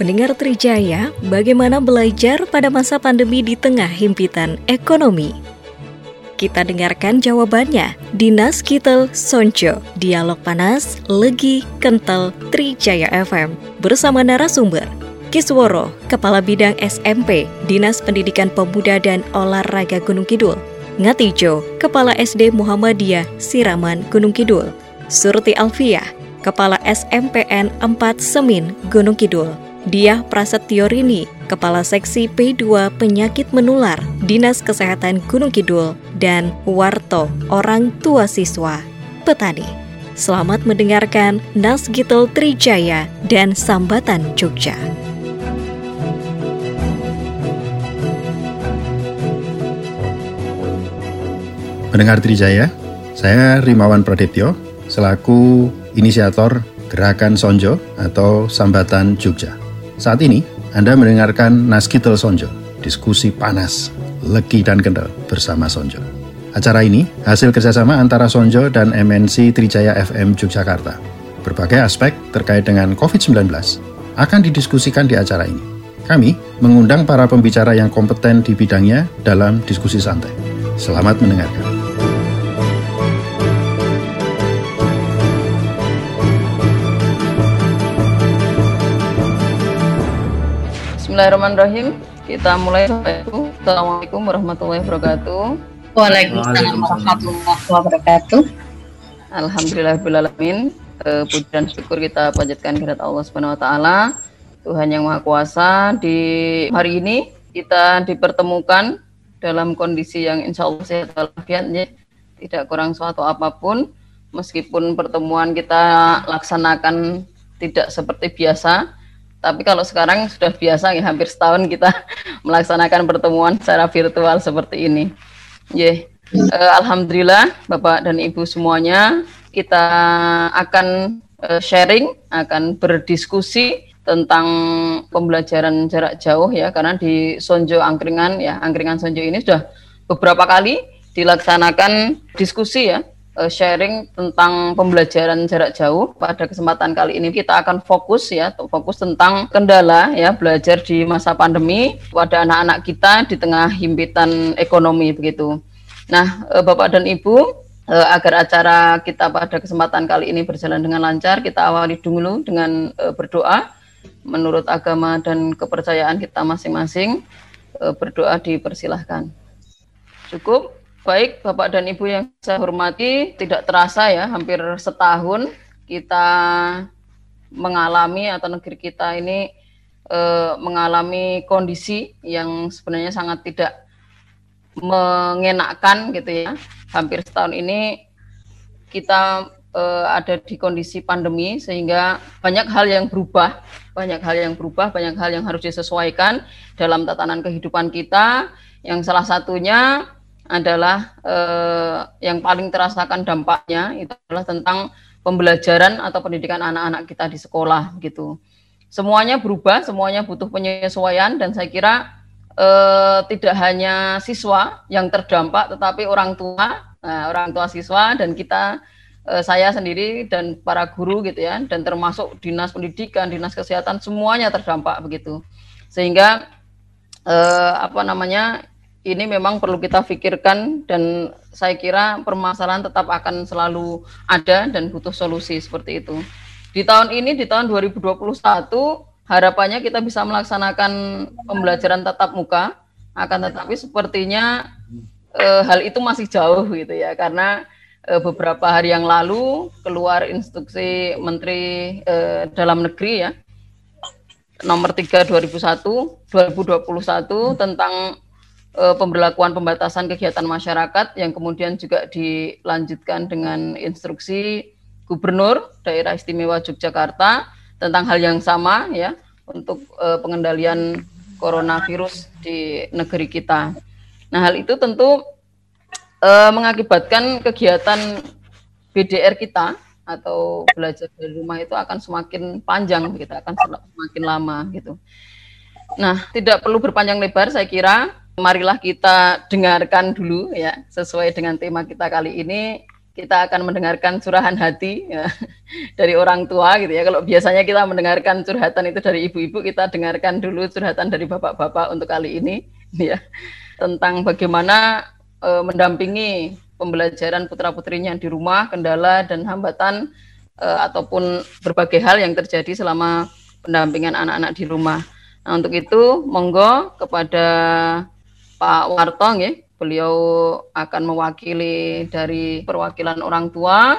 Pendengar Trijaya, bagaimana belajar pada masa pandemi di tengah himpitan ekonomi? Kita dengarkan jawabannya. Dinas Kitel Sonjo, Dialog Panas, Legi, Kental, Trijaya FM. Bersama narasumber, Kisworo, Kepala Bidang SMP, Dinas Pendidikan Pemuda dan Olahraga Gunung Kidul. Ngatijo, Kepala SD Muhammadiyah, Siraman, Gunung Kidul. Surti Alfiah, Kepala SMPN 4 Semin, Gunung Kidul. Diah Prasetyo Rini, Kepala Seksi P2 Penyakit Menular, Dinas Kesehatan Gunung Kidul, dan Warto, orang tua siswa, petani. Selamat mendengarkan Nasgitel Trijaya dan Sambatan Jogja. Pendengar Trijaya, saya Rimawan Pradityo, selaku inisiator Gerakan Sonjo atau Sambatan Jogja. Saat ini, Anda mendengarkan Naskitel Sonjo, diskusi panas, legi dan kendal bersama Sonjo. Acara ini hasil kerjasama antara Sonjo dan MNC Trijaya FM Yogyakarta. Berbagai aspek terkait dengan COVID-19 akan didiskusikan di acara ini. Kami mengundang para pembicara yang kompeten di bidangnya dalam diskusi santai. Selamat mendengarkan. Bismillahirrahmanirrahim. Kita mulai. Assalamualaikum warahmatullahi wabarakatuh. Waalaikumsalam warahmatullahi wabarakatuh. Alhamdulillahirobbilalamin. Uh, puji dan syukur kita panjatkan kehadirat Allah Subhanahu wa taala, Tuhan yang Maha Kuasa. Di hari ini kita dipertemukan dalam kondisi yang insya Allah sehat walafiat ya. Tidak kurang suatu apa pun meskipun pertemuan kita laksanakan tidak seperti biasa tapi kalau sekarang sudah biasa ya hampir setahun kita melaksanakan pertemuan secara virtual seperti ini. Yeah. Uh, Alhamdulillah Bapak dan Ibu semuanya kita akan uh, sharing, akan berdiskusi tentang pembelajaran jarak jauh ya karena di Sonjo Angkringan ya Angkringan Sonjo ini sudah beberapa kali dilaksanakan diskusi ya sharing tentang pembelajaran jarak jauh. Pada kesempatan kali ini kita akan fokus ya, fokus tentang kendala ya belajar di masa pandemi pada anak-anak kita di tengah himpitan ekonomi begitu. Nah, uh, Bapak dan Ibu, uh, agar acara kita pada kesempatan kali ini berjalan dengan lancar, kita awali dulu dengan berdoa menurut agama dan kepercayaan kita masing-masing. Berdoa dipersilahkan. Cukup? Baik, Bapak dan Ibu yang saya hormati, tidak terasa ya, hampir setahun kita mengalami atau negeri kita ini e, mengalami kondisi yang sebenarnya sangat tidak mengenakkan gitu ya. Hampir setahun ini kita e, ada di kondisi pandemi sehingga banyak hal yang berubah, banyak hal yang berubah, banyak hal yang harus disesuaikan dalam tatanan kehidupan kita. Yang salah satunya adalah eh, yang paling terasakan dampaknya itu adalah tentang pembelajaran atau pendidikan anak-anak kita di sekolah gitu. Semuanya berubah, semuanya butuh penyesuaian dan saya kira eh, tidak hanya siswa yang terdampak tetapi orang tua, nah, orang tua siswa dan kita eh, saya sendiri dan para guru gitu ya dan termasuk dinas pendidikan, dinas kesehatan semuanya terdampak begitu. Sehingga eh, apa namanya ini memang perlu kita pikirkan dan saya kira permasalahan tetap akan selalu ada dan butuh solusi seperti itu. Di tahun ini di tahun 2021 harapannya kita bisa melaksanakan pembelajaran tatap muka akan tetapi sepertinya e, hal itu masih jauh gitu ya karena e, beberapa hari yang lalu keluar instruksi Menteri e, Dalam Negeri ya nomor 3 2001 2021 tentang uh, pemberlakuan pembatasan kegiatan masyarakat yang kemudian juga dilanjutkan dengan instruksi Gubernur Daerah Istimewa Yogyakarta tentang hal yang sama ya untuk uh, pengendalian coronavirus di negeri kita. Nah, hal itu tentu uh, mengakibatkan kegiatan BDR kita atau belajar dari rumah itu akan semakin panjang kita akan semakin lama gitu. Nah, tidak perlu berpanjang lebar saya kira marilah kita dengarkan dulu ya sesuai dengan tema kita kali ini kita akan mendengarkan curahan hati ya, dari orang tua gitu ya. Kalau biasanya kita mendengarkan curhatan itu dari ibu-ibu, kita dengarkan dulu curhatan dari bapak-bapak untuk kali ini ya tentang bagaimana e, mendampingi pembelajaran putra-putrinya di rumah, kendala dan hambatan e, ataupun berbagai hal yang terjadi selama pendampingan anak-anak di rumah. Nah, untuk itu monggo kepada Pak Wartong ya, Beliau akan mewakili dari perwakilan orang tua,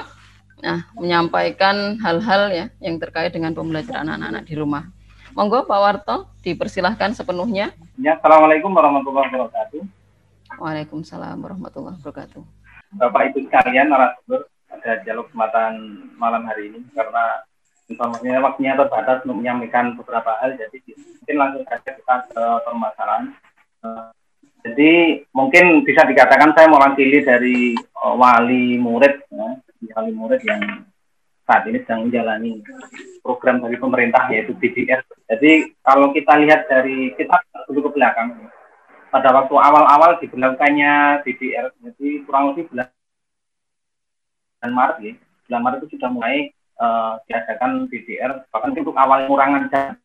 nah, menyampaikan hal-hal ya yang terkait dengan pembelajaran anak-anak di rumah. Monggo Pak Warto, dipersilahkan sepenuhnya. Ya, Assalamualaikum warahmatullahi wabarakatuh. Waalaikumsalam warahmatullahi wabarakatuh. Bapak Ibu sekalian, narasumber ada dialog kesempatan malam hari ini karena informasinya waktunya terbatas untuk menyampaikan beberapa hal, jadi mungkin langsung saja kita ke permasalahan. Jadi mungkin bisa dikatakan saya mewakili dari uh, wali murid, ya, wali murid yang saat ini sedang menjalani program dari pemerintah yaitu BDR. Jadi kalau kita lihat dari kita dulu ke belakang, pada waktu awal-awal diberlakukannya BDR, jadi kurang lebih bulan Maret ya, bulan Maret itu sudah mulai uh, diadakan BDR, bahkan untuk awal pengurangan jam.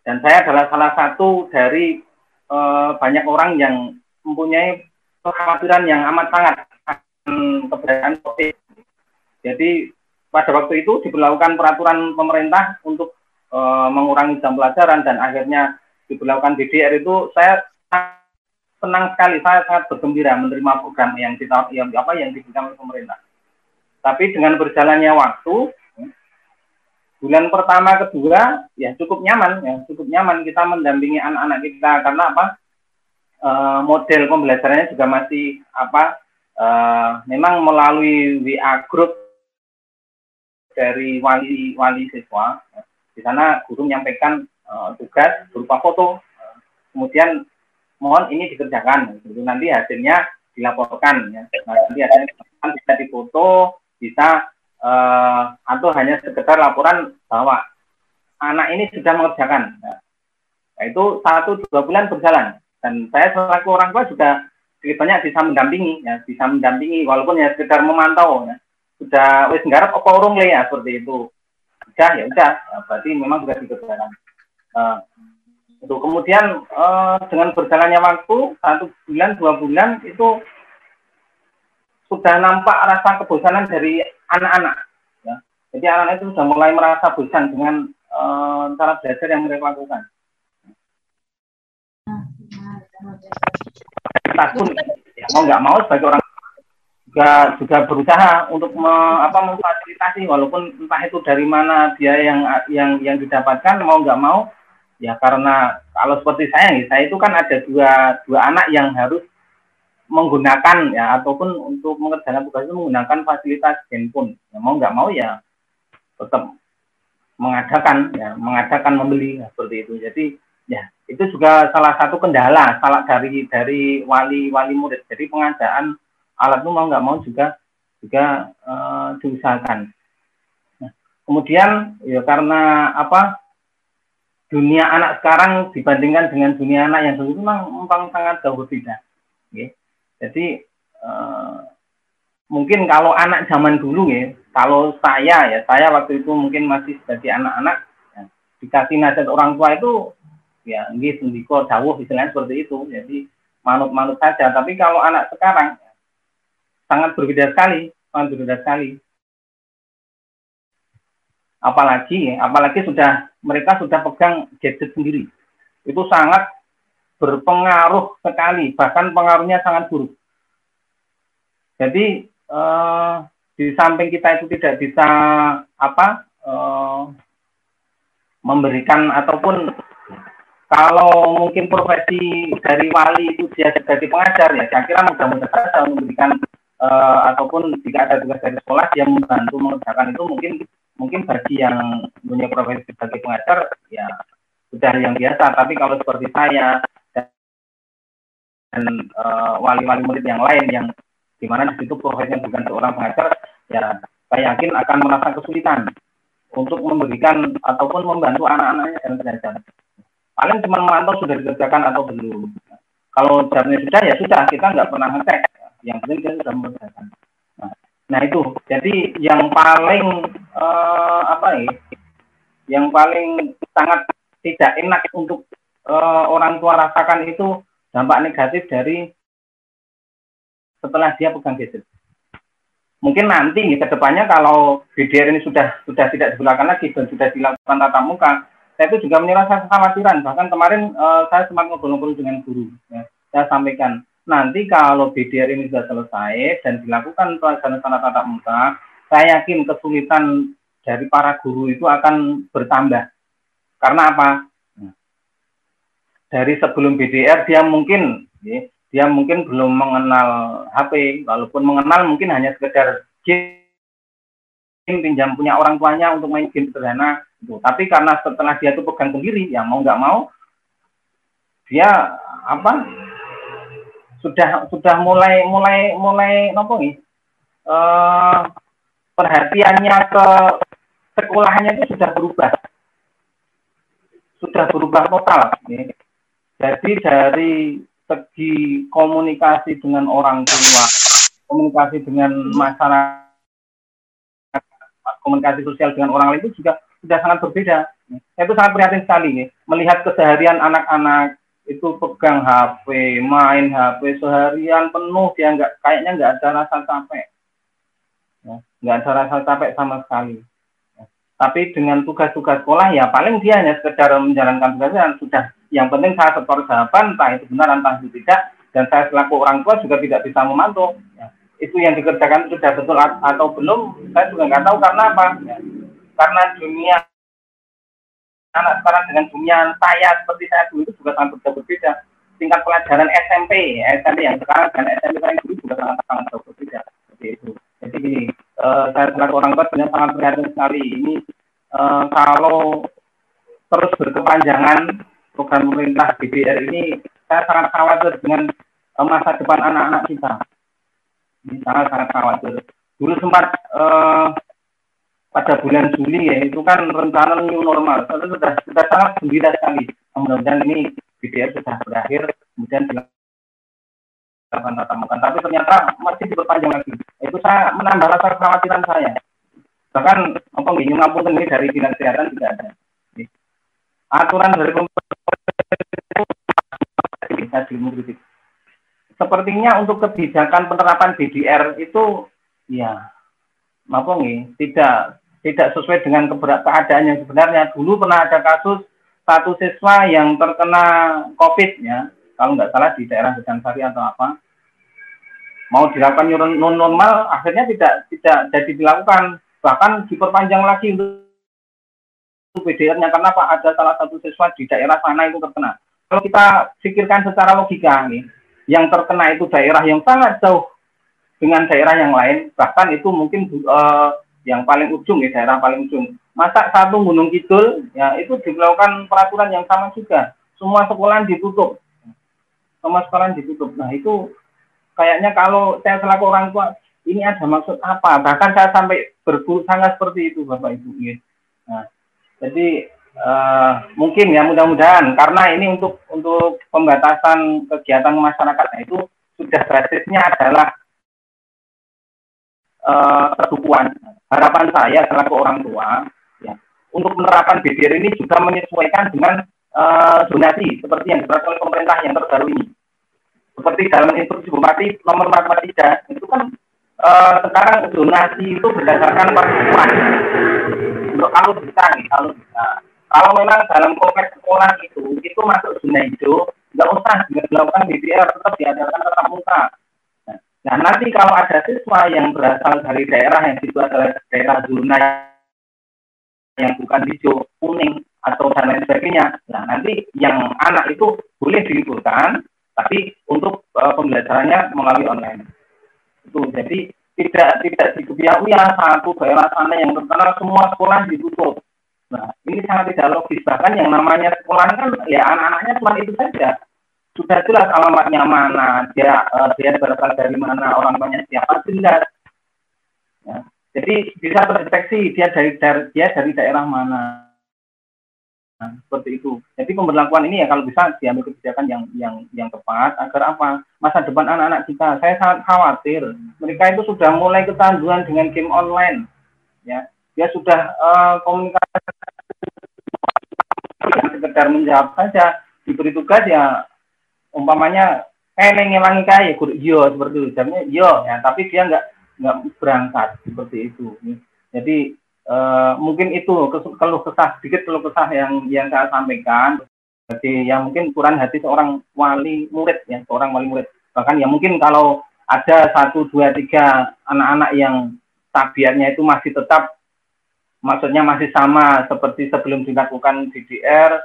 Dan saya adalah salah satu dari uh, banyak orang yang mempunyai kekhawatiran yang amat sangat keberadaan COVID. Jadi pada waktu itu diberlakukan peraturan pemerintah untuk uh, mengurangi jam pelajaran dan akhirnya diberlakukan BDR itu saya senang sekali, saya sangat bergembira menerima program yang kita yang apa yang diberikan oleh pemerintah. Tapi dengan berjalannya waktu, bulan pertama kedua ya cukup nyaman ya cukup nyaman kita mendampingi anak-anak kita. Karena apa? E, model pembelajarannya juga masih apa? E, memang melalui WA group dari wali wali siswa. Ya. di sana guru menyampaikan e, tugas berupa foto. Kemudian mohon ini dikerjakan. Gitu. nanti hasilnya dilaporkan ya. Nanti hasilnya bisa difoto bisa uh, atau hanya sekedar laporan bahwa anak ini sudah mengerjakan. Nah, itu satu dua bulan berjalan. Dan saya selaku orang tua juga sedikit banyak bisa mendampingi ya bisa mendampingi walaupun ya sekedar memantau ya. Sudah wis nggarap apa urung le ya seperti itu. Udah ya udah. Ya, berarti memang sudah dikerjakan. Uh, itu kemudian uh, dengan berjalannya waktu satu bulan dua bulan itu sudah nampak rasa kebosanan dari anak-anak. Ya. Jadi anak-anak itu sudah mulai merasa bosan dengan uh, cara belajar yang mereka lakukan. Tahun ya, mau nggak mau sebagai orang juga juga berusaha untuk me, apa memfasilitasi walaupun entah itu dari mana dia yang yang yang didapatkan mau nggak mau ya karena kalau seperti saya saya itu kan ada dua dua anak yang harus menggunakan ya ataupun untuk mengerjakan tugas itu menggunakan fasilitas handphone. Ya, mau nggak mau ya tetap mengadakan ya mengadakan membeli ya, seperti itu. Jadi ya itu juga salah satu kendala salah dari dari wali wali murid. Jadi pengadaan alat itu mau nggak mau juga juga uh, diusahakan. Nah, kemudian ya karena apa dunia anak sekarang dibandingkan dengan dunia anak yang dulu memang memang sangat jauh berbeda. Okay. Jadi uh, mungkin kalau anak zaman dulu ya, kalau saya ya, saya waktu itu mungkin masih sebagai anak-anak ya, dikasih nasihat orang tua itu ya nggih sendiko jauh istilahnya seperti itu. Jadi manut-manut saja. Tapi kalau anak sekarang ya, sangat berbeda sekali, sangat berbeda sekali. Apalagi, apalagi sudah mereka sudah pegang gadget sendiri, itu sangat berpengaruh sekali, bahkan pengaruhnya sangat buruk. Jadi eh, di samping kita itu tidak bisa apa eh, memberikan ataupun kalau mungkin profesi dari wali itu dia sebagai pengajar ya, saya kira mudah-mudahan saja memberikan eh, ataupun jika ada tugas dari sekolah yang membantu mengerjakan itu mungkin mungkin bagi yang punya profesi sebagai pengajar ya sudah yang biasa tapi kalau seperti saya dan uh, wali-wali murid yang lain yang di mana di situ profesinya bukan seorang pengajar ya saya yakin akan merasa kesulitan untuk memberikan ataupun membantu anak-anaknya dalam belajar. Paling cuma memantau sudah dikerjakan atau belum. Kalau jamnya sudah ya sudah kita nggak pernah ngecek. Yang penting kita sudah mengerjakan. Nah itu, jadi yang paling uh, apa ya, yang paling sangat tidak enak untuk uh, orang tua rasakan itu dampak negatif dari setelah dia pegang gadget. Mungkin nanti ke depannya kalau BDR ini sudah sudah tidak digunakan lagi dan sudah dilakukan tatap muka, saya itu juga merasa kekhawatiran. Bahkan kemarin uh, saya sempat ngobrol-ngobrol dengan guru, ya. saya sampaikan nanti kalau BDR ini sudah selesai dan dilakukan pelajaran tatap muka, saya yakin kesulitan dari para guru itu akan bertambah. Karena apa? Dari sebelum BDR dia mungkin ya, dia mungkin belum mengenal HP, walaupun mengenal mungkin hanya sekedar game pinjam punya orang tuanya untuk main game sederhana itu. Tapi karena setelah dia itu pegang sendiri, ya mau nggak mau dia apa sudah sudah mulai mulai mulai nopo uh, perhatiannya ke sekolahnya itu sudah berubah sudah berubah total nih. Jadi dari segi komunikasi dengan orang tua komunikasi dengan masyarakat komunikasi sosial dengan orang lain itu juga sudah sangat berbeda. Itu sangat prihatin sekali nih, melihat keseharian anak-anak itu pegang HP, main HP seharian penuh dia nggak kayaknya nggak ada rasa capek, ya, nggak ada rasa capek sama sekali. Ya. Tapi dengan tugas-tugas sekolah ya paling dia hanya sekedar menjalankan tugasnya sudah. Yang penting saya setor jawaban, entah itu benar entah itu tidak, dan saya selaku orang tua juga tidak bisa memantau. Ya. Itu yang dikerjakan sudah betul atau belum, saya juga nggak tahu karena apa. Ya. Karena dunia anak sekarang dengan dunia saya seperti saya dulu itu juga sangat berbeda tingkat pelajaran SMP SMP yang sekarang dan SMP saya dulu juga sangat sangat berbeda seperti itu jadi gini uh, saya selaku orang tua sebenarnya sangat prihatin sekali ini uh, kalau terus berkepanjangan program pemerintah BDR ini saya sangat khawatir dengan uh, masa depan anak-anak kita. Ini sangat sangat khawatir. Dulu sempat uh, pada bulan Juli ya itu kan rencana new normal. Itu sudah sudah sangat gembira sekali. Mudah-mudahan ini BDR sudah berakhir kemudian dilakukan tatap muka. Tapi ternyata masih diperpanjang lagi. Itu saya menambah rasa kekhawatiran saya. Bahkan apa nggih ngapun ini dari dinas kesehatan tidak ada. Aturan dari pemerintah sepertinya untuk kebijakan penerapan BDR itu ya apa nih tidak tidak sesuai dengan keadaan yang sebenarnya. Dulu pernah ada kasus satu siswa yang terkena COVID ya, kalau nggak salah di daerah Sari atau apa, mau dilakukan non normal, akhirnya tidak tidak jadi dilakukan, bahkan diperpanjang lagi untuk PDR-nya karena Pak ada salah satu siswa di daerah sana itu terkena. Kalau kita pikirkan secara logika nih, yang terkena itu daerah yang sangat jauh dengan daerah yang lain, bahkan itu mungkin uh, yang paling ujung ya daerah paling ujung. Masa satu Gunung Kidul ya itu dilakukan peraturan yang sama juga. Semua sekolah ditutup. Semua sekolah ditutup. Nah itu kayaknya kalau saya selaku orang tua ini ada maksud apa? Bahkan saya sampai berguru sangat seperti itu Bapak Ibu. Ya. Nah, jadi uh, mungkin ya mudah-mudahan karena ini untuk untuk pembatasan kegiatan masyarakat nah, itu sudah basisnya adalah uh, harapan saya selaku orang tua ya, untuk menerapkan BDR ini juga menyesuaikan dengan uh, seperti yang oleh pemerintah yang terbaru ini. Seperti dalam instruksi Bupati nomor 43 itu kan uh, sekarang zonasi itu berdasarkan. Untuk kalau bisa nih, kalau bisa. Kalau memang dalam kompleks sekolah itu itu masuk zona hijau, nggak usah dilakukan BDR tetap diadakan tetap muka Nah nanti kalau ada siswa yang berasal dari daerah yang itu adalah daerah zona yang bukan hijau, kuning, atau dan lain sebagainya, nah nanti yang anak itu boleh diliburkan, tapi untuk uh, pembelajarannya melalui online. Itu jadi tidak tidak dikebiaui satu daerah sana yang terkenal semua sekolah ditutup. Nah ini sangat tidak logis bahkan yang namanya sekolah kan ya anak-anaknya cuma itu saja sudah jelas alamatnya mana, dia uh, dia berasal dari mana, orang tuanya siapa jelas. Ya. Jadi bisa terdeteksi dia dari, dari dia dari daerah mana. Nah, seperti itu. Jadi pemberlakuan ini ya kalau bisa diambil kebijakan yang yang yang tepat agar apa? Masa depan anak-anak kita. Saya sangat khawatir. Mereka itu sudah mulai ketanduan dengan game online. Ya, dia sudah uh, komunikasi sekedar menjawab saja diberi tugas ya umpamanya eh ngelangi kayak guru yo seperti itu. Jamnya yo ya tapi dia nggak nggak berangkat seperti itu. Jadi Uh, mungkin itu keluh kesah sedikit keluh kesah yang yang saya sampaikan. Jadi yang mungkin kurang hati seorang wali murid ya seorang wali murid. Bahkan ya mungkin kalau ada satu dua tiga anak-anak yang tabiatnya itu masih tetap maksudnya masih sama seperti sebelum dilakukan BDR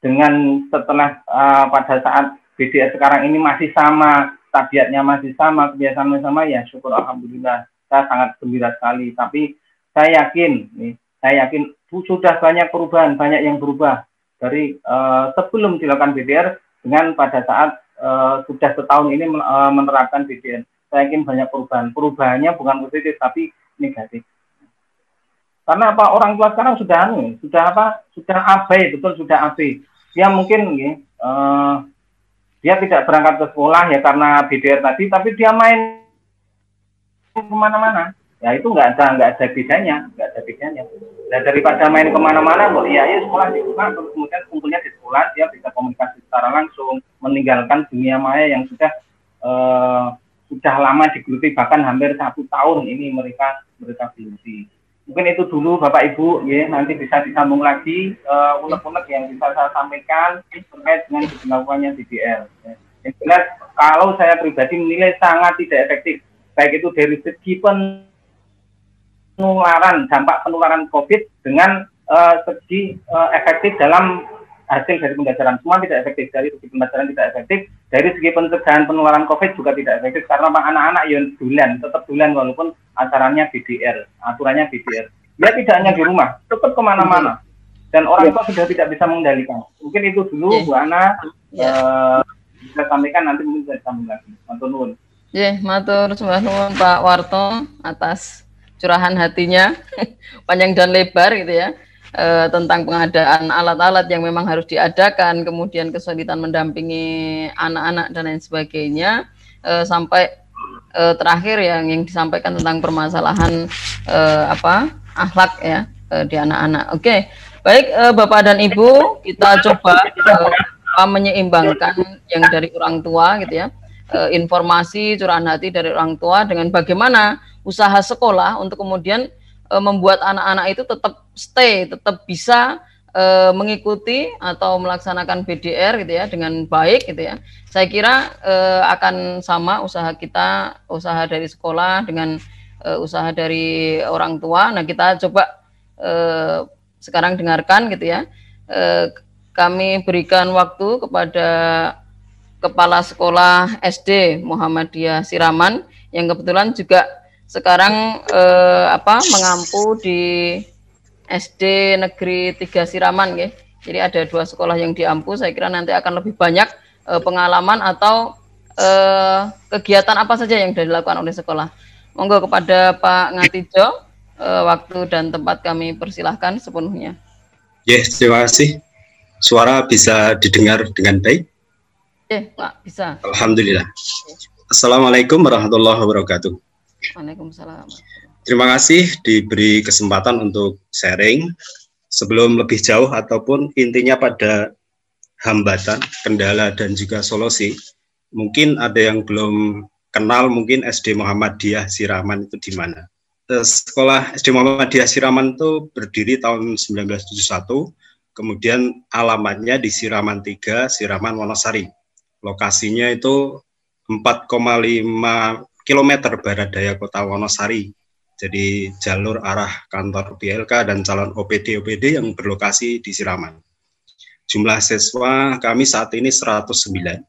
dengan setelah uh, pada saat BDR sekarang ini masih sama tabiatnya masih sama kebiasaan sama ya syukur alhamdulillah saya sangat gembira sekali tapi saya yakin nih, saya yakin sudah banyak perubahan, banyak yang berubah dari uh, sebelum dilakukan BDR dengan pada saat uh, sudah setahun ini uh, menerapkan BDR. Saya yakin banyak perubahan. Perubahannya bukan positif tapi negatif. Karena apa orang tua sekarang sudah anu, sudah apa? Sudah abai, betul sudah abai. Dia mungkin nih, uh, dia tidak berangkat ke sekolah ya karena BDR tadi, tapi dia main ke mana-mana. Ya itu nggak ada nggak ada bedanya nggak ada bedanya. Nah daripada main ke mana-mana kok ya ya sekolah di rumah kemudian kumpulnya di sekolah dia bisa komunikasi secara langsung meninggalkan dunia maya yang sudah uh, sudah lama digeluti bahkan hampir satu tahun ini mereka mereka geluti mungkin itu dulu bapak ibu. Ya nanti bisa disambung lagi uh, unek-unek yang bisa saya sampaikan terkait dengan diberlakukannya DDR ya. yang jelas kalau saya pribadi menilai sangat tidak efektif baik itu dari segi pen penularan dampak penularan COVID dengan uh, segi uh, efektif dalam hasil dari pembelajaran. Semua tidak efektif dari segi pembelajaran tidak efektif dari segi pencegahan penularan COVID juga tidak efektif karena anak-anak yang dulan tetap dulan walaupun acaranya BDR aturannya BDR dia tidak hanya di rumah tetap ke mana-mana. Dan orang tua sudah tidak bisa mengendalikan. Mungkin itu dulu Bu Ana uh, bisa sampaikan nanti mungkin bisa disambung lagi. Matur nuwun. Ya, matur sembah nuwun Pak Warto atas curahan hatinya panjang dan lebar gitu ya e, tentang pengadaan alat-alat yang memang harus diadakan, kemudian kesulitan mendampingi anak-anak dan lain sebagainya e, sampai e, terakhir yang yang disampaikan tentang permasalahan e, apa akhlak ya e, di anak-anak. Oke, baik e, Bapak dan Ibu kita coba e, menyeimbangkan yang dari orang tua gitu ya informasi curahan hati dari orang tua dengan bagaimana usaha sekolah untuk kemudian e, membuat anak-anak itu tetap stay, tetap bisa e, mengikuti atau melaksanakan BDR gitu ya dengan baik gitu ya. Saya kira e, akan sama usaha kita, usaha dari sekolah dengan e, usaha dari orang tua. Nah, kita coba e, sekarang dengarkan gitu ya. E, kami berikan waktu kepada Kepala Sekolah SD Muhammadiyah Siraman yang kebetulan juga sekarang eh, apa mengampu di SD Negeri 3 Siraman ya. Jadi ada dua sekolah yang diampu. Saya kira nanti akan lebih banyak eh, pengalaman atau eh, kegiatan apa saja yang dilakukan oleh sekolah. Monggo kepada Pak Ngatijo, eh, waktu dan tempat kami persilahkan sepenuhnya. Yes, terima kasih. Suara bisa didengar dengan baik? Ya, Pak, bisa. Alhamdulillah. Assalamualaikum warahmatullahi wabarakatuh. Waalaikumsalam. Terima kasih diberi kesempatan untuk sharing. Sebelum lebih jauh ataupun intinya pada hambatan, kendala dan juga solusi, mungkin ada yang belum kenal mungkin SD Muhammadiyah Siraman itu di mana. Eh, sekolah SD Muhammadiyah Siraman itu berdiri tahun 1971, kemudian alamatnya di Siraman 3, Siraman Wonosari. Lokasinya itu 4,5 km barat daya kota Wonosari. Jadi jalur arah kantor BLK dan calon OPD-OPD yang berlokasi di Siraman. Jumlah siswa kami saat ini 109.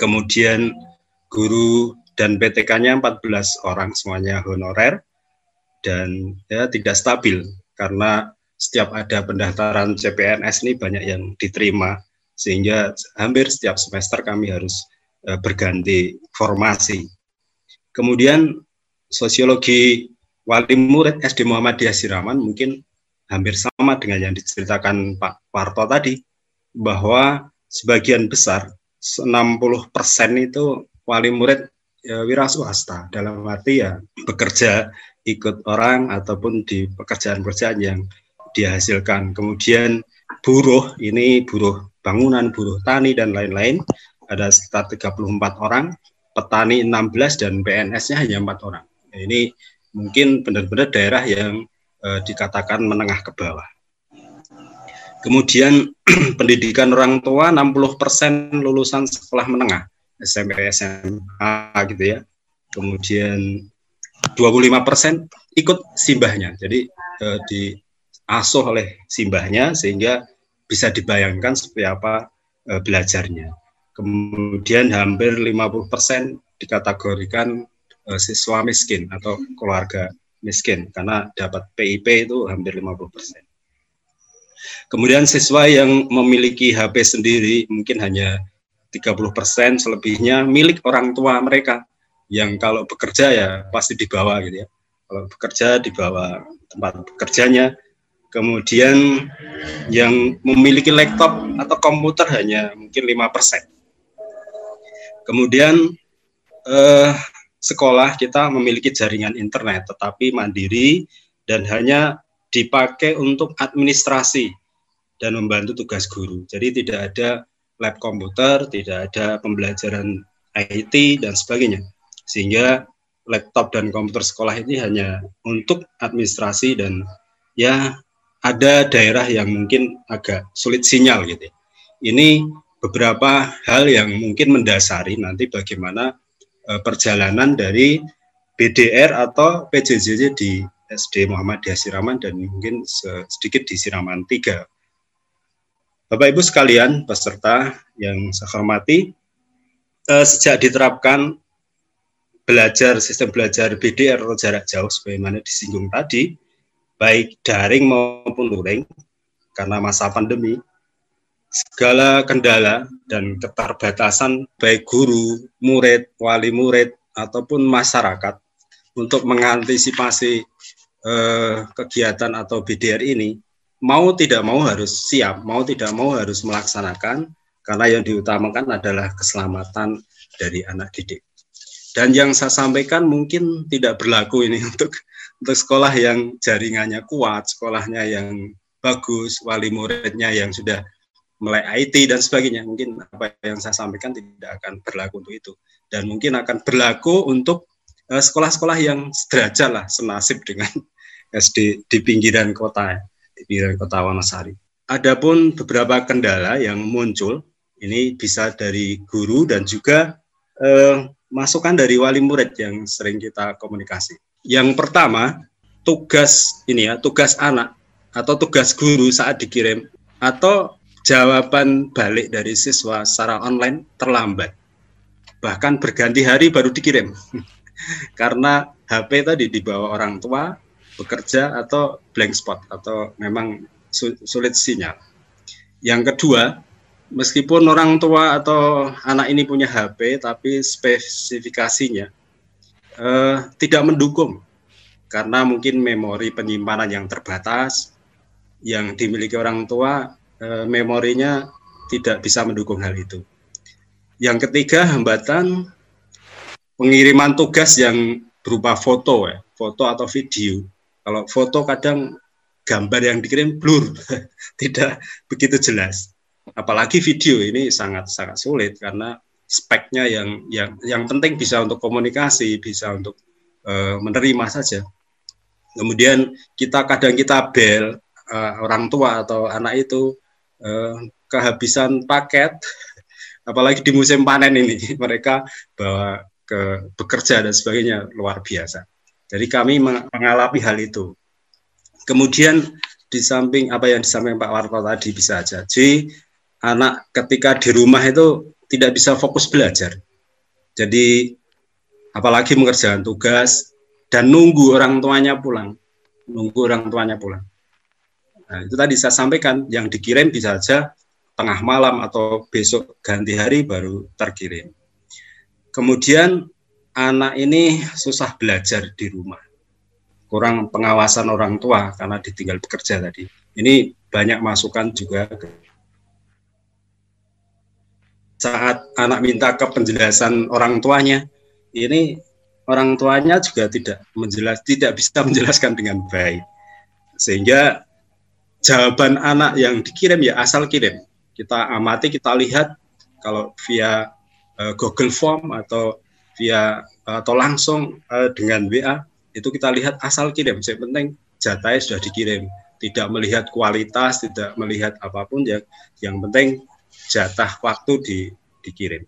Kemudian guru dan PTK-nya 14 orang semuanya honorer dan ya tidak stabil karena setiap ada pendaftaran CPNS ini banyak yang diterima sehingga hampir setiap semester kami harus uh, berganti formasi Kemudian sosiologi wali murid SD Muhammadiyah Siraman mungkin hampir sama dengan yang diceritakan Pak Parto tadi bahwa sebagian besar 60% itu wali murid ya, wira swasta dalam arti ya bekerja ikut orang ataupun di pekerjaan-pekerjaan yang dihasilkan. Kemudian buruh ini buruh bangunan, buruh tani dan lain-lain ada sekitar 34 orang, petani 16 dan PNS-nya hanya empat orang. Nah, ini mungkin benar-benar daerah yang eh, dikatakan menengah ke bawah. Kemudian pendidikan orang tua 60% lulusan sekolah menengah, SMP, SMA gitu ya. Kemudian 25% ikut simbahnya. Jadi eh, diasuh oleh simbahnya sehingga bisa dibayangkan seperti apa eh, belajarnya. Kemudian hampir 50% dikategorikan eh, siswa miskin atau keluarga miskin karena dapat PIP itu hampir 50 persen. Kemudian siswa yang memiliki HP sendiri mungkin hanya 30 persen, selebihnya milik orang tua mereka yang kalau bekerja ya pasti dibawa gitu ya. Kalau bekerja dibawa tempat bekerjanya. Kemudian yang memiliki laptop atau komputer hanya mungkin 5 persen. Kemudian eh, sekolah kita memiliki jaringan internet tetapi mandiri dan hanya dipakai untuk administrasi dan membantu tugas guru. Jadi tidak ada lab komputer, tidak ada pembelajaran IT dan sebagainya. Sehingga laptop dan komputer sekolah ini hanya untuk administrasi dan ya ada daerah yang mungkin agak sulit sinyal gitu. Ini beberapa hal yang mungkin mendasari nanti bagaimana uh, perjalanan dari BDR atau PJJ di SD Muhammad Siraman dan mungkin sedikit di Siraman 3. Bapak Ibu sekalian, peserta yang saya hormati, eh, sejak diterapkan belajar sistem belajar BDR atau jarak jauh sebagaimana disinggung tadi, baik daring maupun luring karena masa pandemi, segala kendala dan keterbatasan baik guru, murid, wali murid ataupun masyarakat untuk mengantisipasi eh, kegiatan atau BDR ini mau tidak mau harus siap, mau tidak mau harus melaksanakan karena yang diutamakan adalah keselamatan dari anak didik. Dan yang saya sampaikan mungkin tidak berlaku ini untuk untuk sekolah yang jaringannya kuat, sekolahnya yang bagus, wali muridnya yang sudah mulai IT dan sebagainya. Mungkin apa yang saya sampaikan tidak akan berlaku untuk itu. Dan mungkin akan berlaku untuk eh, sekolah-sekolah yang sederajat lah, senasib dengan SD di pinggiran kota di Kota Wonosari. Adapun beberapa kendala yang muncul ini bisa dari guru dan juga eh, masukan dari wali murid yang sering kita komunikasi. Yang pertama, tugas ini ya, tugas anak atau tugas guru saat dikirim atau jawaban balik dari siswa secara online terlambat. Bahkan berganti hari baru dikirim. Karena HP tadi dibawa orang tua bekerja atau blank spot atau memang sulit sinyal. Yang kedua, meskipun orang tua atau anak ini punya HP tapi spesifikasinya eh, tidak mendukung karena mungkin memori penyimpanan yang terbatas yang dimiliki orang tua eh, memorinya tidak bisa mendukung hal itu. Yang ketiga hambatan pengiriman tugas yang berupa foto ya, foto atau video kalau foto kadang gambar yang dikirim blur, tidak begitu jelas. Apalagi video ini sangat sangat sulit karena speknya yang yang yang penting bisa untuk komunikasi, bisa untuk uh, menerima saja. Kemudian kita kadang kita bel uh, orang tua atau anak itu uh, kehabisan paket, apalagi di musim panen ini mereka bawa ke bekerja dan sebagainya luar biasa. Jadi kami mengalami hal itu. Kemudian di samping apa yang disampaikan Pak Warto tadi bisa aja. Jadi anak ketika di rumah itu tidak bisa fokus belajar. Jadi apalagi mengerjakan tugas dan nunggu orang tuanya pulang. Nunggu orang tuanya pulang. Nah, itu tadi saya sampaikan yang dikirim bisa saja tengah malam atau besok ganti hari baru terkirim. Kemudian anak ini susah belajar di rumah. kurang pengawasan orang tua karena ditinggal bekerja tadi. Ini banyak masukan juga saat anak minta ke penjelasan orang tuanya, ini orang tuanya juga tidak menjelas tidak bisa menjelaskan dengan baik. Sehingga jawaban anak yang dikirim ya asal kirim. Kita amati, kita lihat kalau via uh, Google Form atau via atau langsung uh, dengan WA itu kita lihat asal kirim. Yang penting jatahnya sudah dikirim. Tidak melihat kualitas, tidak melihat apa pun yang yang penting jatah waktu di, dikirim.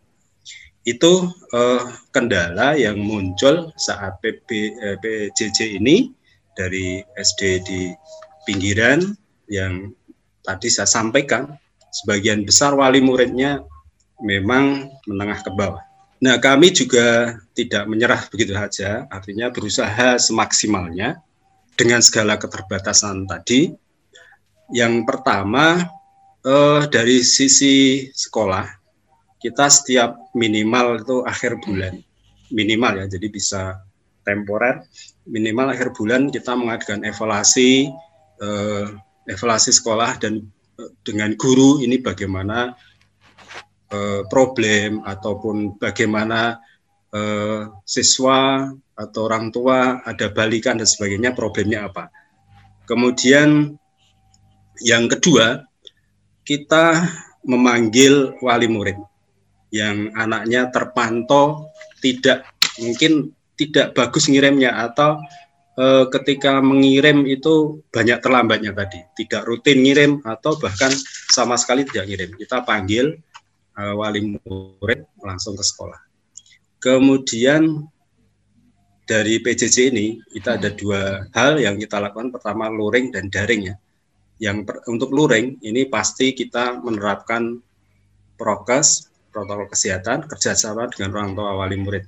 Itu uh, kendala yang muncul saat PB, eh, PJJ ini dari SD di pinggiran yang tadi saya sampaikan, sebagian besar wali muridnya memang menengah ke bawah. Nah, kami juga tidak menyerah begitu saja, artinya berusaha semaksimalnya dengan segala keterbatasan tadi. Yang pertama, eh, dari sisi sekolah, kita setiap minimal itu akhir bulan, minimal ya, jadi bisa temporer, minimal akhir bulan kita mengadakan evaluasi, eh, evaluasi sekolah dan eh, dengan guru ini bagaimana eh, problem ataupun bagaimana eh, siswa atau orang tua ada balikan dan sebagainya problemnya apa. Kemudian yang kedua kita memanggil wali murid yang anaknya terpantau tidak mungkin tidak bagus ngirimnya atau e, ketika mengirim itu banyak terlambatnya tadi tidak rutin ngirim atau bahkan sama sekali tidak ngirim kita panggil uh, wali murid langsung ke sekolah. Kemudian dari PJJ ini kita ada dua hal yang kita lakukan. Pertama luring dan daring ya. Yang per, untuk luring ini pasti kita menerapkan prokes, protokol kesehatan kerjasama dengan orang tua wali murid.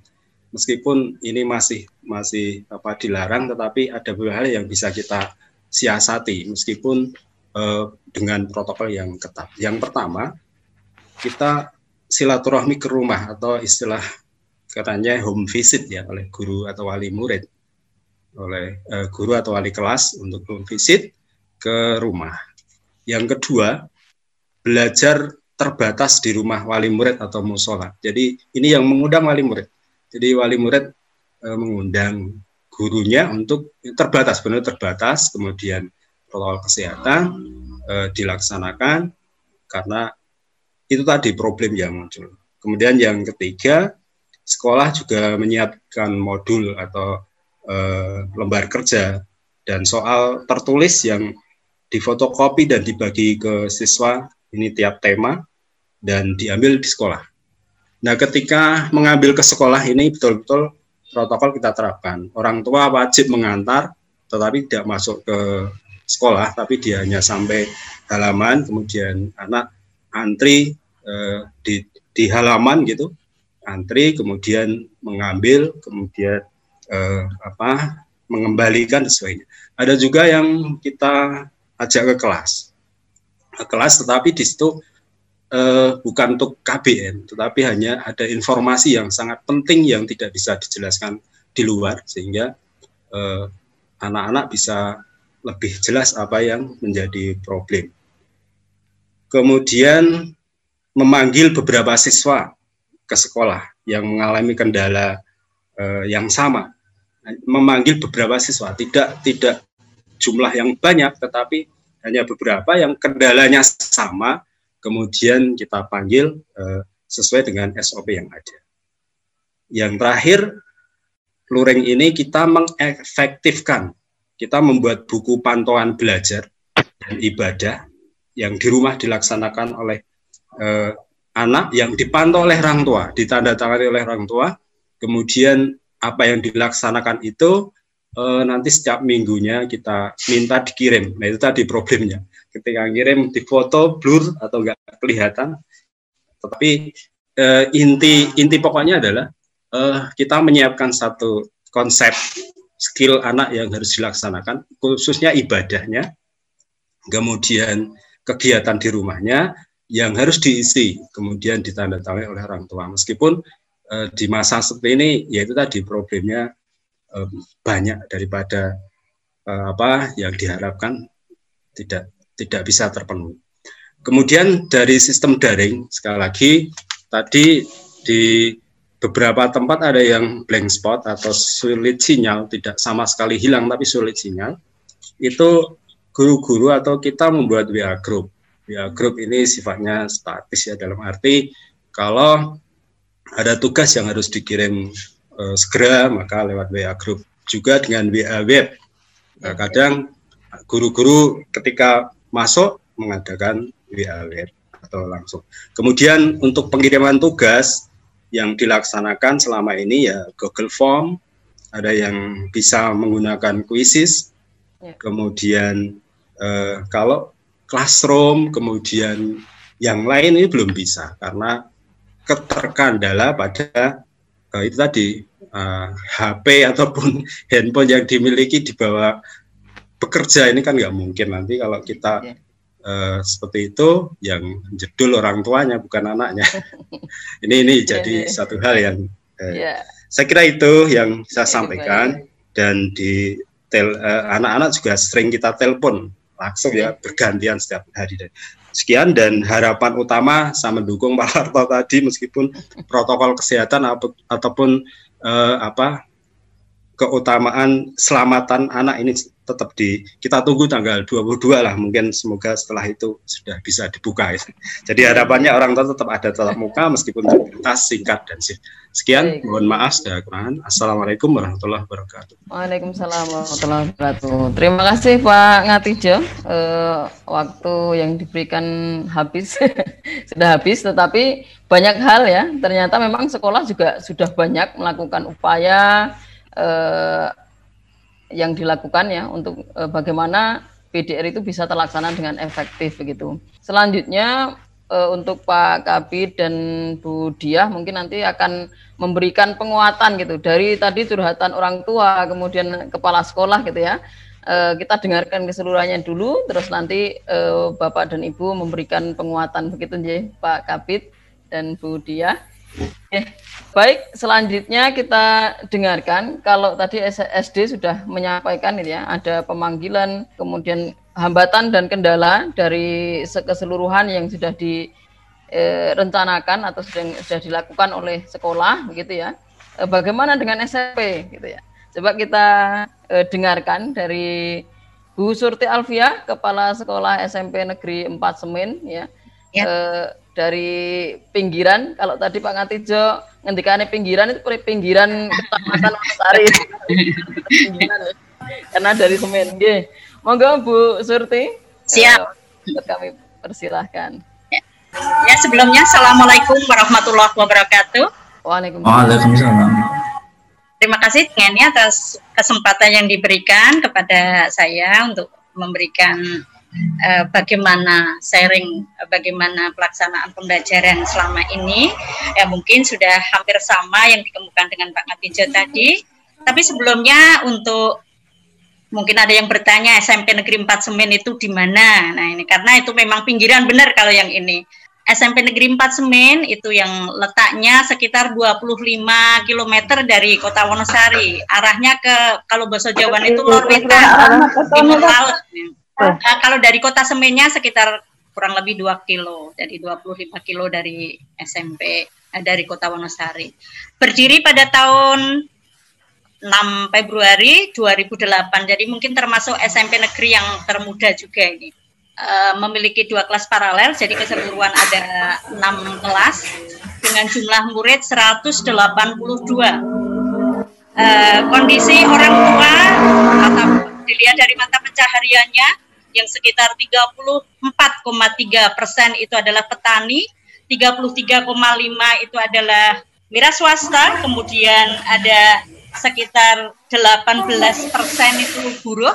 Meskipun ini masih masih apa dilarang, tetapi ada beberapa hal yang bisa kita siasati meskipun eh, dengan protokol yang ketat. Yang pertama kita silaturahmi ke rumah atau istilah katanya home visit ya oleh guru atau wali murid oleh uh, guru atau wali kelas untuk home visit ke rumah. Yang kedua, belajar terbatas di rumah wali murid atau musola. Jadi ini yang mengundang wali murid. Jadi wali murid uh, mengundang gurunya untuk terbatas, benar terbatas, kemudian protokol kesehatan uh, dilaksanakan karena itu tadi problem yang muncul. Kemudian yang ketiga, sekolah juga menyiapkan modul atau e, lembar kerja dan soal tertulis yang difotokopi dan dibagi ke siswa ini tiap tema dan diambil di sekolah. Nah, ketika mengambil ke sekolah ini betul-betul protokol kita terapkan. Orang tua wajib mengantar, tetapi tidak masuk ke sekolah, tapi dia hanya sampai halaman, kemudian anak antri eh, di, di halaman gitu antri kemudian mengambil kemudian eh, apa mengembalikan dan sebagainya ada juga yang kita ajak ke kelas ke kelas tetapi di situ eh, bukan untuk KBN tetapi hanya ada informasi yang sangat penting yang tidak bisa dijelaskan di luar sehingga eh, anak-anak bisa lebih jelas apa yang menjadi problem. Kemudian memanggil beberapa siswa ke sekolah yang mengalami kendala eh, yang sama, memanggil beberapa siswa, tidak tidak jumlah yang banyak, tetapi hanya beberapa yang kendalanya sama, kemudian kita panggil eh, sesuai dengan SOP yang ada. Yang terakhir, luring ini kita mengefektifkan, kita membuat buku pantauan belajar dan ibadah yang di rumah dilaksanakan oleh eh, anak yang dipantau oleh orang tua, ditandatangani oleh orang tua, kemudian apa yang dilaksanakan itu eh, nanti setiap minggunya kita minta dikirim. Nah itu tadi problemnya. Ketika ngirim di foto blur atau enggak kelihatan, tetapi eh, inti inti pokoknya adalah eh, kita menyiapkan satu konsep skill anak yang harus dilaksanakan, khususnya ibadahnya, kemudian kegiatan di rumahnya, yang harus diisi kemudian ditandatangani oleh orang tua. Meskipun eh, di masa seperti ini yaitu tadi problemnya eh, banyak daripada uh, apa yang diharapkan tidak tidak bisa terpenuhi. Kemudian dari sistem daring sekali lagi tadi di beberapa tempat ada yang blank spot atau sulit sinyal, tidak sama sekali hilang tapi sulit sinyal. Itu guru-guru atau kita membuat WA group. WA group ini sifatnya statis ya dalam arti kalau ada tugas yang harus dikirim uh, segera maka lewat WA group. Juga dengan WA web. Nah, kadang guru-guru ketika masuk mengadakan WA web atau langsung. Kemudian untuk pengiriman tugas yang dilaksanakan selama ini ya Google Form, ada yang bisa menggunakan quizzes, ya. kemudian eh, kalau classroom, kemudian yang lain ini belum bisa karena keterkandala pada eh, itu tadi eh, HP ataupun handphone yang dimiliki di bawah bekerja ini kan nggak mungkin nanti kalau kita ya uh, seperti itu yang jedul orang tuanya bukan anaknya. ini ini yeah, jadi yeah. satu hal yang uh, yeah. saya kira itu yang saya yeah, sampaikan yeah. dan di tel uh, anak-anak juga sering kita telepon langsung ya bergantian setiap hari. Sekian dan harapan utama saya mendukung Pak Harto tadi meskipun protokol kesehatan ataupun uh, apa keutamaan selamatan anak ini tetap di kita tunggu tanggal 22 lah mungkin semoga setelah itu sudah bisa dibuka ya. Jadi harapannya orang tua tetap ada tetap muka meskipun tas singkat dan sih. Sekian, mohon maaf sudah kekurangan. Assalamualaikum warahmatullahi wabarakatuh. Waalaikumsalam warahmatullahi wabarakatuh. Terima kasih Pak Ngatijo. Uh, waktu yang diberikan habis sudah habis, tetapi banyak hal ya. Ternyata memang sekolah juga sudah banyak melakukan upaya eh, yang dilakukan ya untuk eh, bagaimana PDR itu bisa terlaksana dengan efektif begitu. Selanjutnya eh, untuk Pak Kabit dan Bu Diah mungkin nanti akan memberikan penguatan gitu dari tadi curhatan orang tua kemudian kepala sekolah gitu ya. Eh, kita dengarkan keseluruhannya dulu terus nanti eh, Bapak dan Ibu memberikan penguatan begitu ya Pak Kabit dan Bu Diah. Baik. Selanjutnya kita dengarkan kalau tadi SD sudah menyampaikan ini ya, ada pemanggilan, kemudian hambatan dan kendala dari keseluruhan yang sudah direncanakan atau sudah sudah dilakukan oleh sekolah, begitu ya. Eh, bagaimana dengan SMP, gitu ya? Coba kita eh, dengarkan dari Bu Surti Alfia, Kepala Sekolah SMP Negeri 4 Semen, ya. ya. Eh, dari pinggiran kalau tadi Pak Ngatijo ngendikannya pinggiran itu pinggiran kecamatan Sari karena dari Semen G. Monggo Bu Surti. Siap. Uh, kami persilahkan. Ya. ya sebelumnya Assalamualaikum warahmatullahi wabarakatuh. Waalaikumsalam. Terima kasih Ngeni atas kesempatan yang diberikan kepada saya untuk memberikan uh, bagaimana sharing uh, bagaimana pelaksanaan pembelajaran selama ini? Ya mungkin sudah hampir sama yang dikemukakan dengan Pak Ngatijo tadi. Tapi sebelumnya untuk mungkin ada yang bertanya SMP Negeri 4 Semen itu di mana? Nah ini karena itu memang pinggiran benar kalau yang ini. SMP Negeri 4 Semen itu yang letaknya sekitar 25 km dari Kota Wonosari. Arahnya ke kalau bahasa Jawa itu Lor Wetan, timur laut. Uh, kalau dari kota Semennya sekitar kurang lebih 2 kilo, jadi 25 kilo dari SMP, eh, dari kota Wonosari. Berdiri pada tahun 6 Februari 2008, jadi mungkin termasuk SMP negeri yang termuda juga ini. Uh, memiliki dua kelas paralel, jadi keseluruhan ada enam kelas dengan jumlah murid 182. Uh, kondisi orang tua atau dilihat dari mata pencahariannya yang sekitar 34,3 persen itu adalah petani, 33,5 itu adalah wira swasta, kemudian ada sekitar 18 persen itu buruh,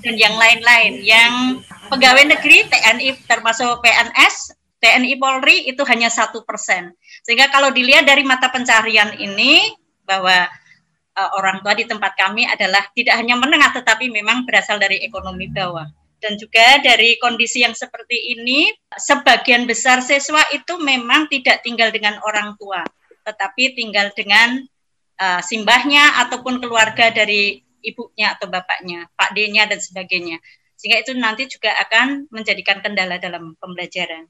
dan yang lain-lain. Yang pegawai negeri TNI termasuk PNS, TNI Polri itu hanya satu persen. Sehingga kalau dilihat dari mata pencarian ini bahwa uh, orang tua di tempat kami adalah tidak hanya menengah tetapi memang berasal dari ekonomi bawah. Dan juga dari kondisi yang seperti ini, sebagian besar siswa itu memang tidak tinggal dengan orang tua, tetapi tinggal dengan uh, simbahnya ataupun keluarga dari ibunya atau bapaknya, Pak D-nya dan sebagainya. Sehingga itu nanti juga akan menjadikan kendala dalam pembelajaran.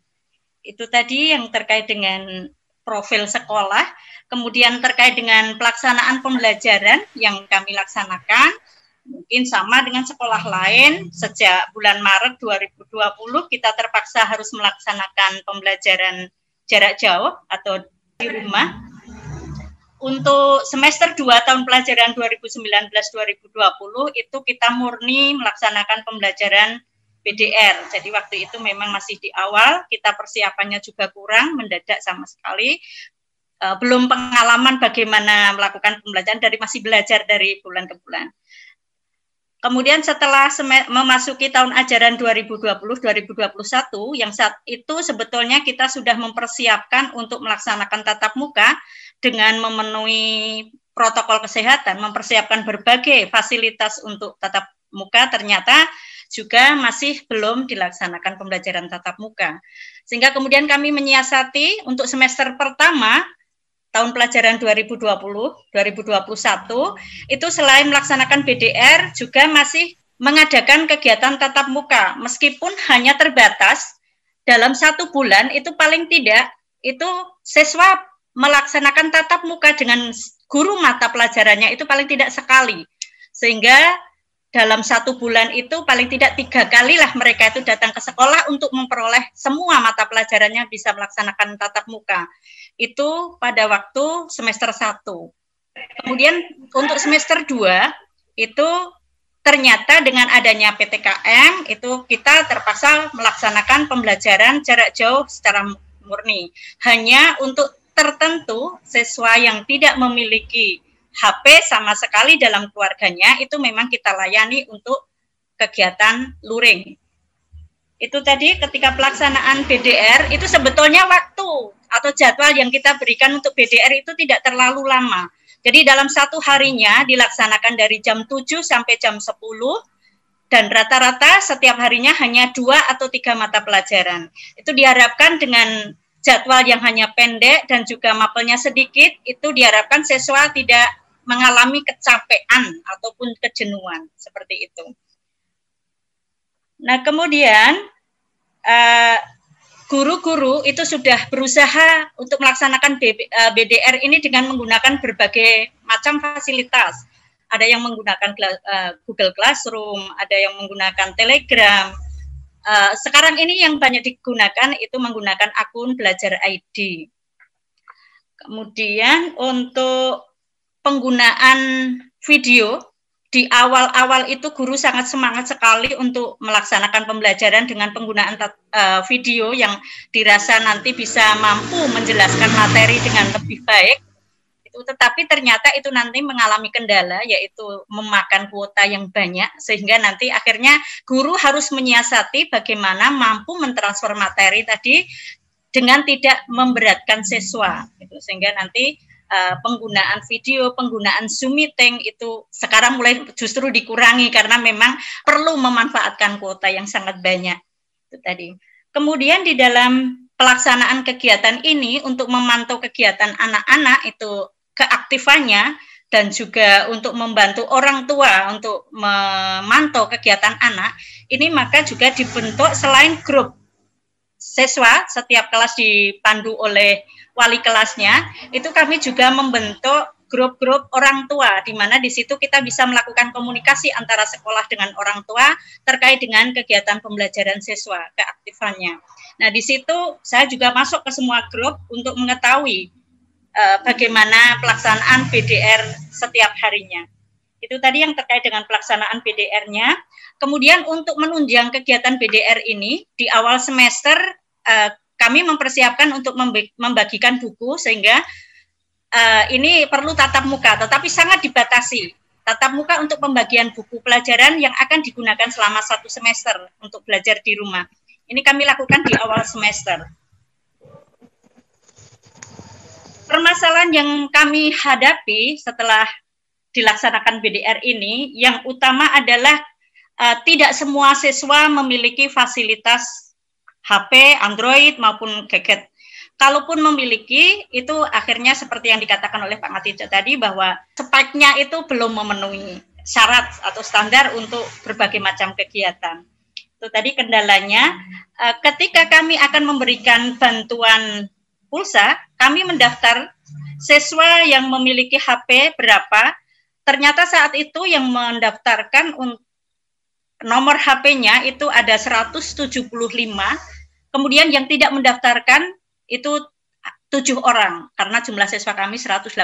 Itu tadi yang terkait dengan profil sekolah, kemudian terkait dengan pelaksanaan pembelajaran yang kami laksanakan, mungkin sama dengan sekolah lain, sejak bulan Maret 2020 kita terpaksa harus melaksanakan pembelajaran jarak jauh atau di rumah. Untuk semester 2 tahun pelajaran 2019-2020 itu kita murni melaksanakan pembelajaran BDR. Jadi waktu itu memang masih di awal, kita persiapannya juga kurang, mendadak sama sekali. Uh, belum pengalaman bagaimana melakukan pembelajaran dari masih belajar dari bulan ke bulan. Kemudian setelah memasuki tahun ajaran 2020-2021 yang saat itu sebetulnya kita sudah mempersiapkan untuk melaksanakan tatap muka dengan memenuhi protokol kesehatan, mempersiapkan berbagai fasilitas untuk tatap muka ternyata juga masih belum dilaksanakan pembelajaran tatap muka. Sehingga kemudian kami menyiasati untuk semester pertama tahun pelajaran 2020 2021 itu selain melaksanakan BDR juga masih mengadakan kegiatan tatap muka meskipun hanya terbatas dalam satu bulan itu paling tidak itu siswa melaksanakan tatap muka dengan guru mata pelajarannya itu paling tidak sekali sehingga dalam satu bulan itu paling tidak tiga kali lah mereka itu datang ke sekolah untuk memperoleh semua mata pelajarannya bisa melaksanakan tatap muka itu pada waktu semester 1. Kemudian untuk semester 2 itu ternyata dengan adanya PTKM itu kita terpaksa melaksanakan pembelajaran jarak jauh secara murni. Hanya untuk tertentu siswa yang tidak memiliki HP sama sekali dalam keluarganya itu memang kita layani untuk kegiatan luring. Itu tadi ketika pelaksanaan BDR itu sebetulnya waktu atau jadwal yang kita berikan untuk BDR itu tidak terlalu lama. Jadi dalam satu harinya dilaksanakan dari jam 7 sampai jam 10 dan rata-rata setiap harinya hanya dua atau tiga mata pelajaran. Itu diharapkan dengan jadwal yang hanya pendek dan juga mapelnya sedikit, itu diharapkan siswa tidak mengalami kecapean ataupun kejenuhan seperti itu. Nah kemudian uh, guru-guru itu sudah berusaha untuk melaksanakan BDR eh, ini dengan menggunakan berbagai macam fasilitas. Ada yang menggunakan eh, Google Classroom, ada yang menggunakan Telegram. Eh, sekarang ini yang banyak digunakan itu menggunakan akun belajar ID. Kemudian untuk penggunaan video di awal-awal itu guru sangat semangat sekali untuk melaksanakan pembelajaran dengan penggunaan uh, video yang dirasa nanti bisa mampu menjelaskan materi dengan lebih baik. Itu tetapi ternyata itu nanti mengalami kendala yaitu memakan kuota yang banyak sehingga nanti akhirnya guru harus menyiasati bagaimana mampu mentransfer materi tadi dengan tidak memberatkan siswa gitu. Sehingga nanti uh, penggunaan video, penggunaan Zoom meeting itu sekarang mulai justru dikurangi karena memang perlu memanfaatkan kuota yang sangat banyak. Itu tadi. Kemudian di dalam pelaksanaan kegiatan ini untuk memantau kegiatan anak-anak itu keaktifannya dan juga untuk membantu orang tua untuk memantau kegiatan anak ini maka juga dibentuk selain grup siswa setiap kelas dipandu oleh wali kelasnya, itu kami juga membentuk grup-grup orang tua di mana di situ kita bisa melakukan komunikasi antara sekolah dengan orang tua terkait dengan kegiatan pembelajaran siswa, keaktifannya. Nah, di situ saya juga masuk ke semua grup untuk mengetahui uh, bagaimana pelaksanaan BDR setiap harinya. Itu tadi yang terkait dengan pelaksanaan BDR-nya. Kemudian untuk menunjang kegiatan BDR ini di awal semester uh, kami mempersiapkan untuk membagikan buku sehingga uh, ini perlu tatap muka, tetapi sangat dibatasi. Tatap muka untuk pembagian buku pelajaran yang akan digunakan selama satu semester untuk belajar di rumah. Ini kami lakukan di awal semester. Permasalahan yang kami hadapi setelah dilaksanakan BDR ini, yang utama adalah uh, tidak semua siswa memiliki fasilitas HP, Android maupun gadget. Kalaupun memiliki, itu akhirnya seperti yang dikatakan oleh Pak Ngatijo tadi bahwa speknya itu belum memenuhi. syarat atau standar untuk berbagai macam kegiatan. Itu tadi kendalanya. Uh, ketika kami akan memberikan bantuan pulsa, kami mendaftar siswa yang memiliki HP berapa. Ternyata saat itu yang mendaftarkan nomor HP-nya itu ada 175. Kemudian yang tidak mendaftarkan itu tujuh orang karena jumlah siswa kami 182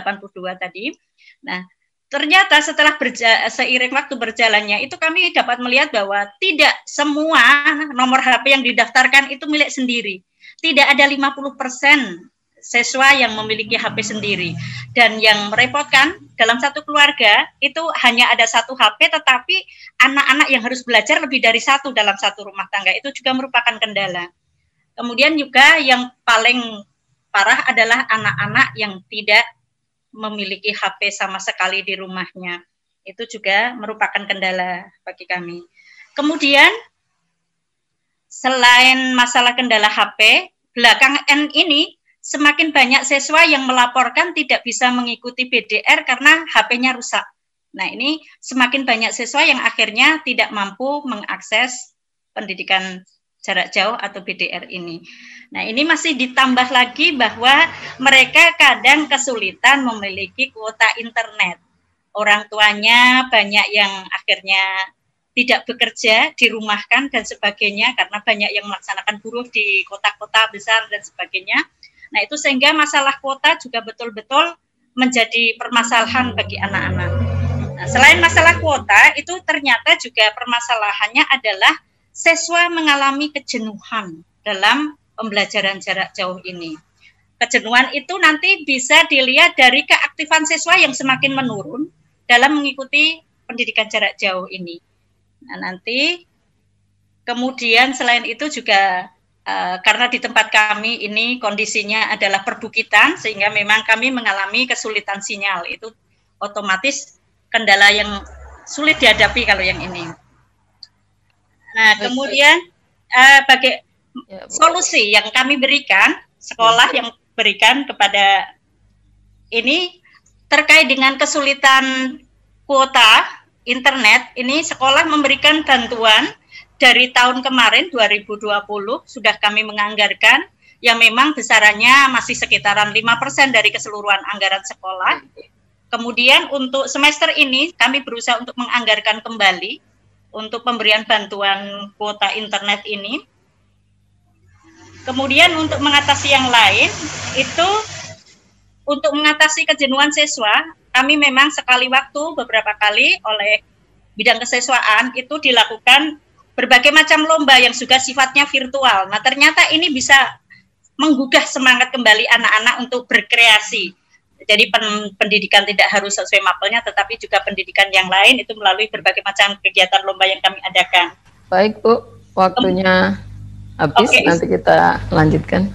tadi. Nah, ternyata setelah berja seiring waktu berjalannya itu kami dapat melihat bahwa tidak semua nomor HP yang didaftarkan itu milik sendiri. Tidak ada 50% siswa yang memiliki HP sendiri. Dan yang merepotkan dalam satu keluarga itu hanya ada satu HP tetapi anak-anak yang harus belajar lebih dari satu dalam satu rumah tangga itu juga merupakan kendala. Kemudian juga yang paling parah adalah anak-anak yang tidak memiliki HP sama sekali di rumahnya. Itu juga merupakan kendala bagi kami. Kemudian selain masalah kendala HP, belakangan ini semakin banyak siswa yang melaporkan tidak bisa mengikuti BDR karena HP-nya rusak. Nah, ini semakin banyak siswa yang akhirnya tidak mampu mengakses pendidikan jarak jauh atau BDR ini. Nah, ini masih ditambah lagi bahwa mereka kadang kesulitan memiliki kuota internet. Orang tuanya banyak yang akhirnya tidak bekerja, dirumahkan dan sebagainya karena banyak yang melaksanakan buruh di kota-kota besar dan sebagainya. Nah, itu sehingga masalah kuota juga betul-betul menjadi permasalahan bagi anak-anak. Nah, selain masalah kuota, itu ternyata juga permasalahannya adalah siswa mengalami kejenuhan dalam pembelajaran jarak jauh ini. Kejenuhan itu nanti bisa dilihat dari keaktifan siswa yang semakin menurun dalam mengikuti pendidikan jarak jauh ini. Nah, nanti kemudian selain itu juga uh, karena di tempat kami ini kondisinya adalah perbukitan sehingga memang kami mengalami kesulitan sinyal. Itu otomatis kendala yang sulit dihadapi kalau yang ini. Nah, kemudian uh, bagi ya, solusi yang kami berikan, sekolah yang berikan kepada ini terkait dengan kesulitan kuota internet, ini sekolah memberikan bantuan dari tahun kemarin 2020 sudah kami menganggarkan yang memang besarannya masih sekitaran 5% dari keseluruhan anggaran sekolah. Kemudian untuk semester ini kami berusaha untuk menganggarkan kembali untuk pemberian bantuan kuota internet ini Kemudian untuk mengatasi yang lain itu untuk mengatasi kejenuhan siswa, kami memang sekali waktu beberapa kali oleh bidang kesiswaan itu dilakukan berbagai macam lomba yang juga sifatnya virtual. Nah, ternyata ini bisa menggugah semangat kembali anak-anak untuk berkreasi. Jadi pendidikan tidak harus sesuai mapelnya, tetapi juga pendidikan yang lain itu melalui berbagai macam kegiatan lomba yang kami adakan. Baik Bu, waktunya habis okay. nanti kita lanjutkan.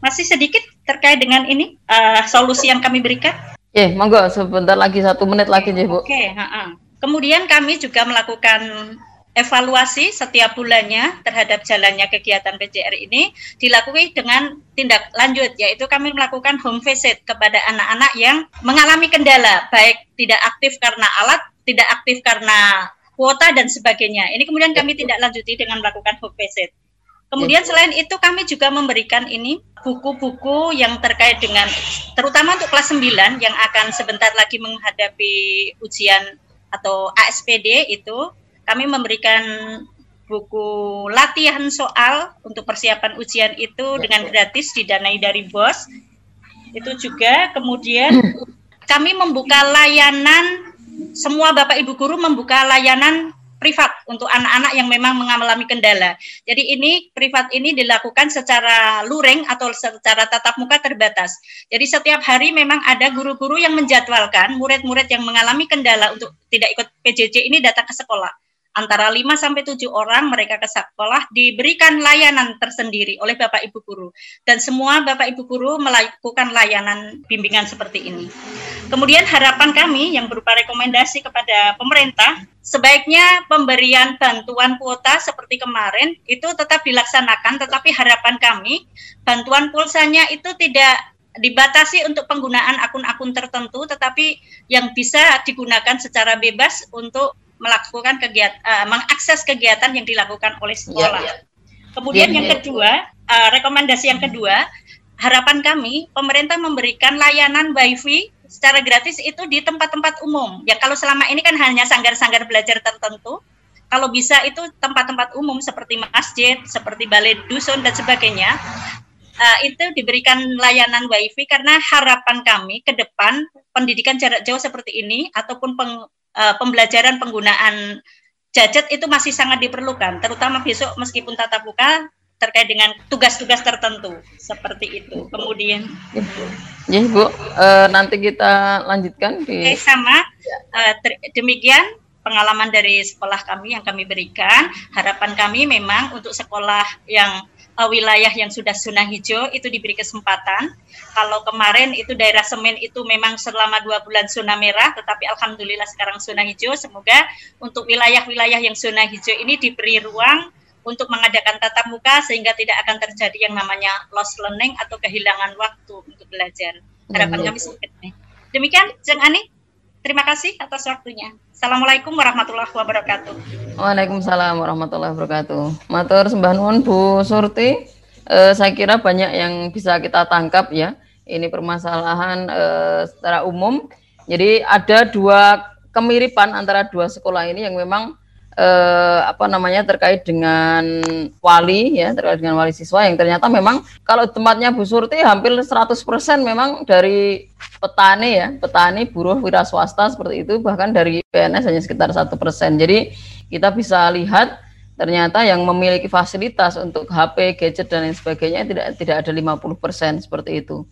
Masih sedikit terkait dengan ini uh, solusi yang kami berikan? Ya, yeah, monggo sebentar lagi satu menit lagi ya Bu. Oke, okay, kemudian kami juga melakukan evaluasi setiap bulannya terhadap jalannya kegiatan PJR ini dilakukan dengan tindak lanjut yaitu kami melakukan home visit kepada anak-anak yang mengalami kendala baik tidak aktif karena alat, tidak aktif karena kuota dan sebagainya. Ini kemudian kami tidak lanjuti dengan melakukan home visit. Kemudian selain itu kami juga memberikan ini buku-buku yang terkait dengan terutama untuk kelas 9 yang akan sebentar lagi menghadapi ujian atau ASPD itu kami memberikan buku latihan soal untuk persiapan ujian itu dengan gratis didanai dari BOS. Itu juga kemudian kami membuka layanan semua Bapak Ibu guru membuka layanan privat untuk anak-anak yang memang mengalami kendala. Jadi ini privat ini dilakukan secara luring atau secara tatap muka terbatas. Jadi setiap hari memang ada guru-guru yang menjadwalkan murid-murid yang mengalami kendala untuk tidak ikut PJJ ini datang ke sekolah antara 5 sampai 7 orang mereka ke sekolah diberikan layanan tersendiri oleh Bapak Ibu guru dan semua Bapak Ibu guru melakukan layanan bimbingan seperti ini. Kemudian harapan kami yang berupa rekomendasi kepada pemerintah sebaiknya pemberian bantuan kuota seperti kemarin itu tetap dilaksanakan tetapi harapan kami bantuan pulsanya itu tidak dibatasi untuk penggunaan akun-akun tertentu, tetapi yang bisa digunakan secara bebas untuk melakukan kegiatan, uh, mengakses kegiatan yang dilakukan oleh iya, sekolah. Ya, ya. Kemudian ya, yang ya. kedua, uh, rekomendasi yang kedua, harapan kami pemerintah memberikan layanan wifi secara gratis itu di tempat-tempat umum. Ya kalau selama ini kan hanya sanggar-sanggar belajar tertentu, kalau bisa itu tempat-tempat umum seperti masjid, seperti balai dusun dan sebagainya, uh, itu diberikan layanan wifi karena harapan kami ke depan pendidikan jarak jauh seperti ini ataupun peng, uh, pembelajaran penggunaan gadget itu masih sangat diperlukan, terutama besok meskipun tatap muka terkait dengan tugas-tugas tertentu seperti itu. Kemudian, ya Bu, e, nanti kita lanjutkan di. Oke, sama. E, demikian pengalaman dari sekolah kami yang kami berikan. Harapan kami memang untuk sekolah yang uh, wilayah yang sudah zona hijau itu diberi kesempatan. Kalau kemarin itu daerah Semen itu memang selama dua bulan zona merah, tetapi alhamdulillah sekarang zona hijau. Semoga untuk wilayah-wilayah yang zona hijau ini diberi ruang untuk mengadakan tatap muka sehingga tidak akan terjadi yang namanya lost learning atau kehilangan waktu untuk belajar. Harapan kami seperti ini. Demikian, Jeng Ani. Terima kasih atas waktunya. Assalamualaikum warahmatullahi wabarakatuh. Waalaikumsalam warahmatullahi wabarakatuh. Matur sembah nuwun Bu Surti. Eh, saya kira banyak yang bisa kita tangkap ya. Ini permasalahan eh, secara umum. Jadi ada dua kemiripan antara dua sekolah ini yang memang eh, apa namanya terkait dengan wali ya terkait dengan wali siswa yang ternyata memang kalau tempatnya Bu Surti hampir 100% memang dari petani ya petani buruh wira swasta seperti itu bahkan dari PNS hanya sekitar satu persen jadi kita bisa lihat ternyata yang memiliki fasilitas untuk HP, gadget dan lain sebagainya tidak tidak ada 50% seperti itu.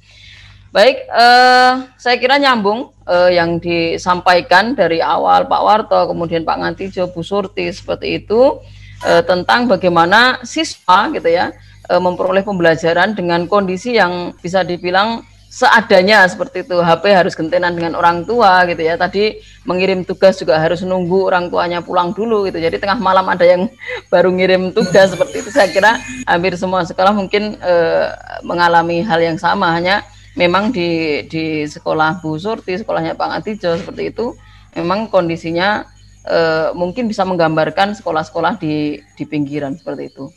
Baik, eh, saya kira nyambung eh, yang disampaikan dari awal Pak Warto, kemudian Pak Ngantijo, Bu Surti seperti itu eh, tentang bagaimana siswa gitu ya eh, memperoleh pembelajaran dengan kondisi yang bisa dibilang seadanya seperti itu. HP harus gentenan dengan orang tua gitu ya. Tadi mengirim tugas juga harus nunggu orang tuanya pulang dulu gitu. Jadi tengah malam ada yang baru ngirim tugas seperti itu. Saya kira hampir semua sekolah mungkin eh, mengalami hal yang sama hanya memang di di sekolah Bu Surti, sekolahnya Pak Atijo seperti itu, memang kondisinya e, mungkin bisa menggambarkan sekolah-sekolah di di pinggiran seperti itu.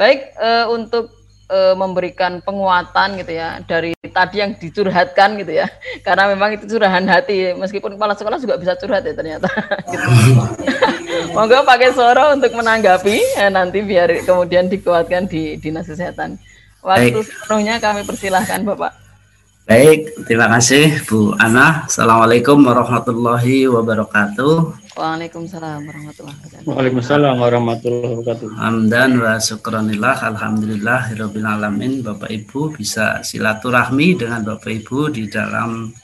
Baik e, untuk e, memberikan penguatan gitu ya dari tadi yang dicurhatkan gitu ya, karena memang itu curahan hati, meskipun kepala sekolah juga bisa curhat ya ternyata. gitu. Monggo pakai suara untuk menanggapi ya, nanti biar kemudian dikuatkan di dinas kesehatan. Waktu sepenuhnya kami persilahkan Bapak. Baik, terima kasih Bu Ana. Assalamualaikum warahmatullahi wabarakatuh. Waalaikumsalam warahmatullahi wabarakatuh. Waalaikumsalam warahmatullahi wabarakatuh. Hamdan wa syukranillah alhamdulillah alamin Bapak Ibu bisa silaturahmi dengan Bapak Ibu di dalam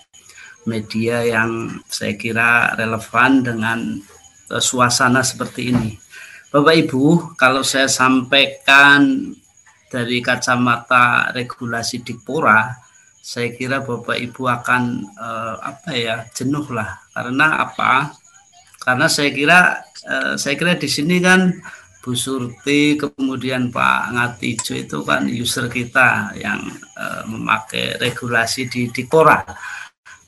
media yang saya kira relevan dengan suasana seperti ini. Bapak Ibu, kalau saya sampaikan dari kacamata regulasi Dikpora, saya kira Bapak Ibu akan uh, apa ya jenuh lah karena apa? Karena saya kira uh, saya kira di sini kan Bu Surti kemudian Pak Ngatijo itu kan user kita yang uh, memakai regulasi di Dikora.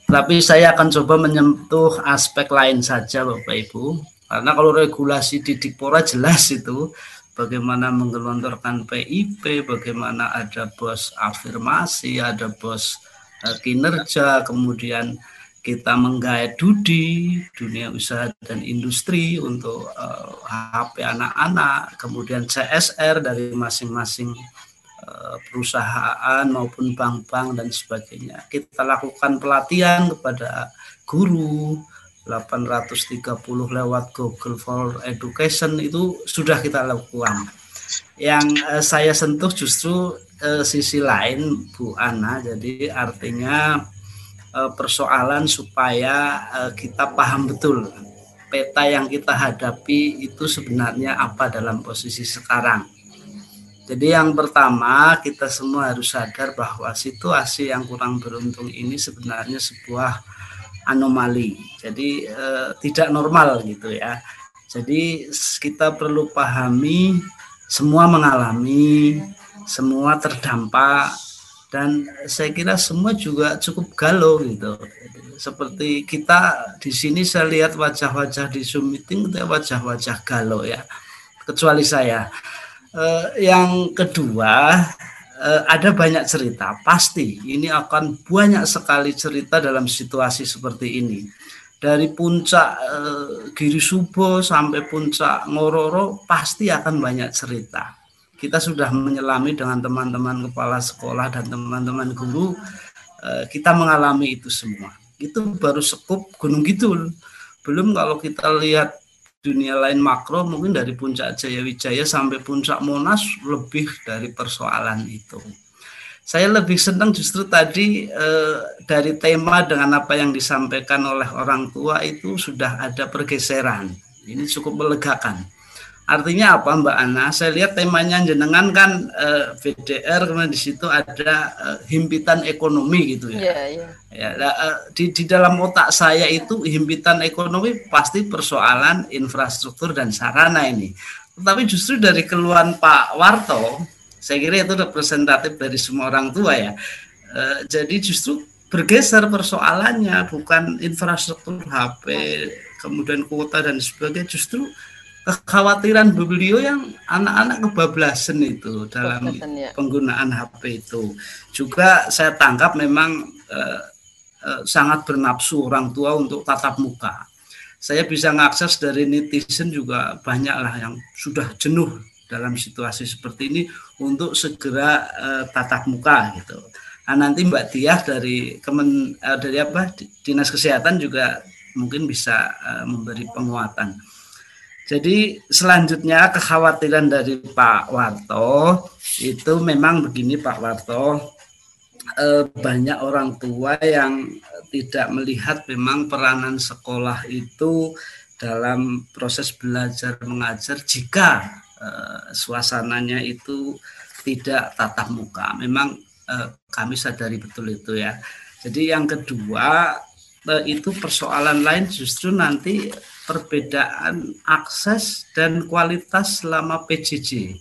Tapi saya akan coba menyentuh aspek lain saja Bapak Ibu. Karena kalau regulasi di Dikpora jelas itu bagaimana menggelontorkan PIP, bagaimana ada bos afirmasi, ada bos uh, kinerja, kemudian kita menggait Dudi, dunia usaha dan industri untuk uh, eh, HP anak-anak, kemudian CSR dari masing-masing uh, perusahaan maupun bank-bank dan sebagainya. Kita lakukan pelatihan kepada guru, 830 lewat Google for Education itu sudah kita lakukan. Yang uh, saya sentuh justru uh, sisi lain Bu Ana, jadi artinya uh, persoalan supaya uh, kita paham betul peta yang kita hadapi itu sebenarnya apa dalam posisi sekarang. Jadi yang pertama kita semua harus sadar bahwa situasi yang kurang beruntung ini sebenarnya sebuah anomali. Jadi eh, tidak normal gitu ya. Jadi kita perlu pahami semua mengalami, semua terdampak dan saya kira semua juga cukup galau gitu seperti kita di sini saya lihat wajah-wajah di Zoom meeting itu wajah-wajah galau ya kecuali saya eh, yang kedua eh, ada banyak cerita. Pasti ini akan banyak sekali cerita dalam situasi seperti ini. Dari puncak eh, Giri Subo sampai puncak Ngororo pasti akan banyak cerita. Kita sudah menyelami dengan teman-teman kepala sekolah dan teman-teman guru eh, kita mengalami itu semua. Itu baru sekup Gunung Kidul. Belum kalau kita lihat dunia lain makro mungkin dari puncak Jaya Wijaya sampai puncak Monas lebih dari persoalan itu. Saya lebih senang justru tadi eh, dari tema dengan apa yang disampaikan oleh orang tua itu sudah ada pergeseran. Ini cukup melegakan Artinya apa Mbak Ana? Saya lihat temanya jenengan kan eh, VDR kemudian di situ ada eh, himpitan ekonomi gitu ya. Iya, iya. Ya, eh, di di dalam otak saya itu himpitan ekonomi pasti persoalan infrastruktur dan sarana ini. Tetapi justru dari keluhan Pak Warto, saya kira itu representatif dari semua orang tua ya. Eh, jadi justru bergeser persoalannya bukan infrastruktur HP, kemudian kuota dan sebagainya justru kekhawatiran beliau yang anak-anak kebablasan itu dalam ya. penggunaan HP itu. Juga saya tangkap memang eh, eh, sangat bernafsu orang tua untuk tatap muka. Saya bisa mengakses dari netizen juga banyaklah yang sudah jenuh dalam situasi seperti ini untuk segera eh, tatap muka gitu. Nah, nanti Mbak Tiah dari Kemen eh, dari apa Dinas Kesehatan juga mungkin bisa eh, memberi penguatan jadi selanjutnya kekhawatiran dari Pak Warto itu memang begini Pak Warto eh, banyak orang tua yang tidak melihat memang peranan sekolah itu dalam proses belajar mengajar jika eh, suasananya itu tidak tatap muka. Memang eh, kami sadari betul itu ya. Jadi yang kedua itu persoalan lain justru nanti perbedaan akses dan kualitas selama PJJ.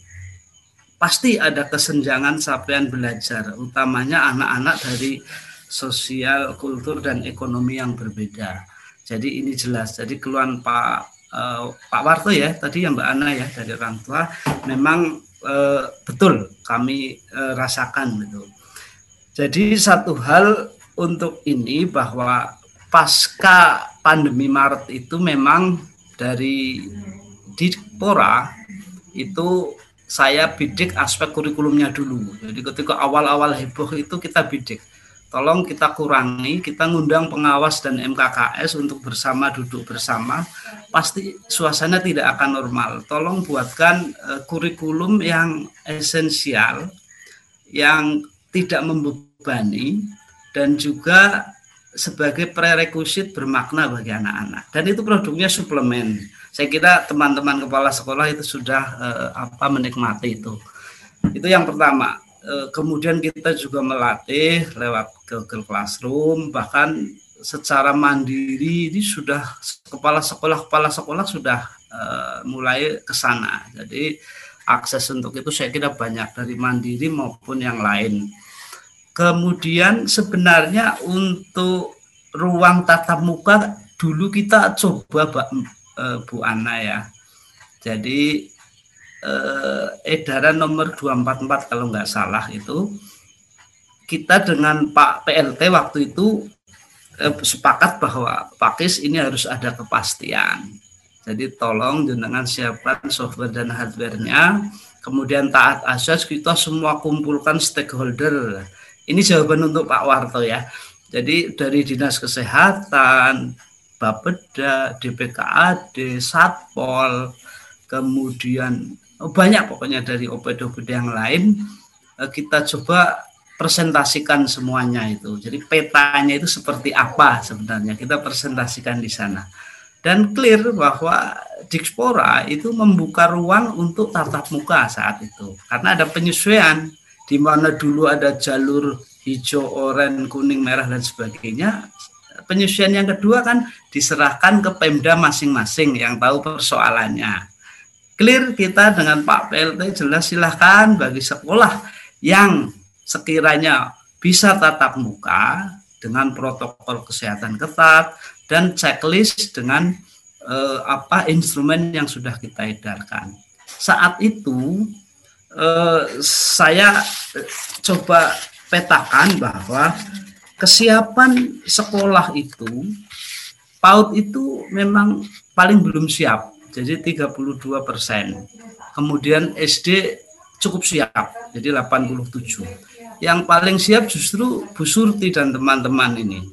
Pasti ada kesenjangan capaian belajar, utamanya anak-anak dari sosial, kultur, dan ekonomi yang berbeda. Jadi ini jelas. Jadi keluhan Pak uh, Pak Warto ya, tadi yang Mbak Ana ya dari orang tua, memang uh, betul kami uh, rasakan gitu. Jadi satu hal untuk ini bahwa pasca pandemi Maret itu memang dari Dikpora itu saya bidik aspek kurikulumnya dulu. Jadi ketika awal-awal heboh itu kita bidik. Tolong kita kurangi, kita ngundang pengawas dan MKKS untuk bersama duduk bersama. Pasti suasana tidak akan normal. Tolong buatkan uh, kurikulum yang esensial, yang tidak membebani dan juga sebagai prerequisite bermakna bagi anak-anak. Dan itu produknya suplemen. Saya kira teman-teman kepala sekolah itu sudah eh, apa menikmati itu. Itu yang pertama. Eh, kemudian kita juga melatih lewat Google Classroom. Bahkan secara mandiri ini sudah kepala sekolah kepala sekolah sudah eh, mulai ke sana. Jadi akses untuk itu saya kira banyak dari mandiri maupun yang lain Kemudian sebenarnya untuk ruang tatap muka dulu kita coba Mbak e, Bu Ana ya. Jadi eh, edaran nomor 244 kalau nggak salah itu kita dengan Pak PLT waktu itu eh, sepakat bahwa Pakis ini harus ada kepastian. Jadi tolong jenengan siapkan software dan hardware-nya. Kemudian taat asas kita semua kumpulkan stakeholder ini jawaban untuk Pak Warto ya. Jadi dari Dinas Kesehatan, Bapeda, DPKAD, Satpol, kemudian oh banyak pokoknya dari OPD-OPD yang lain eh, kita coba presentasikan semuanya itu. Jadi petanya itu seperti apa sebenarnya kita presentasikan di sana. Dan clear bahwa Dikspora itu membuka ruang untuk tatap muka saat itu. Karena ada penyesuaian di mana dulu ada jalur hijau, oranye, kuning, merah dan sebagainya. Penyusuan yang kedua kan diserahkan ke Pemda masing-masing yang tahu persoalannya. Clear kita dengan Pak PLT jelas silahkan bagi sekolah yang sekiranya bisa tatap muka dengan protokol kesehatan ketat dan checklist dengan eh, apa instrumen yang sudah kita edarkan. Saat itu eh, saya coba petakan bahwa kesiapan sekolah itu PAUD itu memang paling belum siap, jadi 32 persen. Kemudian SD cukup siap, jadi 87. Yang paling siap justru Bu Surti dan teman-teman ini.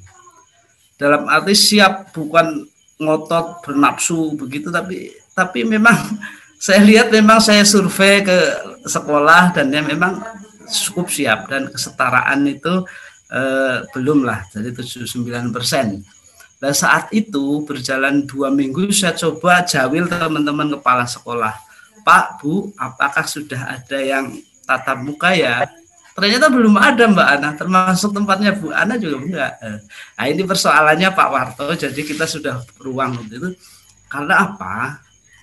Dalam arti siap bukan ngotot bernafsu begitu, tapi tapi memang saya lihat memang saya survei ke sekolah dan ya memang cukup siap dan kesetaraan itu eh, belum lah, jadi 79 persen Nah saat itu berjalan dua minggu saya coba jawil teman-teman kepala sekolah. Pak, Bu, apakah sudah ada yang tatap muka ya? Ternyata belum ada Mbak Ana, termasuk tempatnya Bu Ana juga enggak. Nah ini persoalannya Pak Warto, jadi kita sudah ruang untuk itu. Karena apa?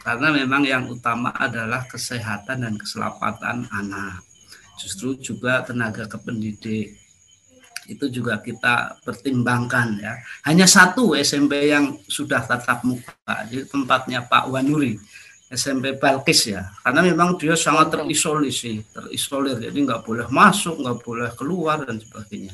Karena memang yang utama adalah kesehatan dan keselamatan anak. Justru juga tenaga kependidik itu juga kita pertimbangkan ya. Hanya satu SMP yang sudah tatap muka di tempatnya Pak Wanuri, SMP Balkis ya. Karena memang dia sangat terisolasi, terisolir, jadi nggak boleh masuk, nggak boleh keluar dan sebagainya.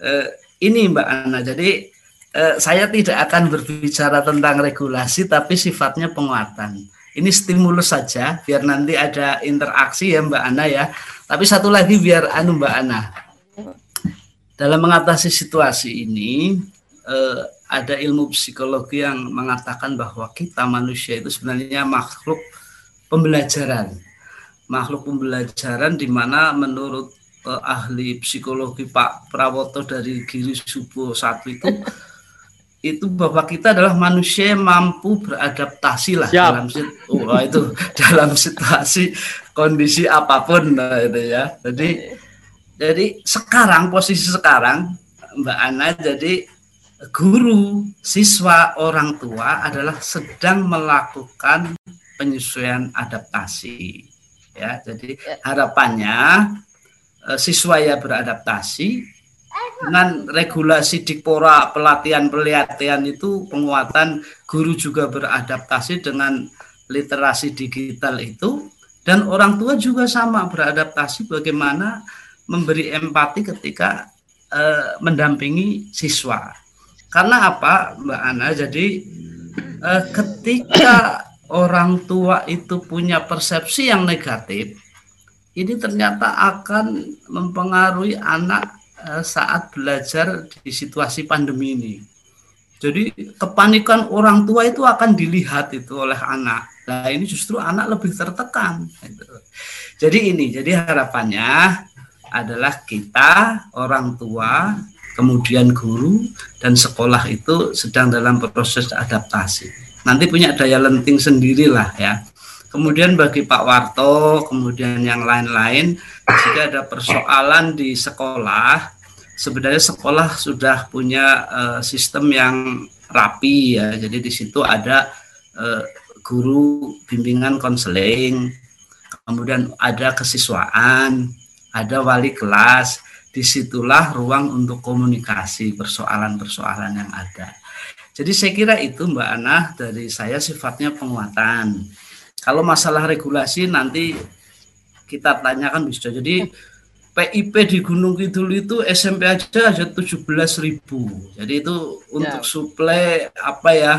Eh, ini Mbak Ana, jadi eh, saya tidak akan berbicara tentang regulasi, tapi sifatnya penguatan. Ini stimulus saja, biar nanti ada interaksi ya Mbak Ana ya. Tapi satu lagi biar anu Mbak Ana dalam mengatasi situasi ini eh, ada ilmu psikologi yang mengatakan bahwa kita manusia itu sebenarnya makhluk pembelajaran makhluk pembelajaran di mana menurut eh, ahli psikologi Pak Prawoto dari Giri Subo satu itu itu bahwa kita adalah manusia yang mampu beradaptasi lah Siap. dalam oh, itu dalam situasi kondisi apa pun nah, itu ya jadi jadi sekarang posisi sekarang Mbak Ana jadi guru, siswa, orang tua adalah sedang melakukan penyesuaian adaptasi. Ya, jadi ya. harapannya eh, siswa ya beradaptasi dengan regulasi dikpora pelatihan pelatihan itu penguatan guru juga beradaptasi dengan literasi digital itu dan orang tua juga sama beradaptasi bagaimana memberi empati ketika uh, mendampingi siswa. Karena apa, Mbak Ana? Jadi uh, ketika orang tua itu punya persepsi yang negatif, ini ternyata akan mempengaruhi anak saat belajar di situasi pandemi ini. Jadi kepanikan orang tua itu akan dilihat itu oleh anak. Nah ini justru anak lebih tertekan. Jadi ini, jadi harapannya adalah kita orang tua, kemudian guru dan sekolah itu sedang dalam proses adaptasi. Nanti punya daya lenting sendirilah ya. Kemudian bagi Pak Warto, kemudian yang lain-lain, jika ada persoalan di sekolah, sebenarnya sekolah sudah punya uh, sistem yang rapi ya. Jadi di situ ada uh, guru bimbingan konseling, kemudian ada kesiswaan, ada wali kelas, di situlah ruang untuk komunikasi persoalan-persoalan yang ada. Jadi saya kira itu Mbak Ana dari saya sifatnya penguatan. Kalau masalah regulasi nanti kita tanyakan bisa. Jadi PIP di Gunung Kidul itu SMP aja aja 17 ribu. Jadi itu untuk ya. suplai apa ya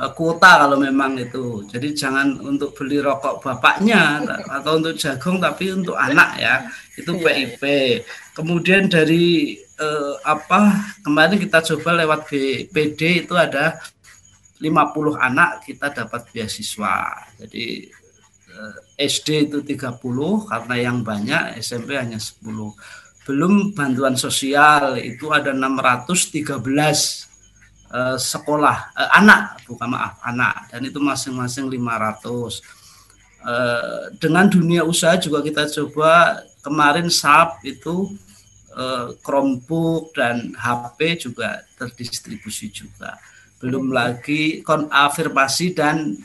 Eh, kuota kalau memang itu. Jadi jangan untuk beli rokok bapaknya atau untuk jagung tapi untuk anak ya. Itu PIP. Iya. Kemudian dari eh, apa kemarin kita coba lewat BPD itu ada 50 anak kita dapat beasiswa. Jadi SD itu 30 karena yang banyak SMP hanya 10. Belum bantuan sosial itu ada 613 eh, sekolah eh, anak bukan maaf anak. Dan itu masing-masing 500 eh, dengan dunia usaha juga kita coba kemarin SAP itu eh, Chromebook dan HP juga terdistribusi juga. Belum lagi konafirmasi dan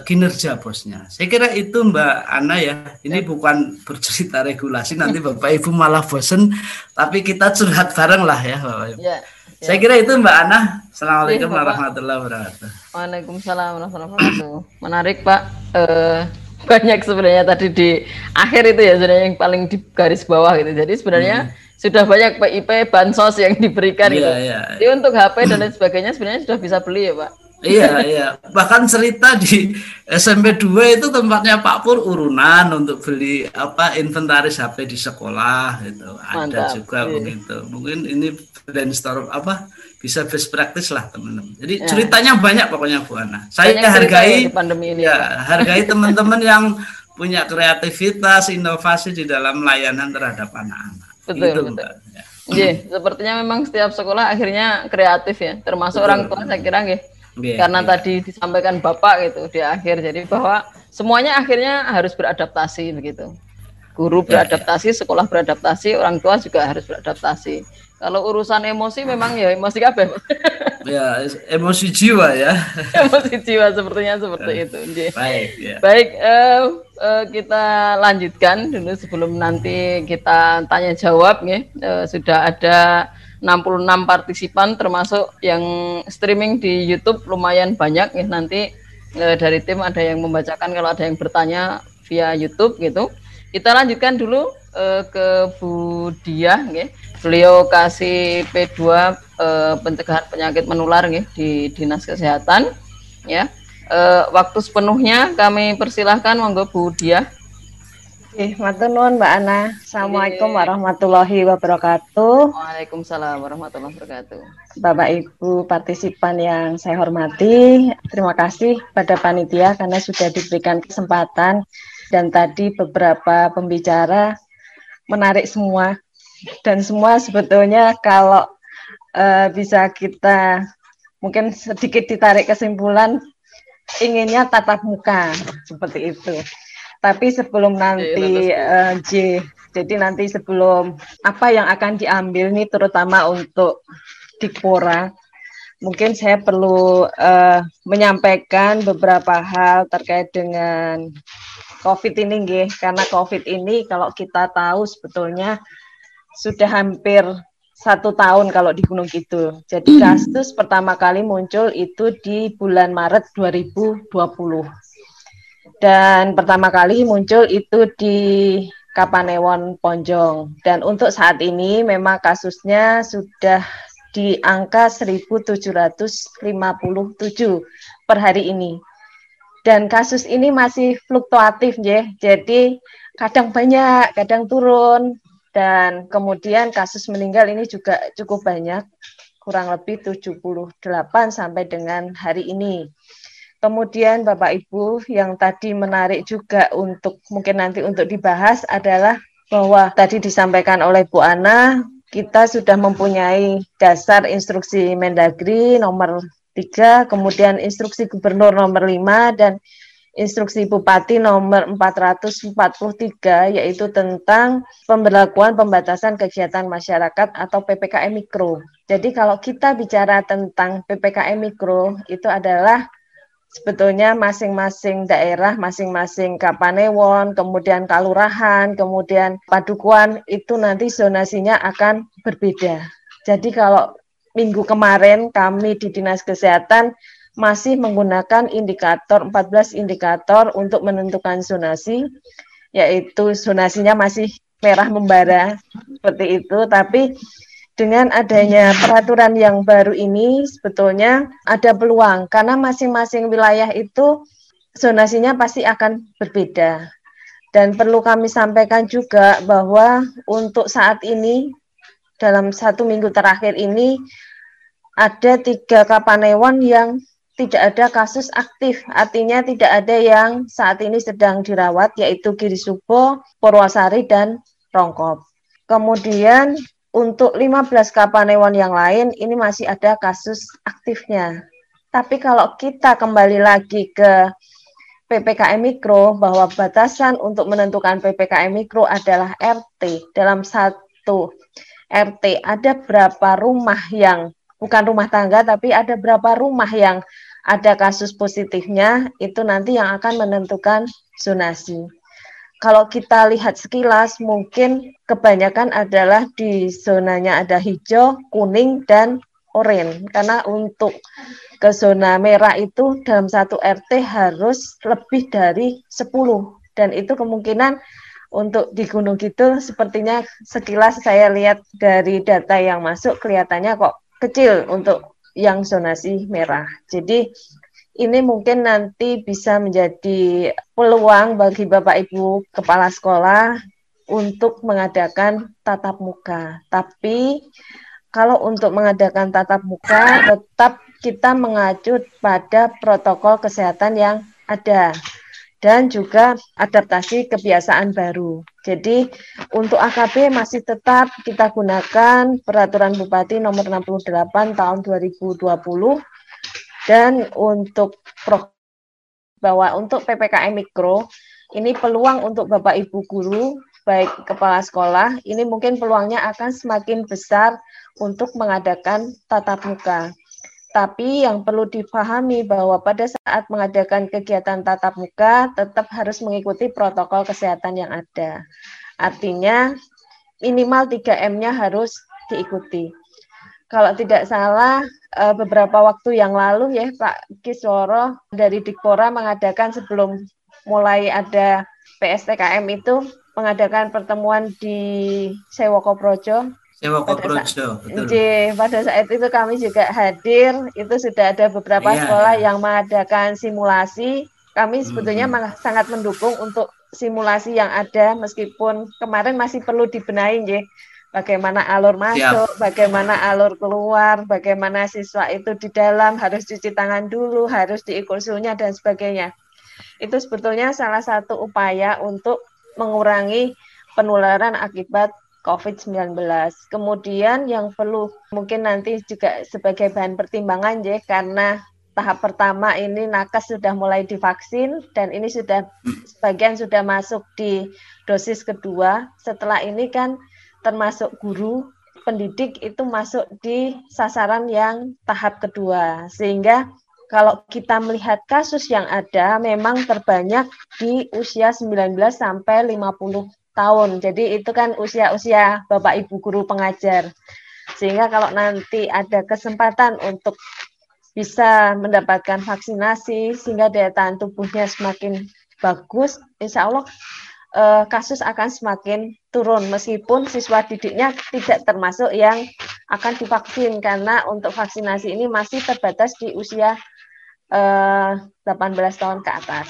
kinerja bosnya. Saya kira itu Mbak Ana ya. Ini ya. bukan bercerita regulasi nanti Bapak Ibu malah bosen, tapi kita curhat bareng lah ya Bapak Ibu. Ya, ya. Saya kira itu Mbak Ana. Assalamualaikum ya, warahmatullahi wabarakatuh. Waalaikumsalam warahmatullahi wabarakatuh. Menarik Pak. Uh, banyak sebenarnya tadi di akhir itu ya sebenarnya yang paling di garis bawah gitu. Jadi sebenarnya hmm. sudah banyak PIP bansos yang diberikan yeah, gitu. Yeah. Jadi untuk HP dan lain sebagainya sebenarnya sudah bisa beli ya Pak. Iya iya bahkan cerita di SMP 2 itu tempatnya Pak Pur urunan untuk beli apa inventaris HP di sekolah itu ada juga iya. begitu mungkin ini brainstorm apa bisa best practice lah teman-teman. Jadi ya. ceritanya banyak pokoknya Bu Ana. Saya banyak hargai pandemi ini, ya, ya hargai teman-teman yang punya kreativitas, inovasi di dalam layanan terhadap anak-anak. Betul, gitu, betul. Ya. Yeah, sepertinya memang setiap sekolah akhirnya kreatif ya, termasuk betul. orang tua saya kira nggih. Yeah, Karena yeah. tadi disampaikan Bapak gitu di akhir jadi bahwa semuanya akhirnya harus beradaptasi begitu. Guru ya, ya. beradaptasi, yeah, sekolah beradaptasi, orang tua juga harus beradaptasi kalau urusan emosi memang ya emosi kabeh. ya, emosi jiwa ya. emosi jiwa sepertinya seperti ya. itu. Baik, ya. Baik, uh, uh, kita lanjutkan dulu sebelum nanti kita tanya jawab ya. Uh, sudah ada 66 partisipan termasuk yang streaming di YouTube lumayan banyak ya. Nanti uh, dari tim ada yang membacakan kalau ada yang bertanya via YouTube gitu. Kita lanjutkan dulu uh, ke Bu Diah ya beliau kasih P2 eh, pencegahan penyakit menular nih, di Dinas Kesehatan ya. Eh, waktu sepenuhnya kami persilahkan monggo Bu Dia. Eh, matur nuwun Mbak Ana. Assalamualaikum warahmatullahi wabarakatuh. Waalaikumsalam warahmatullahi wabarakatuh. Bapak Ibu partisipan yang saya hormati, terima kasih pada panitia karena sudah diberikan kesempatan dan tadi beberapa pembicara menarik semua dan semua sebetulnya kalau uh, bisa kita mungkin sedikit ditarik kesimpulan inginnya tatap muka seperti itu. Tapi sebelum nanti uh, J, jadi nanti sebelum apa yang akan diambil nih terutama untuk Dikpora, mungkin saya perlu uh, menyampaikan beberapa hal terkait dengan COVID ini, nggih. karena COVID ini kalau kita tahu sebetulnya sudah hampir satu tahun kalau di Gunung Kidul. Jadi hmm. kasus pertama kali muncul itu di bulan Maret 2020. Dan pertama kali muncul itu di Kapanewon Ponjong. Dan untuk saat ini memang kasusnya sudah di angka 1757 per hari ini. Dan kasus ini masih fluktuatif ya. Jadi kadang banyak, kadang turun, dan kemudian kasus meninggal ini juga cukup banyak, kurang lebih 78 sampai dengan hari ini. Kemudian Bapak Ibu yang tadi menarik juga untuk mungkin nanti untuk dibahas adalah bahwa tadi disampaikan oleh Bu Ana, kita sudah mempunyai dasar instruksi Mendagri nomor 3, kemudian instruksi gubernur nomor 5 dan Instruksi Bupati nomor 443 yaitu tentang pemberlakuan pembatasan kegiatan masyarakat atau PPKM Mikro. Jadi kalau kita bicara tentang PPKM Mikro itu adalah sebetulnya masing-masing daerah, masing-masing kapanewon, kemudian kalurahan, kemudian padukuan itu nanti zonasinya akan berbeda. Jadi kalau minggu kemarin kami di Dinas Kesehatan masih menggunakan indikator 14 indikator untuk menentukan zonasi yaitu zonasinya masih merah membara seperti itu tapi dengan adanya peraturan yang baru ini sebetulnya ada peluang karena masing-masing wilayah itu zonasinya pasti akan berbeda dan perlu kami sampaikan juga bahwa untuk saat ini dalam satu minggu terakhir ini ada tiga kapanewon yang tidak ada kasus aktif, artinya tidak ada yang saat ini sedang dirawat, yaitu Giri Subo, Purwasari, dan Rongkop. Kemudian untuk 15 kapanewon yang lain, ini masih ada kasus aktifnya. Tapi kalau kita kembali lagi ke PPKM Mikro, bahwa batasan untuk menentukan PPKM Mikro adalah RT. Dalam satu RT ada berapa rumah yang bukan rumah tangga tapi ada berapa rumah yang ada kasus positifnya, itu nanti yang akan menentukan zonasi. Kalau kita lihat sekilas, mungkin kebanyakan adalah di zonanya ada hijau, kuning, dan oranye. Karena untuk ke zona merah itu dalam satu RT harus lebih dari 10. Dan itu kemungkinan untuk di Gunung Kidul sepertinya sekilas saya lihat dari data yang masuk kelihatannya kok kecil untuk yang zonasi merah. Jadi ini mungkin nanti bisa menjadi peluang bagi Bapak Ibu kepala sekolah untuk mengadakan tatap muka. Tapi kalau untuk mengadakan tatap muka tetap kita mengacu pada protokol kesehatan yang ada dan juga adaptasi kebiasaan baru. Jadi untuk AKB masih tetap kita gunakan peraturan Bupati nomor 68 tahun 2020 dan untuk pro bahwa untuk PPKM mikro ini peluang untuk Bapak Ibu guru baik kepala sekolah ini mungkin peluangnya akan semakin besar untuk mengadakan tatap muka. Tapi yang perlu dipahami bahwa pada saat mengadakan kegiatan tatap muka tetap harus mengikuti protokol kesehatan yang ada. Artinya minimal 3M-nya harus diikuti. Kalau tidak salah uh, beberapa waktu yang lalu ya Pak Kisworo dari Dikpora mengadakan sebelum mulai ada PSTKM itu mengadakan pertemuan di Sewoko Projo. Sewoko Projo, betul. Di, pada saat itu kami juga hadir, itu sudah ada beberapa iya, sekolah iya. yang mengadakan simulasi. Kami sebetulnya hmm. sangat mendukung untuk simulasi yang ada meskipun kemarin masih perlu dibenahi ya bagaimana alur masuk, Siap. bagaimana alur keluar, bagaimana siswa itu di dalam harus cuci tangan dulu, harus diikut suhunya dan sebagainya. Itu sebetulnya salah satu upaya untuk mengurangi penularan akibat COVID-19. Kemudian yang perlu mungkin nanti juga sebagai bahan pertimbangan ya karena tahap pertama ini nakes sudah mulai divaksin dan ini sudah hmm. sebagian sudah masuk di dosis kedua. Setelah ini kan termasuk guru pendidik itu masuk di sasaran yang tahap kedua sehingga kalau kita melihat kasus yang ada memang terbanyak di usia 19 sampai 50 tahun. Jadi itu kan usia-usia Bapak Ibu guru pengajar. Sehingga kalau nanti ada kesempatan untuk bisa mendapatkan vaksinasi sehingga daya tahan tubuhnya semakin bagus, insya Allah uh, kasus akan semakin turun meskipun siswa didiknya tidak termasuk yang akan divaksin karena untuk vaksinasi ini masih terbatas di usia uh, eh, 18 tahun ke atas.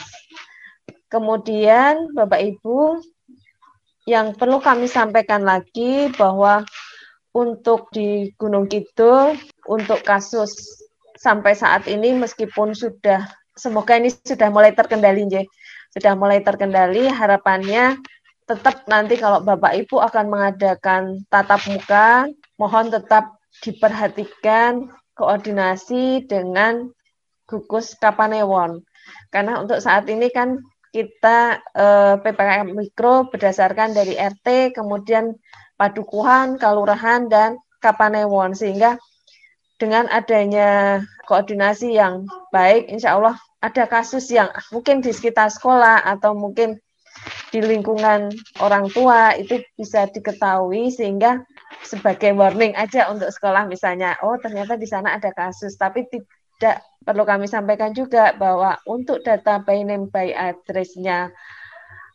Kemudian Bapak Ibu yang perlu kami sampaikan lagi bahwa untuk di Gunung Kidul untuk kasus sampai saat ini meskipun sudah semoga ini sudah mulai terkendali sudah mulai terkendali. Harapannya tetap nanti kalau Bapak Ibu akan mengadakan tatap muka, mohon tetap diperhatikan koordinasi dengan gugus Kapanewon. Karena untuk saat ini kan kita eh, PPKM mikro berdasarkan dari RT, kemudian Padukuhan, Kalurahan, dan Kapanewon. Sehingga dengan adanya koordinasi yang baik, insya Allah ada kasus yang mungkin di sekitar sekolah atau mungkin di lingkungan orang tua itu bisa diketahui sehingga sebagai warning aja untuk sekolah misalnya oh ternyata di sana ada kasus tapi tidak perlu kami sampaikan juga bahwa untuk data by name by address-nya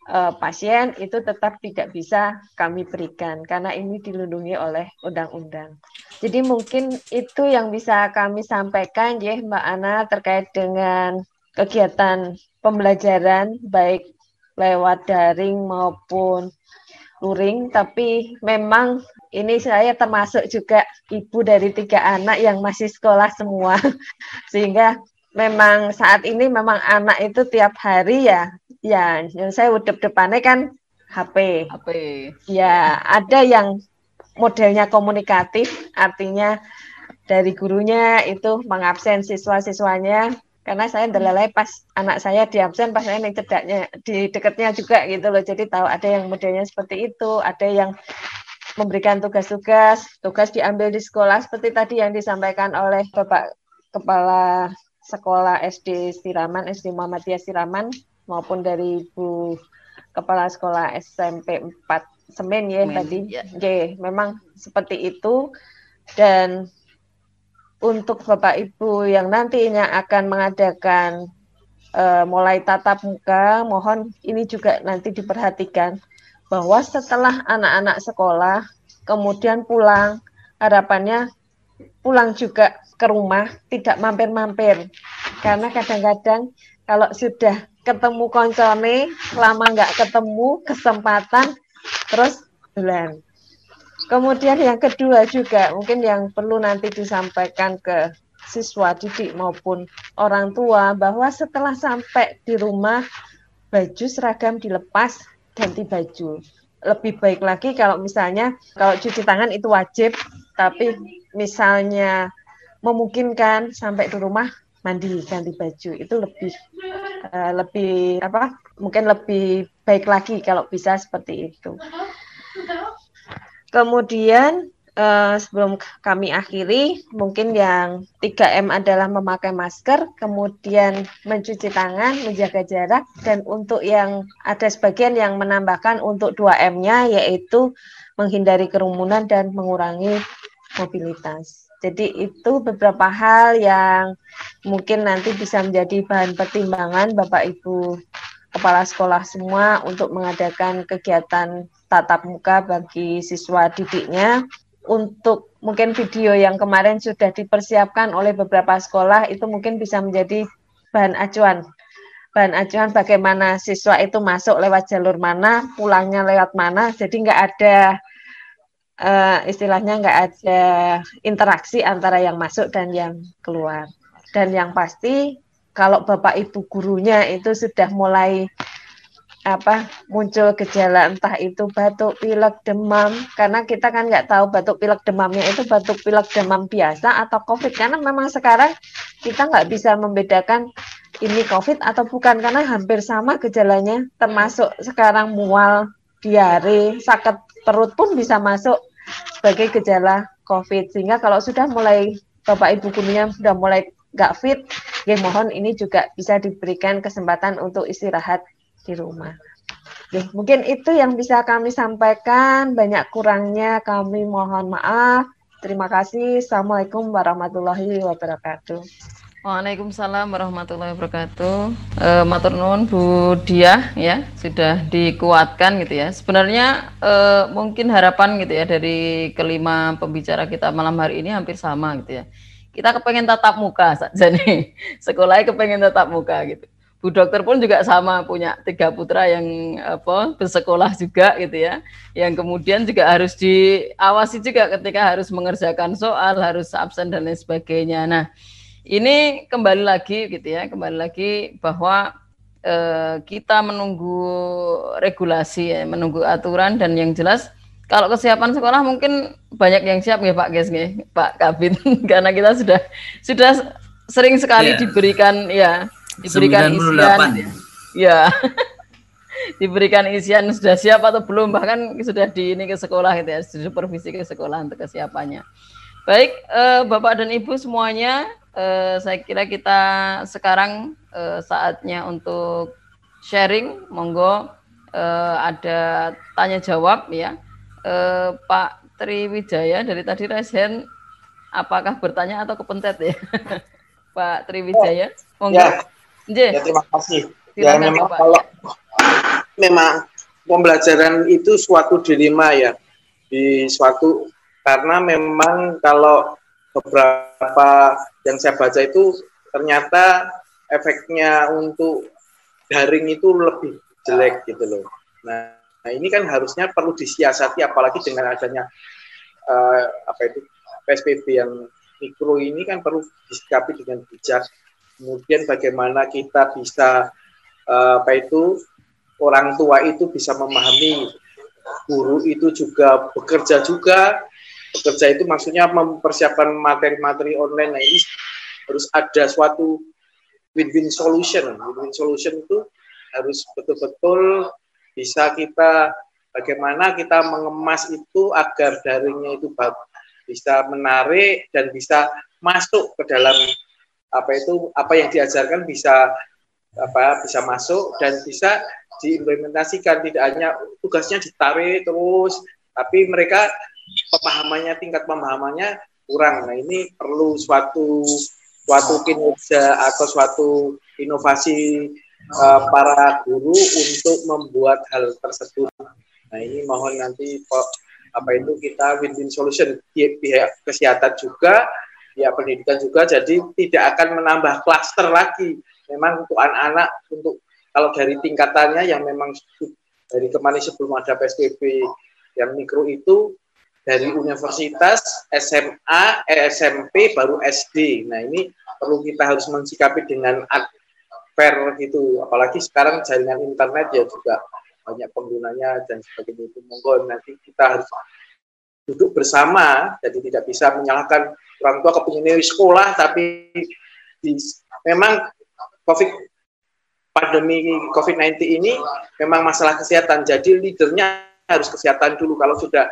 uh, pasien itu tetap tidak bisa kami berikan karena ini dilindungi oleh undang-undang. Jadi mungkin itu yang bisa kami sampaikan ya Mbak Ana terkait dengan kegiatan pembelajaran baik lewat daring maupun luring. Tapi memang ini saya termasuk juga ibu dari tiga anak yang masih sekolah semua. Sehingga memang saat ini memang anak itu tiap hari ya ya yang saya udah depannya kan HP HP ya ada yang modelnya komunikatif artinya dari gurunya itu mengabsen siswa-siswanya karena saya ndelelai pas anak saya di absen pas saya yang cedaknya di dekatnya juga gitu loh jadi tahu ada yang modelnya seperti itu ada yang memberikan tugas-tugas tugas diambil di sekolah seperti tadi yang disampaikan oleh bapak kepala sekolah SD Siraman, SD Muhammadiyah Siraman maupun dari Ibu Kepala Sekolah SMP 4 Semen ya Semen, tadi. Ya. Oke, memang seperti itu dan untuk Bapak Ibu yang nantinya akan mengadakan uh, mulai tatap muka, mohon ini juga nanti diperhatikan bahwa setelah anak-anak sekolah kemudian pulang, harapannya pulang juga ke rumah, tidak mampir-mampir. Karena kadang-kadang kalau sudah ketemu koncone, lama nggak ketemu, kesempatan, terus bulan. Kemudian yang kedua juga mungkin yang perlu nanti disampaikan ke siswa didik maupun orang tua bahwa setelah sampai di rumah baju seragam dilepas ganti baju. Lebih baik lagi kalau misalnya kalau cuci tangan itu wajib, tapi misalnya memungkinkan sampai di rumah mandi ganti baju itu lebih uh, lebih apa mungkin lebih baik lagi kalau bisa seperti itu. Kemudian uh, sebelum kami akhiri, mungkin yang 3M adalah memakai masker, kemudian mencuci tangan, menjaga jarak, dan untuk yang ada sebagian yang menambahkan untuk 2M-nya yaitu menghindari kerumunan dan mengurangi mobilitas. Jadi itu beberapa hal yang mungkin nanti bisa menjadi bahan pertimbangan Bapak Ibu kepala sekolah semua untuk mengadakan kegiatan tatap muka bagi siswa didiknya untuk mungkin video yang kemarin sudah dipersiapkan oleh beberapa sekolah itu mungkin bisa menjadi bahan acuan. Bahan acuan bagaimana siswa itu masuk lewat jalur mana pulangnya lewat mana jadi nggak ada uh, istilahnya nggak ada interaksi antara yang masuk dan yang keluar. Dan yang pasti kalau bapak ibu gurunya itu sudah mulai apa muncul gejala entah itu batuk pilek demam. Karena kita kan nggak tahu batuk pilek demamnya itu batuk pilek demam biasa atau covid. Karena memang sekarang kita nggak bisa membedakan ini covid atau bukan. Karena hampir sama gejalanya. Termasuk sekarang mual diare sakit perut pun bisa masuk sebagai gejala covid. Sehingga kalau sudah mulai bapak ibu gurunya sudah mulai nggak fit ya mohon ini juga bisa diberikan kesempatan untuk istirahat di rumah. Oke, mungkin itu yang bisa kami sampaikan. Banyak kurangnya kami mohon maaf. Terima kasih. Assalamualaikum warahmatullahi wabarakatuh. Waalaikumsalam warahmatullahi wabarakatuh. E, Matur nuwun Bu Diah ya sudah dikuatkan gitu ya. Sebenarnya e, mungkin harapan gitu ya dari kelima pembicara kita malam hari ini hampir sama gitu ya. Kita kepengen tatap muka saja nih. Sekolahnya kepengen tatap muka gitu. Bu dokter pun juga sama punya tiga putra yang apa bersekolah juga gitu ya, yang kemudian juga harus diawasi juga ketika harus mengerjakan soal, harus absen dan lain sebagainya. Nah, ini kembali lagi gitu ya, kembali lagi bahwa eh, kita menunggu regulasi, ya, menunggu aturan dan yang jelas kalau kesiapan sekolah mungkin banyak yang siap ya Pak Ges nih, Pak Kabin, karena kita sudah sudah sering sekali yeah. diberikan ya diberikan isian. Ya, ya. diberikan isian sudah siap atau belum bahkan sudah di ini ke sekolah gitu ya supervisi ke sekolah untuk kesiapannya. Baik eh, bapak dan ibu semuanya eh, saya kira kita sekarang eh, saatnya untuk sharing. Monggo eh, ada tanya jawab ya. Eh, Pak Triwijaya dari tadi resen apakah bertanya atau kepencet ya? Pak Triwijaya monggo. ya. Ya, terima kasih. Ya memang kalau memang pembelajaran itu suatu dilema ya di suatu karena memang kalau beberapa yang saya baca itu ternyata efeknya untuk daring itu lebih jelek gitu loh. Nah, nah ini kan harusnya perlu disiasati apalagi dengan adanya uh, apa itu PSBB yang mikro ini kan perlu disikapi dengan bijak kemudian bagaimana kita bisa uh, apa itu orang tua itu bisa memahami guru itu juga bekerja juga. Bekerja itu maksudnya mempersiapkan materi-materi online. Nah ini harus ada suatu win-win solution. Win-win solution itu harus betul-betul bisa kita bagaimana kita mengemas itu agar daringnya itu bisa menarik dan bisa masuk ke dalam apa itu apa yang diajarkan bisa apa bisa masuk dan bisa diimplementasikan. Tidak hanya tugasnya ditarik terus tapi mereka pemahamannya tingkat pemahamannya kurang. Nah ini perlu suatu suatu kinerja atau suatu inovasi uh, para guru untuk membuat hal tersebut. Nah ini mohon nanti apa itu kita win-win solution. Pihak kesehatan juga pihak pendidikan juga jadi tidak akan menambah klaster lagi memang untuk anak-anak untuk kalau dari tingkatannya yang memang dari kemarin sebelum ada PSBB yang mikro itu dari universitas, SMA, eh, SMP, baru SD. Nah ini perlu kita harus mensikapi dengan fair gitu. Apalagi sekarang jaringan internet ya juga banyak penggunanya dan sebagainya itu. Monggo nanti kita harus duduk bersama, jadi tidak bisa menyalahkan orang tua kepingin sekolah, tapi di, memang COVID pandemi COVID-19 ini memang masalah kesehatan. Jadi leadernya harus kesehatan dulu. Kalau sudah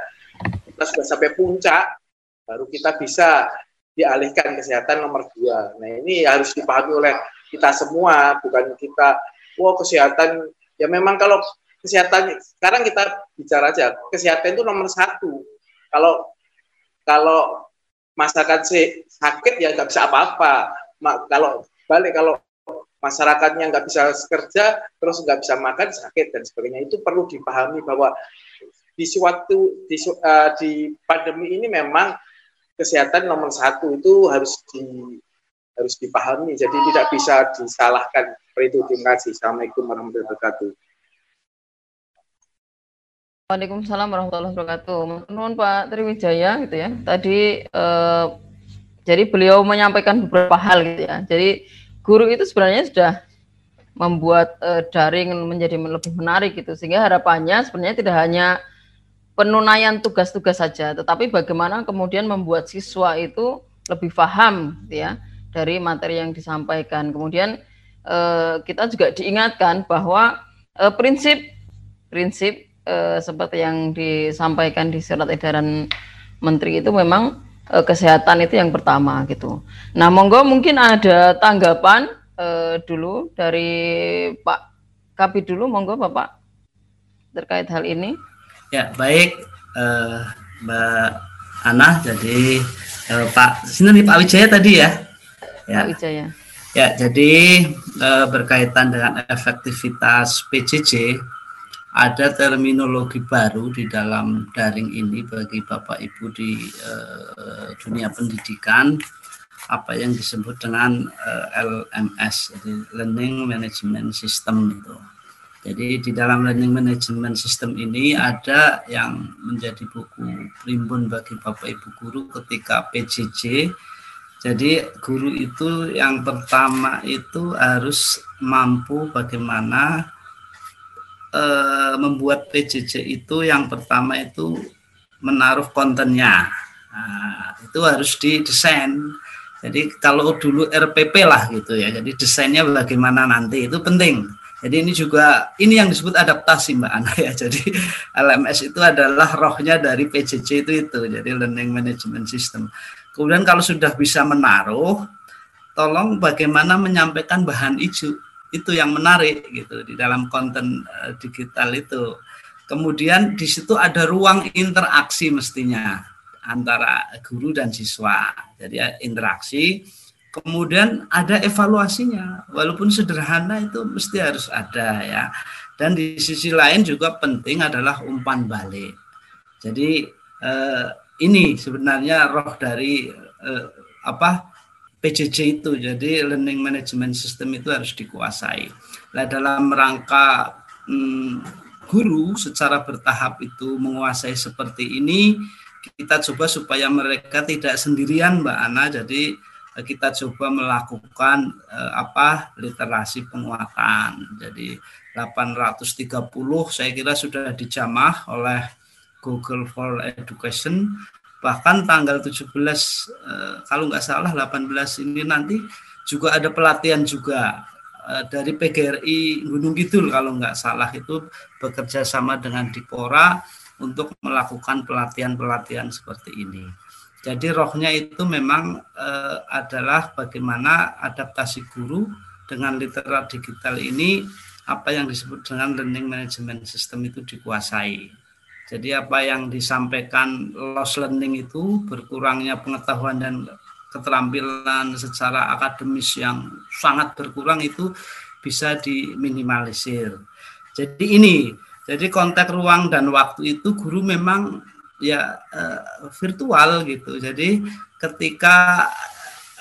kita sudah sampai puncak, baru kita bisa dialihkan kesehatan nomor dua. Nah ini harus dipahami oleh kita semua, bukan kita, wah kesehatan, ya memang kalau kesehatan, sekarang kita bicara aja, kesehatan itu nomor satu. Kalau kalau masyarakat sakit ya nggak bisa apa-apa. Kalau balik kalau masyarakatnya nggak bisa kerja, terus nggak bisa makan, sakit dan sebagainya. Itu perlu dipahami bahwa di suatu di, uh, di pandemi ini memang kesehatan nomor satu itu harus di harus dipahami. Jadi tidak bisa disalahkan. Itu. Terima kasih. Assalamualaikum warahmatullahi wabarakatuh. Waalaikumsalam warahmatullahi wabarakatuh. Menurut Pak Triwijaya gitu ya. Tadi eh, jadi beliau menyampaikan beberapa hal gitu ya. Jadi guru itu sebenarnya sudah membuat uh, daring menjadi lebih menarik gitu sehingga harapannya sebenarnya tidak hanya penunaian tugas-tugas saja tetapi bagaimana kemudian membuat siswa itu lebih paham gitu ya dari materi yang disampaikan kemudian uh, kita juga diingatkan bahwa uh, prinsip prinsip uh, seperti yang disampaikan di surat edaran menteri itu memang uh, kesehatan itu yang pertama gitu. Nah, monggo mungkin ada tanggapan uh, dulu dari Pak Kapi dulu, monggo Bapak terkait hal ini. Ya, baik uh, Mbak Ana, jadi uh, Pak sini Pak Wijaya tadi ya. Ya. Pak Wijaya. Ya, jadi uh, berkaitan dengan efektivitas PJJ ada terminologi baru di dalam daring ini bagi Bapak Ibu di uh, dunia pendidikan apa yang disebut dengan uh, eh, LMS jadi Learning Management System itu. Jadi di dalam Learning Management System ini ada yang menjadi buku primbon bagi Bapak Ibu guru ketika PJJ. Jadi guru itu yang pertama itu harus mampu bagaimana uh, membuat PJJ itu yang pertama itu menaruh kontennya. Nah, itu harus didesain. Jadi kalau dulu RPP lah gitu ya. Jadi desainnya bagaimana nanti itu penting. Jadi ini juga ini yang disebut adaptasi Mbak Ana ya. Jadi LMS itu adalah rohnya dari PJJ itu itu. Jadi Learning Management System. Kemudian kalau sudah bisa menaruh, tolong bagaimana menyampaikan bahan isu itu yang menarik gitu di dalam konten uh, digital itu. Kemudian di situ ada ruang interaksi mestinya antara guru dan siswa. Jadi ya, interaksi. Kemudian ada evaluasinya, walaupun sederhana itu mesti harus ada ya. Dan di sisi lain juga penting adalah umpan balik. Jadi eh, ini sebenarnya roh dari eh, apa PJJ itu. Jadi learning management system itu harus dikuasai. Nah, dalam rangka hmm, guru secara bertahap itu menguasai seperti ini, kita coba supaya mereka tidak sendirian Mbak Ana. Jadi kita coba melakukan eh, apa literasi penguatan. Jadi 830 saya kira sudah dijamah oleh Google for Education bahkan tanggal 17 eh, kalau nggak salah 18 ini nanti juga ada pelatihan juga eh, dari PGRI Gunung Kidul kalau nggak salah itu bekerja sama dengan Dipora untuk melakukan pelatihan-pelatihan seperti ini. Jadi rohnya itu memang uh, adalah bagaimana adaptasi guru dengan literat digital ini apa yang disebut dengan learning management system itu dikuasai. Jadi apa yang disampaikan loss learning itu berkurangnya pengetahuan dan keterampilan secara akademis yang sangat berkurang itu bisa diminimalisir. Jadi ini, jadi konteks ruang dan waktu itu guru memang ya uh, virtual gitu. Jadi ketika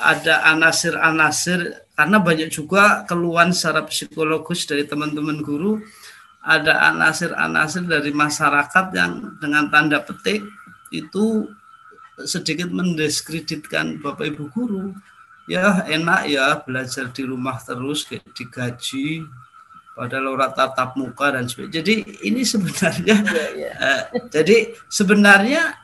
ada anasir-anasir karena banyak juga keluhan secara psikologis dari teman-teman guru ada anasir-anasir dari masyarakat yang dengan tanda petik itu sedikit mendiskreditkan Bapak Ibu guru. Ya enak ya belajar di rumah terus digaji padahal orang tatap muka dan sebagainya. Jadi ini sebenarnya yeah, yeah. Uh, jadi sebenarnya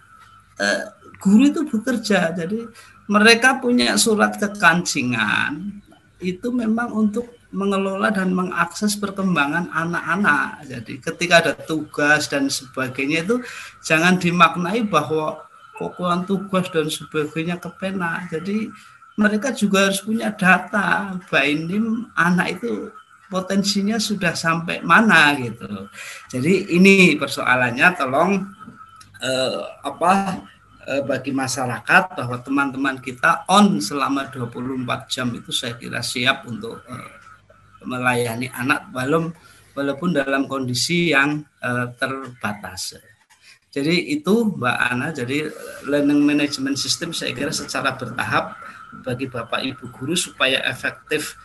uh, guru itu bekerja. Jadi mereka punya surat kekancingan itu memang untuk mengelola dan mengakses perkembangan anak-anak. Jadi ketika ada tugas dan sebagainya itu jangan dimaknai bahwa kokohan tugas dan sebagainya ke pena. Jadi mereka juga harus punya data. Bainim anak itu potensinya sudah sampai mana gitu. Jadi ini persoalannya tolong eh, apa eh, bagi masyarakat bahwa teman-teman kita on selama 24 jam itu saya kira siap untuk eh, melayani anak walaupun walaupun dalam kondisi yang eh, terbatas. Jadi itu Mbak Ana, jadi learning management system saya kira secara bertahap bagi Bapak Ibu guru supaya efektif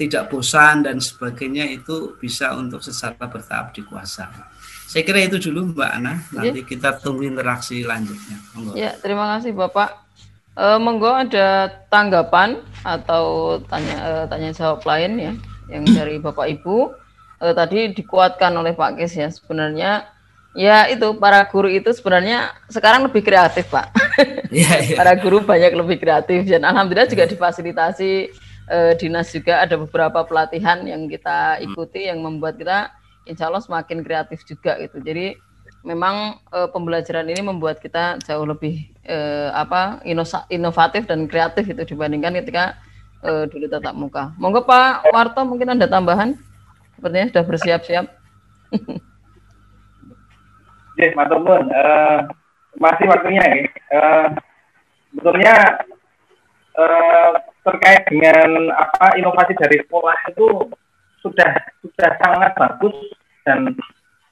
tidak bosan dan sebagainya itu bisa untuk secara bertahap dikuasai. Saya kira itu dulu Mbak Ana. Nanti ya. kita tunggu interaksi lanjutnya. Monggo. Ya, terima kasih Bapak. E, monggo ada tanggapan atau tanya e, tanya jawab lain ya yang dari Bapak Ibu. E, tadi dikuatkan oleh Pak Kes ya sebenarnya ya itu para guru itu sebenarnya sekarang lebih kreatif Pak. Ya, ya. para guru banyak lebih kreatif dan alhamdulillah juga difasilitasi eh, dinas juga ada beberapa pelatihan yang kita ikuti yang membuat kita insya Allah semakin kreatif juga gitu. Jadi memang eh, pembelajaran ini membuat kita jauh lebih eh, apa inovatif dan kreatif itu dibandingkan ketika eh, dulu tatap muka. Monggo Pak Warto mungkin ada tambahan? Sepertinya sudah bersiap-siap. Yes, Maturnuun. Uh, masih waktunya ya. Uh, sebetulnya uh, terkait dengan apa inovasi dari sekolah itu sudah sudah sangat bagus dan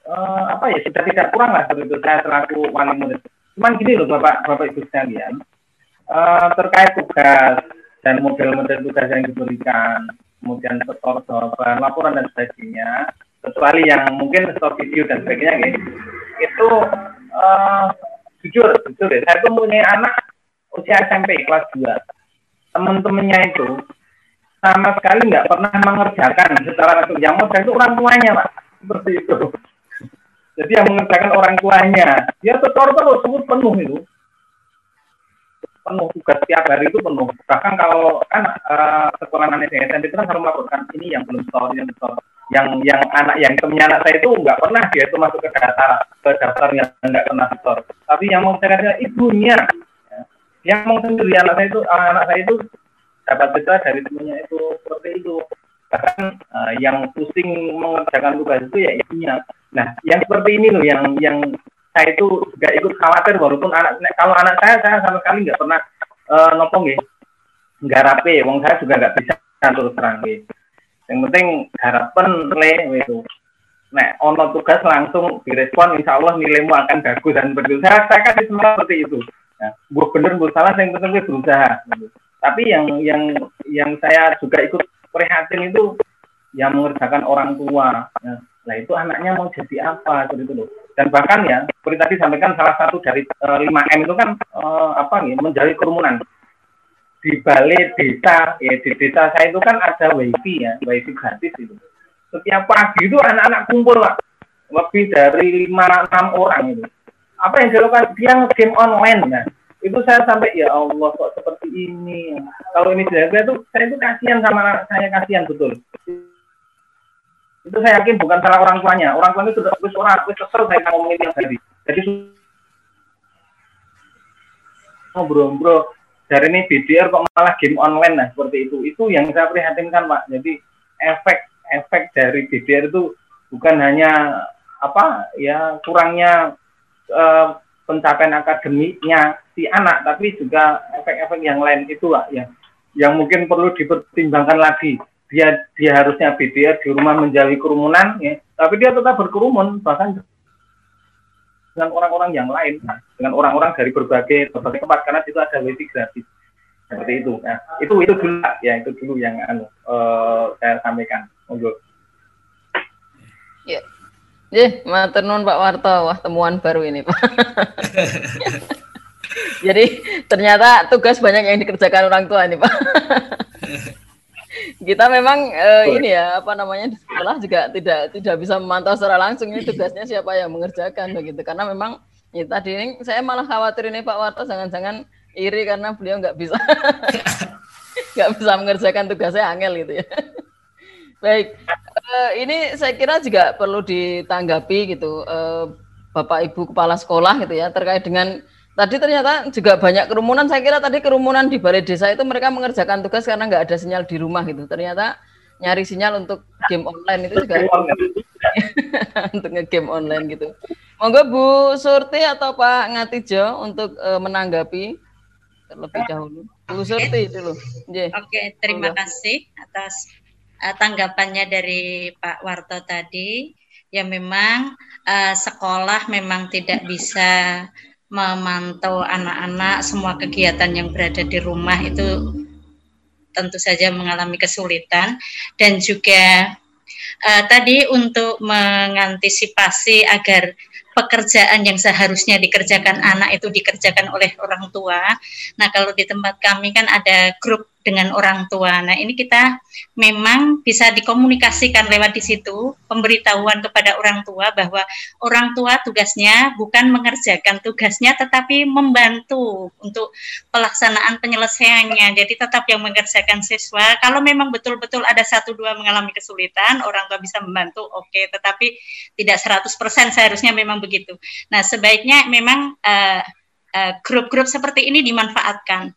uh, apa ya sudah tidak kurang lah begitu saya selaku wali murid. Cuman gini loh bapak bapak ibu sekalian uh, terkait tugas dan model-model tugas yang diberikan kemudian setor jawaban laporan dan sebagainya kecuali yang mungkin setor video dan sebagainya gitu itu uh, jujur jujur ya. Saya punya anak usia SMP kelas 2 teman-temannya itu sama sekali nggak pernah mengerjakan secara langsung. Yang modal itu orang tuanya pak. Seperti itu. Jadi yang mengerjakan orang tuanya. Dia setor terus semua penuh itu penuh tugas setiap hari itu penuh. Bahkan kalau kan uh, sekolah anak SMP itu kan harus melakukan ini yang belum setor yang setor yang yang anak yang temennya anak saya itu nggak pernah dia itu masuk ke daftar ke daftar yang nggak pernah setor tapi yang mau saya ibunya. Yang mau sendiri anak saya itu anak saya itu dapat cerita dari temannya itu seperti itu. Bahkan uh, yang pusing mengerjakan tugas itu ya ibunya. Nah yang seperti ini loh yang yang saya itu juga ikut khawatir walaupun anak kalau anak saya saya sama sekali nggak pernah uh, nopong ya nggak rapi wong saya juga nggak bisa terus terang ya. yang penting harapan le itu Nah, ono tugas langsung direspon, insya Allah nilaimu akan bagus dan begitu. Saya, saya kasih seperti itu. Nah, buat bener buat salah yang penting berusaha. Tapi yang yang yang saya juga ikut prihatin itu yang mengerjakan orang tua. Nah, nah itu anaknya mau jadi apa seperti itu loh. Dan bahkan ya, seperti tadi sampaikan salah satu dari eh, 5M itu kan uh, apa nih menjadi kerumunan. Di balai desa ya di desa saya itu kan ada wifi ya wifi gratis itu setiap pagi itu anak-anak kumpul lah lebih dari lima enam orang itu. Apa yang dilakukan? Dia game online nah itu saya sampai ya Allah kok seperti ini? Kalau ini jaga tuh saya itu kasihan sama saya kasihan betul itu saya yakin bukan salah orang tuanya. Orang tuanya sudah terus orang terus kesel saya ngomongin yang tadi. Jadi ngobrol-ngobrol dari ini BDR kok malah game online nah seperti itu. Itu yang saya prihatinkan pak. Jadi efek efek dari BDR itu bukan hanya apa ya kurangnya uh, pencapaian akademiknya si anak tapi juga efek-efek yang lain itu pak ya yang mungkin perlu dipertimbangkan lagi dia dia harusnya BDR di rumah menjauhi kerumunan ya. Tapi dia tetap berkerumun bahkan dengan orang-orang yang lain dengan orang-orang dari berbagai berbagai tempat karena itu ada wifi gratis. Seperti itu nah, itu itu dulu ya itu dulu yang anu uh, saya sampaikan. Monggo. Ya. Ya, matur nuwun Pak Warto. Wah, temuan baru ini, Pak. Jadi ternyata tugas banyak yang dikerjakan orang tua ini, Pak. Kita memang uh, ini ya apa namanya di sekolah juga tidak tidak bisa memantau secara langsung ini tugasnya siapa yang mengerjakan begitu karena memang ya, tadi ini saya malah khawatir ini Pak Warto jangan-jangan iri karena beliau nggak bisa nggak bisa mengerjakan tugasnya angel gitu ya. Baik, uh, ini saya kira juga perlu ditanggapi gitu uh, Bapak Ibu kepala sekolah gitu ya terkait dengan Tadi ternyata juga banyak kerumunan. Saya kira tadi kerumunan di balai desa itu mereka mengerjakan tugas karena nggak ada sinyal di rumah gitu. Ternyata nyari sinyal untuk game online itu juga untuk ngegame online gitu. Monggo Bu Surti atau Pak Ngatijo untuk uh, menanggapi terlebih dahulu. Bu Surti dulu. Yeah. Oke, terima Monggo. kasih atas uh, tanggapannya dari Pak Warto tadi. Ya memang uh, sekolah memang tidak bisa memantau anak-anak semua kegiatan yang berada di rumah itu tentu saja mengalami kesulitan dan juga uh, tadi untuk mengantisipasi agar pekerjaan yang seharusnya dikerjakan anak itu dikerjakan oleh orang tua. Nah, kalau di tempat kami kan ada grup dengan orang tua. Nah, ini kita memang bisa dikomunikasikan lewat di situ, pemberitahuan kepada orang tua bahwa orang tua tugasnya bukan mengerjakan tugasnya tetapi membantu untuk pelaksanaan penyelesaiannya. Jadi tetap yang mengerjakan siswa. Kalau memang betul-betul ada satu dua mengalami kesulitan, orang tua bisa membantu, oke, okay, tetapi tidak 100% seharusnya memang begitu. Nah, sebaiknya memang uh, grup-grup seperti ini dimanfaatkan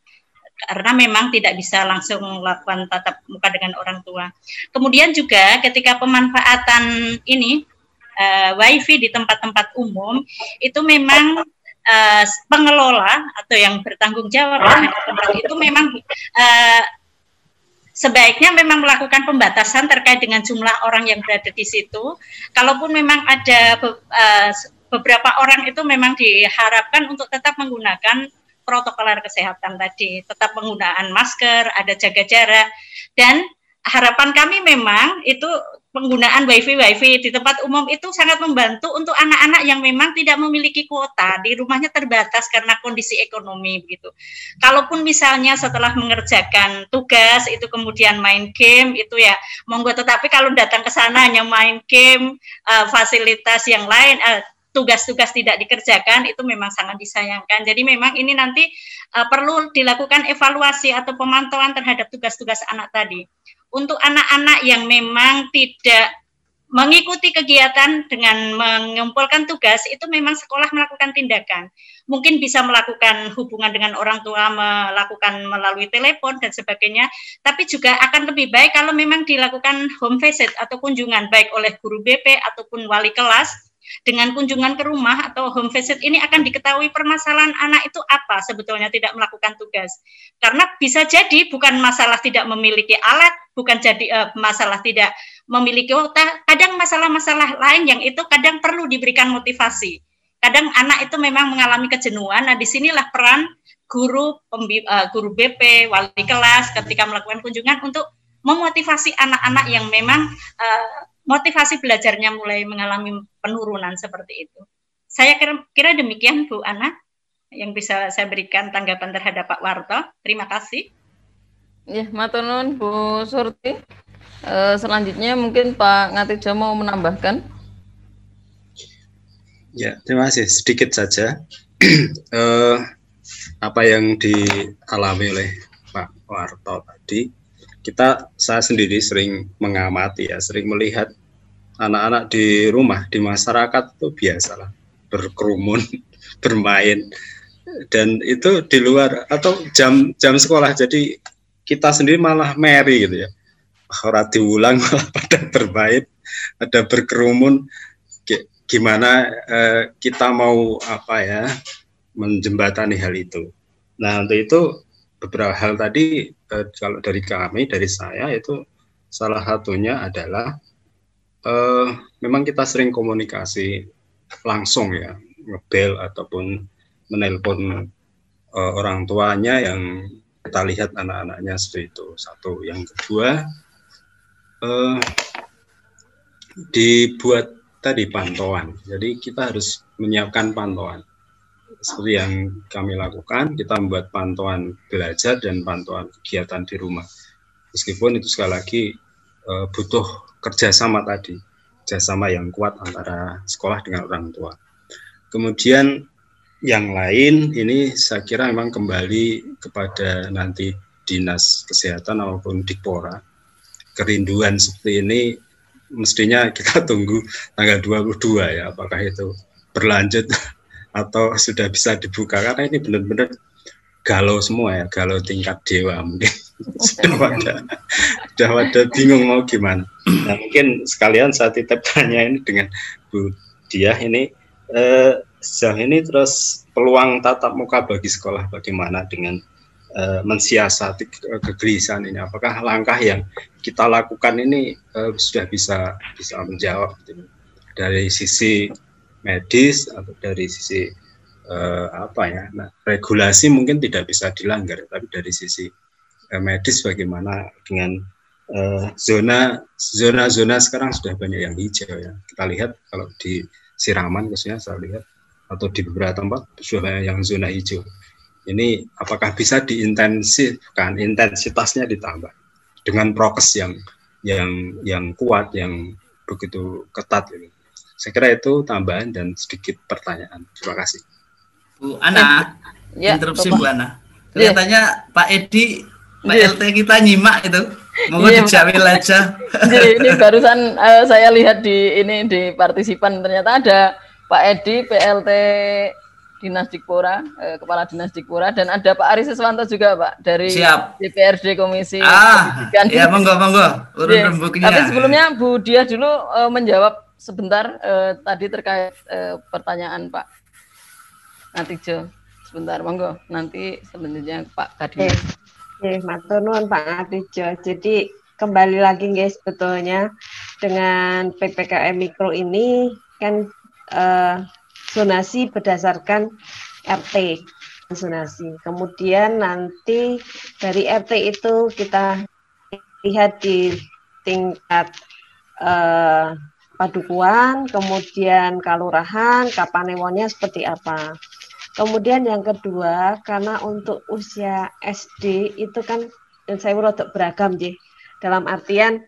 karena memang tidak bisa langsung melakukan tatap muka dengan orang tua. Kemudian juga ketika pemanfaatan ini uh, wifi di tempat-tempat umum itu memang uh, pengelola atau yang bertanggung jawab terhadap tempat itu memang uh, sebaiknya memang melakukan pembatasan terkait dengan jumlah orang yang berada di situ. Kalaupun memang ada uh, beberapa orang itu memang diharapkan untuk tetap menggunakan protokol kesehatan tadi, tetap penggunaan masker, ada jaga jarak, dan harapan kami memang itu penggunaan wifi wifi di tempat umum itu sangat membantu untuk anak-anak yang memang tidak memiliki kuota di rumahnya terbatas karena kondisi ekonomi begitu. Kalaupun misalnya setelah mengerjakan tugas itu kemudian main game itu ya monggo. Tetapi kalau datang ke sana hanya main game uh, fasilitas yang lain uh, tugas-tugas tidak dikerjakan itu memang sangat disayangkan. Jadi memang ini nanti uh, perlu dilakukan evaluasi atau pemantauan terhadap tugas-tugas anak tadi. Untuk anak-anak yang memang tidak mengikuti kegiatan dengan mengumpulkan tugas itu memang sekolah melakukan tindakan. Mungkin bisa melakukan hubungan dengan orang tua, melakukan melalui telepon dan sebagainya. Tapi juga akan lebih baik kalau memang dilakukan home visit atau kunjungan baik oleh guru BP ataupun wali kelas dengan kunjungan ke rumah atau home visit ini akan diketahui permasalahan anak itu apa sebetulnya tidak melakukan tugas. Karena bisa jadi bukan masalah tidak memiliki alat, bukan jadi uh, masalah tidak memiliki otak, kadang masalah-masalah lain yang itu kadang perlu diberikan motivasi. Kadang anak itu memang mengalami kejenuhan. Nah, di sinilah peran guru, pembi, uh, guru BP, wali kelas ketika melakukan kunjungan untuk memotivasi anak-anak yang memang uh, motivasi belajarnya mulai mengalami penurunan seperti itu. Saya kira, kira demikian Bu Ana yang bisa saya berikan tanggapan terhadap Pak Warto. Terima kasih. Ya, maturnuun Bu Surti. E, selanjutnya mungkin Pak Ngatijo mau menambahkan. Ya, terima kasih. Sedikit saja. e, apa yang dialami oleh Pak Warto tadi kita saya sendiri sering mengamati ya, sering melihat anak-anak di rumah di masyarakat itu biasalah berkerumun, bermain. dan itu di luar atau jam jam sekolah. Jadi kita sendiri malah merry gitu ya. Orang diulang malah pada bermain ada berkerumun. Gimana eh, kita mau apa ya menjembatani hal itu. Nah untuk itu beberapa hal tadi eh, kalau dari kami dari saya itu salah satunya adalah eh, memang kita sering komunikasi langsung ya ngebel ataupun menelpon uh, orang tuanya yang kita lihat anak-anaknya seperti itu. Satu. Yang kedua uh, dibuat tadi pantauan. Jadi kita harus menyiapkan pantauan seperti yang kami lakukan kita membuat pantauan belajar dan pantauan kegiatan di rumah. Meskipun itu sekali lagi uh, butuh kerjasama tadi kerjasama yang kuat antara sekolah dengan orang tua. Kemudian yang lain ini saya kira memang kembali kepada nanti dinas kesehatan maupun dikpora. Kerinduan seperti ini mestinya kita tunggu tanggal 22 ya apakah itu berlanjut atau sudah bisa dibuka? Karena ini benar-benar galau semua ya galau tingkat dewa mungkin. Sudah pada sudah pada bingung mau gimana. Nah mungkin sekalian saya titip tanya ini dengan Bu Diah ini eh, sejauh ini terus peluang tatap muka bagi sekolah bagaimana dengan uh, mensiasati kegelisahan ini? Apakah langkah yang kita lakukan ini uh, sudah bisa bisa menjawab gitu, dari sisi medis atau dari sisi uh, apa ya nah, regulasi mungkin tidak bisa dilanggar tapi dari sisi uh, medis bagaimana dengan uh, zona zona zona sekarang sudah banyak yang hijau ya kita lihat kalau di Siraman khususnya saya lihat atau di beberapa tempat sudah yang zona hijau. Ini apakah bisa diintensifkan, intensitasnya ditambah dengan prokes yang yang yang kuat, yang begitu ketat ini. Saya kira itu tambahan dan sedikit pertanyaan. Terima kasih. Bu Ana, ya, interupsi Bu Ana. Ya. Kelihatannya ya. Pak Edi, Pak ya. LT kita nyimak itu. Mau ya. dijawil aja. Jadi ini barusan uh, saya lihat di ini di partisipan ternyata ada Pak Edi PLT Dinas Dikpora, eh, Kepala Dinas Dikpora dan ada Pak Aris Siswanto juga Pak dari Siap. DPRD Komisi ah, Pendidikan. Ya monggo monggo urun yeah. Iya. Tapi sebelumnya Bu Dia dulu eh, menjawab sebentar eh, tadi terkait eh, pertanyaan Pak Natijo. Sebentar monggo nanti sebenarnya Pak. Oke, okay. matur nuwun Pak Natijo. Jadi kembali lagi guys sebetulnya dengan PPKM mikro ini kan uh, zonasi berdasarkan RT zonasi. Kemudian nanti dari RT itu kita lihat di tingkat uh, padukuan, kemudian kalurahan, kapanewonnya seperti apa. Kemudian yang kedua, karena untuk usia SD itu kan saya untuk beragam, J. dalam artian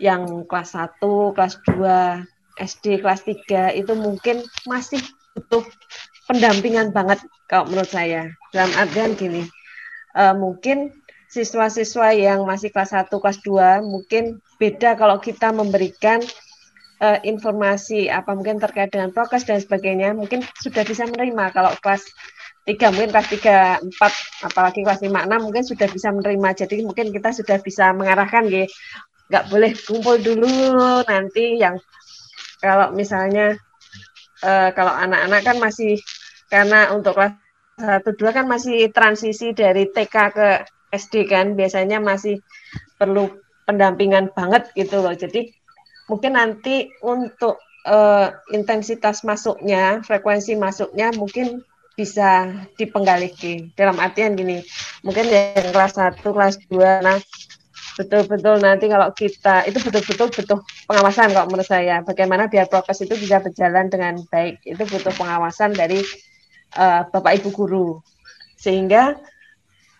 yang kelas 1, kelas 2, SD kelas 3 itu mungkin masih butuh pendampingan banget kalau menurut saya. Dalam artian gini, uh, mungkin siswa-siswa yang masih kelas 1, kelas 2 mungkin beda kalau kita memberikan uh, informasi apa mungkin terkait dengan prokes dan sebagainya mungkin sudah bisa menerima. Kalau kelas 3 mungkin kelas 3, 4 apalagi kelas 5, 6 mungkin sudah bisa menerima. Jadi mungkin kita sudah bisa mengarahkan ya nggak boleh kumpul dulu nanti yang kalau misalnya uh, kalau anak-anak kan masih karena untuk kelas satu dua kan masih transisi dari TK ke SD kan biasanya masih perlu pendampingan banget gitu loh. Jadi mungkin nanti untuk uh, intensitas masuknya, frekuensi masuknya mungkin bisa dipenggaliki. Dalam artian gini, mungkin yang kelas 1, kelas 2, nah betul-betul nanti kalau kita itu betul-betul butuh pengawasan kalau menurut saya. Bagaimana biar prokes itu bisa berjalan dengan baik itu butuh pengawasan dari uh, bapak ibu guru. Sehingga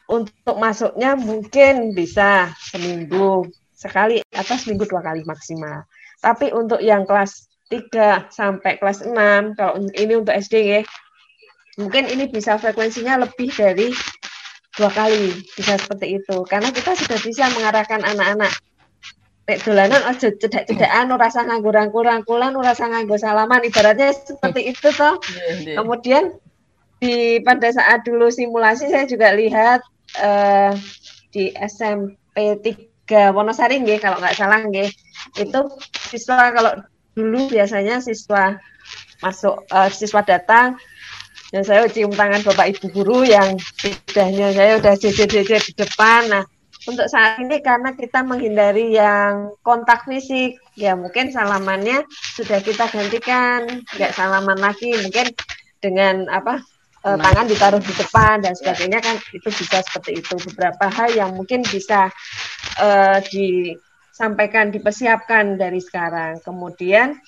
untuk masuknya mungkin bisa seminggu sekali atau seminggu dua kali maksimal tapi untuk yang kelas 3 sampai kelas 6 kalau ini untuk SD ya mungkin ini bisa frekuensinya lebih dari dua kali bisa seperti itu. Karena kita sudah bisa mengarahkan anak-anak. Nek dolanan aja cedak-cedakan ora rasa nganggo rangkul-rangkulan ora rasa nganggo salaman ibaratnya seperti itu toh. Iya, iya. kemudian di pada saat dulu simulasi saya juga lihat uh, di SMP 3 Wonosari nggih kalau nggak salah nggih. Itu siswa kalau dulu biasanya siswa masuk uh, siswa datang dan saya cium tangan Bapak Ibu guru yang sudahnya saya udah jejer-jejer di depan. Nah, untuk saat ini karena kita menghindari yang kontak fisik, ya mungkin salamannya sudah kita gantikan, nggak salaman lagi, mungkin dengan apa uh, tangan ditaruh di depan dan sebagainya kan itu bisa seperti itu. Beberapa hal yang mungkin bisa uh, disampaikan, dipersiapkan dari sekarang. Kemudian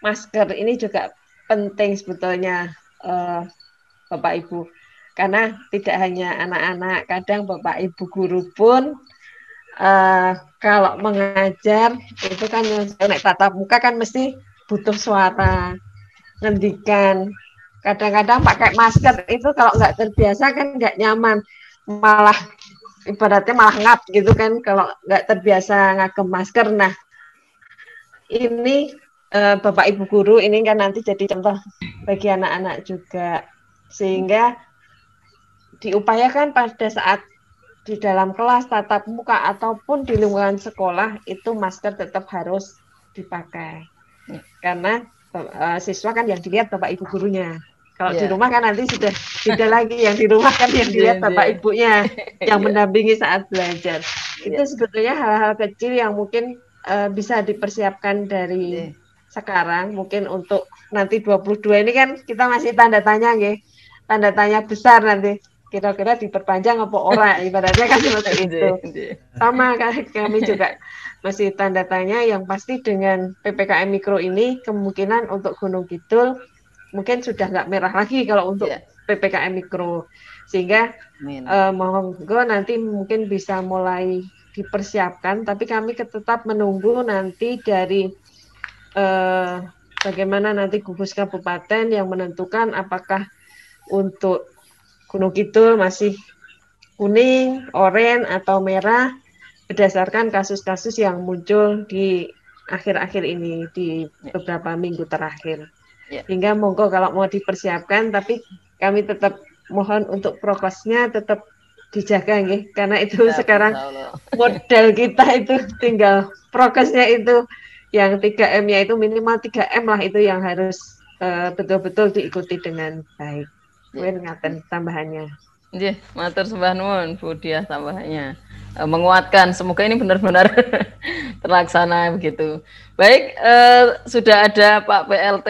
masker ini juga penting sebetulnya uh, Bapak Ibu karena tidak hanya anak-anak, kadang Bapak Ibu guru pun uh, kalau mengajar itu kan naik tatap muka kan mesti butuh suara ngendikan kadang-kadang pakai masker itu kalau nggak terbiasa kan nggak nyaman. Malah ibaratnya malah ngap gitu kan kalau nggak terbiasa ngagem masker. Nah ini uh, bapak ibu guru ini kan nanti jadi contoh bagi anak-anak juga. Sehingga diupayakan pada saat di dalam kelas tatap muka ataupun di lingkungan sekolah itu masker tetap harus dipakai. Ya. karena uh, siswa kan yang dilihat bapak ibu gurunya kalau yeah. di rumah kan nanti sudah tidak lagi yang di rumah kan yang dilihat yeah, bapak yeah. ibunya yang yeah. mendampingi saat belajar. Yeah. Itu sebetulnya hal-hal kecil yang mungkin uh, bisa dipersiapkan dari yeah. sekarang mungkin untuk nanti 22 ini kan kita masih tanda tanya nggih. Tanda tanya besar nanti kira-kira diperpanjang apa orang ibaratnya kan seperti itu. Sama kami juga masih tanda tanya yang pasti dengan PPKM mikro ini kemungkinan untuk Gunung Kidul mungkin sudah nggak merah lagi kalau untuk yeah. ppkm mikro sehingga uh, monggo nanti mungkin bisa mulai dipersiapkan tapi kami tetap menunggu nanti dari uh, bagaimana nanti gugus kabupaten yang menentukan apakah untuk Gunung Kidul masih kuning, oranye atau merah berdasarkan kasus-kasus yang muncul di akhir-akhir ini di ya. beberapa minggu terakhir. Yeah. Hingga monggo kalau mau dipersiapkan, tapi kami tetap mohon untuk prokesnya tetap dijaga nggih karena itu ya, sekarang model kita itu tinggal prokesnya itu yang 3M-nya itu minimal 3M lah itu yang harus uh, betul-betul diikuti dengan baik. Mungkin yeah. ngaten tambahannya. Nggih, matur sembah nuwun Bu Diah tambahannya. Uh, menguatkan semoga ini benar-benar terlaksana begitu. Baik, uh, sudah ada Pak PLT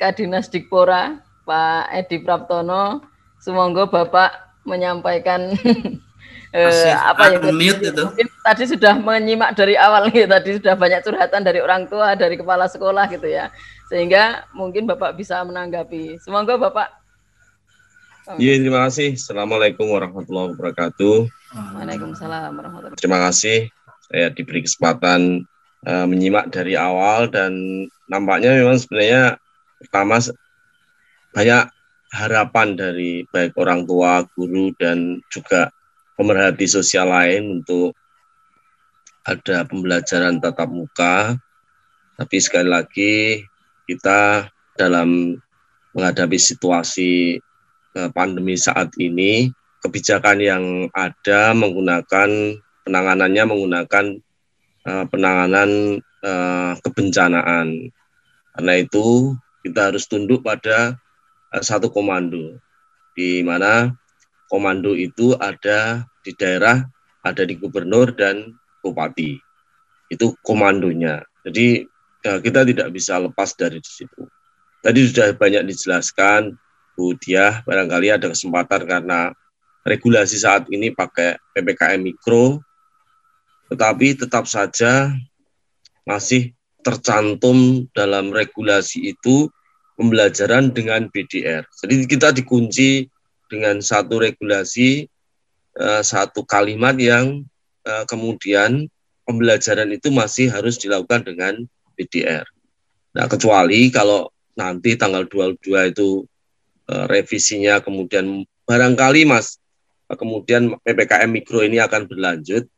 Kadinas Dikpora, Pak Edi Praptono. Semoga Bapak menyampaikan eh, apa yang tadi, itu. tadi sudah menyimak dari awal gitu. Tadi sudah banyak curhatan dari orang tua, dari kepala sekolah gitu ya. Sehingga mungkin Bapak bisa menanggapi. Semoga Bapak Iya, terima kasih. Assalamualaikum warahmatullahi wabarakatuh. Waalaikumsalam warahmatullahi wabarakatuh. Terima kasih saya diberi kesempatan uh, menyimak dari awal dan nampaknya memang sebenarnya pertama banyak harapan dari baik orang tua, guru dan juga pemerhati sosial lain untuk ada pembelajaran tatap muka. Tapi sekali lagi kita dalam menghadapi situasi eh, pandemi saat ini, kebijakan yang ada menggunakan penanganannya menggunakan uh, penanganan uh, kebencanaan. Karena itu kita harus tunduk pada uh, satu komando di mana komando itu ada di daerah, ada di gubernur dan bupati. Itu komandonya. Jadi ya, kita tidak bisa lepas dari situ. Tadi sudah banyak dijelaskan, Bu Diah, barangkali ada kesempatan karena regulasi saat ini pakai PPKM Mikro, tetapi tetap saja masih tercantum dalam regulasi itu pembelajaran dengan BDR. Jadi kita dikunci dengan satu regulasi, uh, satu kalimat yang uh, kemudian pembelajaran itu masih harus dilakukan dengan BDR. Nah, kecuali kalau nanti tanggal 22 itu uh, revisinya kemudian barangkali Mas kemudian PPKM mikro ini akan berlanjut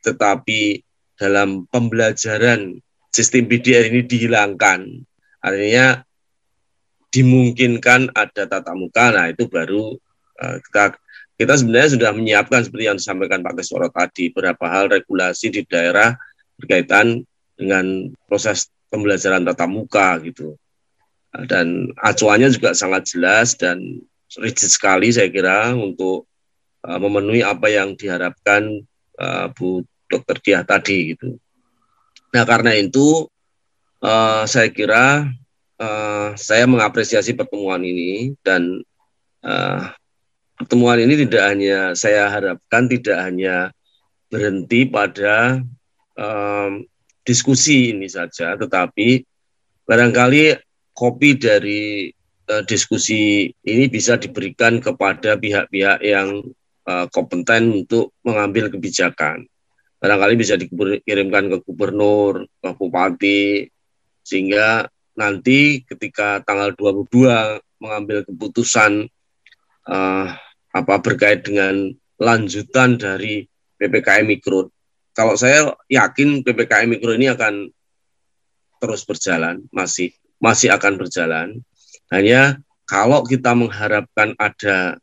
tetapi dalam pembelajaran sistem BDR ini dihilangkan. Artinya dimungkinkan ada tatap muka, nah itu baru uh, kita kita sebenarnya sudah menyiapkan seperti yang disampaikan Pak Kesworo tadi, beberapa hal regulasi di daerah berkaitan dengan proses pembelajaran tatap muka gitu. Dan acuannya juga sangat jelas dan rigid sekali saya kira untuk uh, memenuhi apa yang diharapkan uh, Bu Dr. Diah tadi gitu. Nah karena itu uh, saya kira uh, saya mengapresiasi pertemuan ini dan uh, pertemuan ini tidak hanya saya harapkan tidak hanya berhenti pada um, diskusi ini saja, tetapi barangkali kopi dari uh, diskusi ini bisa diberikan kepada pihak-pihak yang uh, kompeten untuk mengambil kebijakan. Barangkali bisa dikirimkan ke gubernur, ke bupati, sehingga nanti ketika tanggal 22 mengambil keputusan uh, apa berkait dengan lanjutan dari PPKM Mikro. Kalau saya yakin PPKM Mikro ini akan terus berjalan, masih masih akan berjalan. Hanya kalau kita mengharapkan ada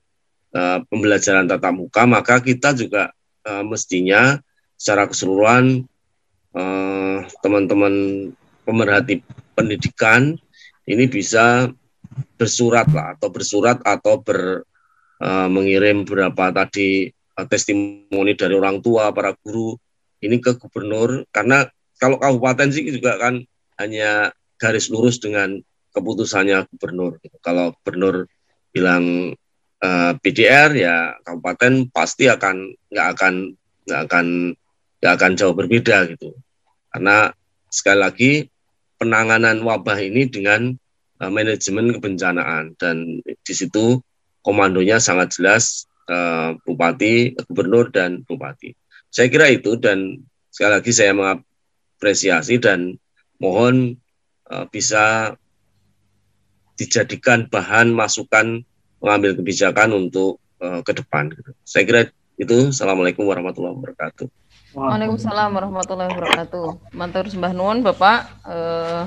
uh, pembelajaran tatap muka, maka kita juga uh, mestinya secara keseluruhan teman teman-teman pemerhati pendidikan ini bisa bersurat lah atau bersurat atau ber uh, mengirim beberapa tadi uh, testimoni dari orang tua, para guru ini ke gubernur karena kalau kabupaten sih juga kan hanya garis lurus dengan keputusannya gubernur. Kalau gubernur bilang eh, PDR ya kabupaten pasti akan nggak akan nggak akan nggak akan jauh berbeda gitu. Karena sekali lagi penanganan wabah ini dengan uh, manajemen kebencanaan dan di situ komandonya sangat jelas uh, bupati, gubernur dan bupati. Saya kira itu dan sekali lagi saya mengapresiasi dan mohon uh, bisa dijadikan bahan masukan mengambil kebijakan untuk uh, ke depan. Saya kira itu. Assalamualaikum warahmatullahi wabarakatuh. Waalaikumsalam warahmatullahi wabarakatuh. Mantur sembah nuwun Bapak. Uh,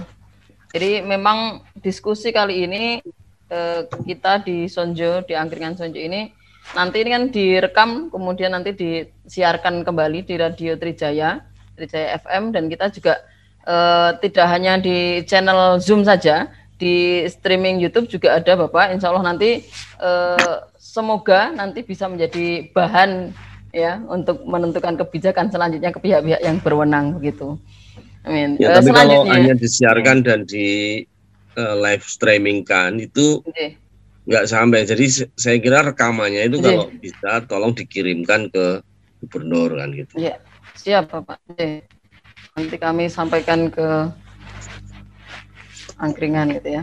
jadi memang diskusi kali ini eh, kita di Sonjo di angkringan Sonjo ini nanti ini kan direkam kemudian nanti disiarkan kembali di Radio Trijaya Trijaya FM dan kita juga eh, tidak hanya di channel Zoom saja di streaming YouTube juga ada Bapak Insya Allah nanti eh, semoga nanti bisa menjadi bahan ya untuk menentukan kebijakan selanjutnya ke pihak-pihak yang berwenang begitu. Amin. Ya, eh, tapi kalau hanya disiarkan dan di uh, live streaming kan itu nggak okay. sampai. Jadi saya kira rekamannya itu okay. kalau bisa tolong dikirimkan ke gubernur kan gitu. Iya, siap Bapak. Okay. Nanti kami sampaikan ke angkringan gitu ya.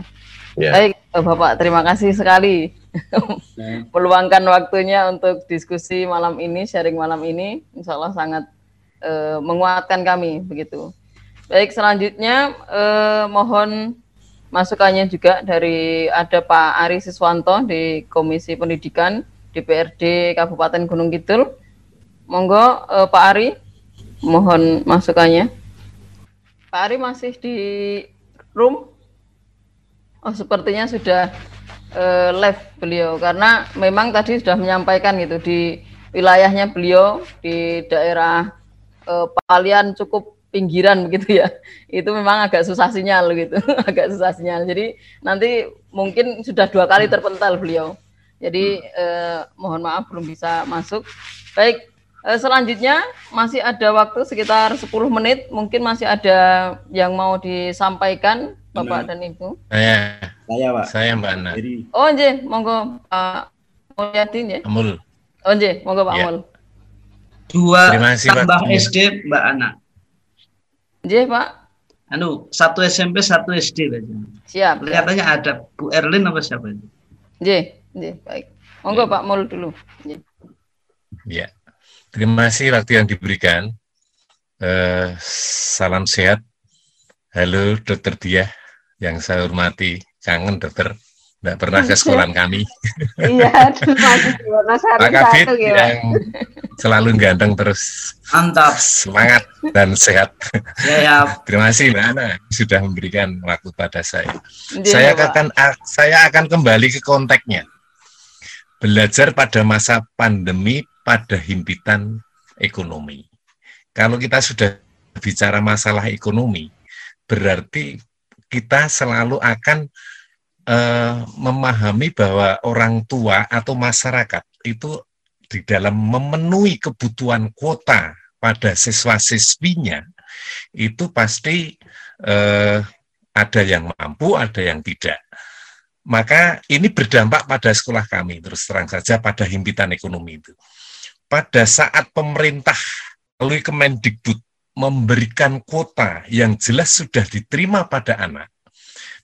Yeah. Baik Bapak, terima kasih sekali meluangkan waktunya untuk diskusi malam ini, sharing malam ini. Insya Allah sangat uh, menguatkan kami begitu. Baik, selanjutnya eh, mohon masukannya juga dari ada Pak Ari Siswanto di Komisi Pendidikan DPRD Kabupaten Gunung Kidul. Monggo uh, Pak Ari, mohon masukannya. Pak Ari masih di room? Oh, sepertinya sudah uh, live beliau. Karena memang tadi sudah menyampaikan gitu di wilayahnya beliau di daerah uh, Palian cukup pinggiran begitu ya. Itu memang agak susah sinyal gitu agak susah sinyal. Jadi nanti mungkin sudah dua kali terpental beliau. Jadi eh, mohon maaf belum bisa masuk. Baik eh, selanjutnya masih ada waktu sekitar 10 menit. Mungkin masih ada yang mau disampaikan bapak dan ibu. Saya saya pak saya mbak Ana oh nje monggo pak Mulyadin ya Amul oh nje monggo pak ya. Amul dua tambah SD mbak Ana Iya Pak. Anu satu SMP satu SD aja. Siap. Kelihatannya ada Bu Erlin apa siapa itu? Iya, iya baik. Monggo ya. Pak Mul dulu. Iya. Terima kasih waktu yang diberikan. Uh, salam sehat. Halo Dokter Dia yang saya hormati. Kangen dokter. Tidak pernah ke sekolah kami. iya, masih Pak Kabit yang selalu ganteng terus. Mantap. Semangat dan sehat. Ya, ya. Terima kasih Mbak Ana sudah memberikan waktu pada saya. Ya, saya akan saya akan kembali ke konteksnya. Belajar pada masa pandemi pada himpitan ekonomi. Kalau kita sudah bicara masalah ekonomi, berarti kita selalu akan uh, memahami bahwa orang tua atau masyarakat itu di dalam memenuhi kebutuhan kuota pada siswa-siswinya itu pasti uh, ada yang mampu, ada yang tidak. Maka ini berdampak pada sekolah kami, terus terang saja pada himpitan ekonomi itu. Pada saat pemerintah melalui Kemendikbud memberikan kuota yang jelas sudah diterima pada anak,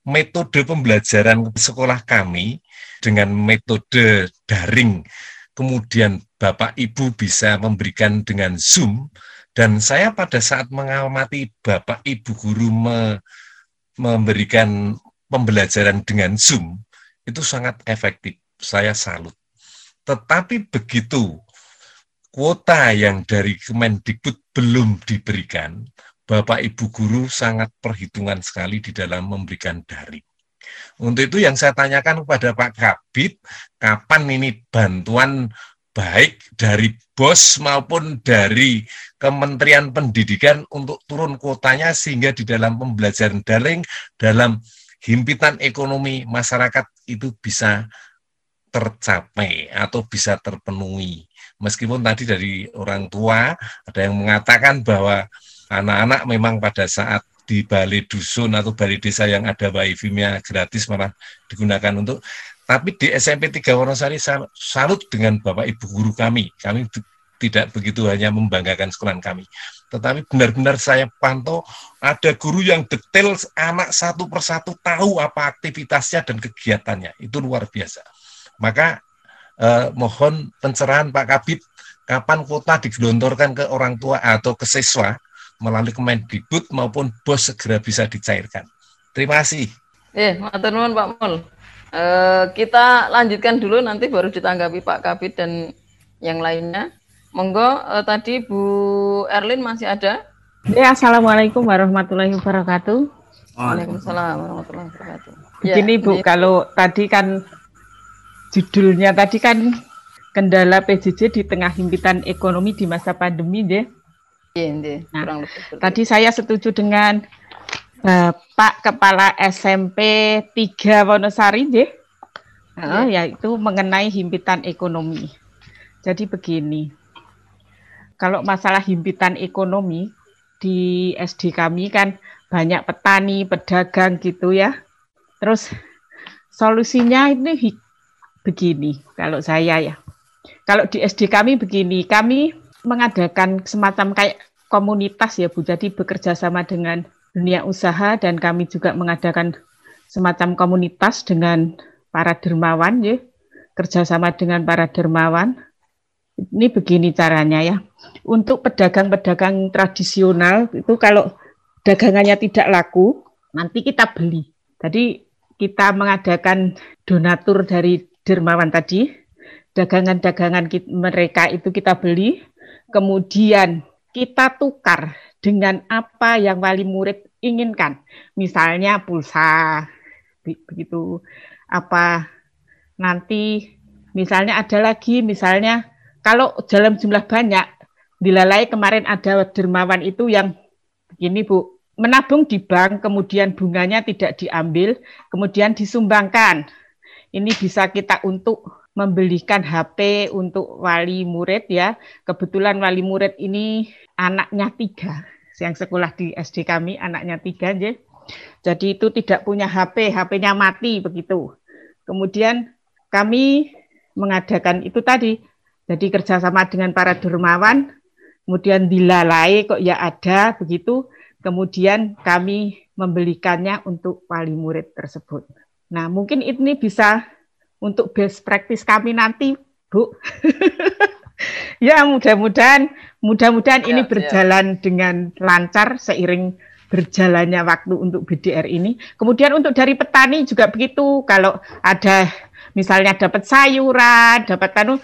metode pembelajaran sekolah kami dengan metode daring, kemudian Bapak Ibu bisa memberikan dengan Zoom, dan saya pada saat mengamati Bapak Ibu guru me, memberikan pembelajaran dengan Zoom, itu sangat efektif. Saya salut. Tetapi begitu kuota yang dari Kemendikbud belum diberikan, Bapak Ibu guru sangat perhitungan sekali di dalam memberikan daring. Untuk itu yang saya tanyakan kepada Pak Kabit, kapan ini bantuan baik dari bos maupun dari Kementerian Pendidikan untuk turun kuotanya sehingga di dalam pembelajaran daring dalam himpitan ekonomi masyarakat itu bisa tercapai atau bisa terpenuhi. Meskipun tadi dari orang tua ada yang mengatakan bahwa anak-anak memang pada saat di balai dusun atau balai desa yang ada wifi-nya gratis malah digunakan untuk tapi di SMP 3 Wonosari salut dengan Bapak Ibu guru kami. Kami tidak begitu hanya membanggakan sekolah kami. Tetapi benar-benar saya pantau ada guru yang detail anak satu persatu tahu apa aktivitasnya dan kegiatannya. Itu luar biasa. Maka eh, mohon pencerahan Pak Kabit kapan kuota digelontorkan ke orang tua atau ke siswa melalui Kemendikbud maupun BOS segera bisa dicairkan. Terima kasih. Eh, matur nuwun Pak Mul. Uh, kita lanjutkan dulu nanti baru ditanggapi Pak Kabit dan yang lainnya. Monggo uh, tadi Bu Erlin masih ada? Ya, Assalamualaikum warahmatullahi wabarakatuh. Waalaikumsalam warahmatullahi wabarakatuh. Begini ya, Bu, ya. kalau tadi kan judulnya tadi kan kendala PJJ di tengah himpitan ekonomi di masa pandemi deh. Iya, nah, kurang lebih. Tadi saya setuju dengan Bapak Kepala SMP 3 Wonosari, deh. Nah, yaitu mengenai himpitan ekonomi. Jadi begini, kalau masalah himpitan ekonomi di SD kami kan banyak petani, pedagang gitu ya. Terus solusinya ini begini, kalau saya ya. Kalau di SD kami begini, kami mengadakan semacam kayak komunitas ya Bu. Jadi bekerja sama dengan dunia usaha dan kami juga mengadakan semacam komunitas dengan para dermawan ya. Kerjasama dengan para dermawan. Ini begini caranya ya. Untuk pedagang-pedagang tradisional itu kalau dagangannya tidak laku, nanti kita beli. Jadi kita mengadakan donatur dari dermawan tadi, dagangan-dagangan mereka itu kita beli, kemudian kita tukar dengan apa yang wali murid inginkan. Misalnya pulsa, begitu. Apa nanti misalnya ada lagi misalnya kalau dalam jumlah banyak dilalai kemarin ada dermawan itu yang begini Bu. Menabung di bank kemudian bunganya tidak diambil kemudian disumbangkan. Ini bisa kita untuk membelikan HP untuk wali murid ya. Kebetulan wali murid ini anaknya tiga, yang sekolah di SD kami anaknya tiga ya. Jadi itu tidak punya HP, HP-nya mati begitu. Kemudian kami mengadakan itu tadi, jadi kerjasama dengan para dermawan, kemudian dilalai kok ya ada begitu, kemudian kami membelikannya untuk wali murid tersebut. Nah mungkin ini bisa untuk best practice kami nanti, Bu. ya mudah-mudahan mudah-mudahan ini berjalan dengan lancar seiring berjalannya waktu untuk BDR ini. Kemudian untuk dari petani juga begitu. Kalau ada misalnya dapat sayuran, dapat anu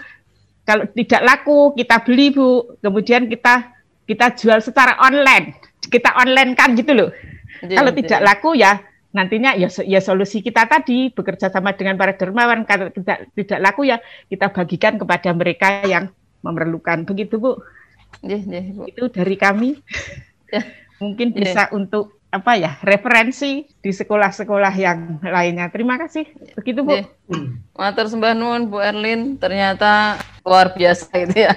kalau tidak laku kita beli Bu. Kemudian kita kita jual secara online. Kita online kan gitu loh. Ya, kalau ya. tidak laku ya nantinya ya ya solusi kita tadi bekerja sama dengan para dermawan kalau tidak tidak laku ya kita bagikan kepada mereka yang memerlukan begitu Bu. Ya, ya, Bu. Itu dari kami. Ya. Mungkin bisa untuk apa ya referensi di sekolah-sekolah yang lainnya. Terima kasih. Begitu Bu. Yeah. Matur sembah nuwun Bu Erlin. Ternyata luar biasa itu ya.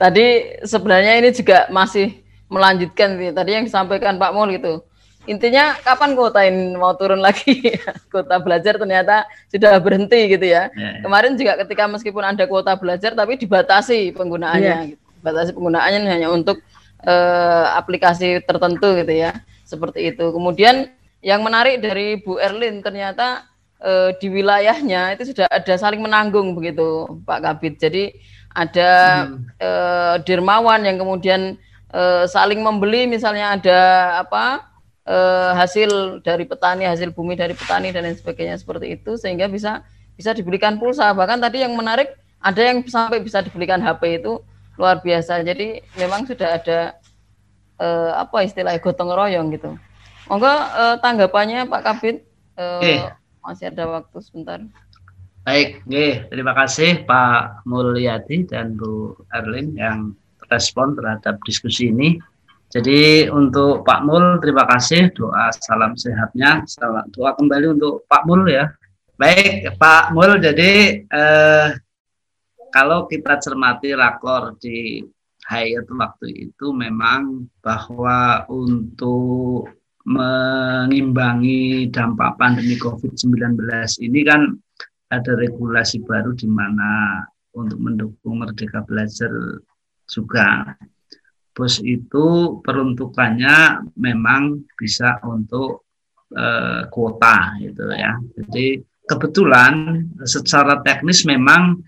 Tadi sebenarnya ini juga masih melanjutkan tadi yang disampaikan Pak Mul gitu intinya kapan kuota ini mau turun lagi kuota belajar ternyata sudah berhenti gitu ya. Yeah. Ya. Kemarin juga ketika meskipun ada kuota belajar tapi dibatasi penggunaannya, yeah. gitu. batasi penggunaannya hanya untuk uh, aplikasi tertentu gitu ya, seperti itu. Kemudian yang menarik dari Bu Erlin ternyata uh, di wilayahnya itu sudah ada saling menanggung begitu Pak Kabit. Jadi ada hmm. uh, dermawan yang kemudian uh, saling membeli misalnya ada apa eh, hasil dari petani, hasil bumi dari petani dan lain sebagainya seperti itu sehingga bisa bisa dibelikan pulsa. Bahkan tadi yang menarik ada yang sampai bisa dibelikan HP itu luar biasa. Jadi memang sudah ada eh, apa istilahnya gotong royong gitu. Monggo eh, tanggapannya Pak Kabit eh, okay. masih ada waktu sebentar. Baik, okay. terima kasih Pak Mulyadi dan Bu Erlin yang respon terhadap diskusi ini. Jadi untuk Pak Mul terima kasih. Doa salam sehatnya, salam doa kembali untuk Pak Mul ya. Baik Pak Mul, jadi eh, kalau kita cermati rakor di Hayat waktu itu memang bahwa untuk mengimbangi dampak pandemi COVID-19 ini kan ada regulasi baru di mana untuk mendukung Merdeka Belajar juga bus itu peruntukannya memang bisa untuk uh, kuota gitu ya. Jadi kebetulan secara teknis memang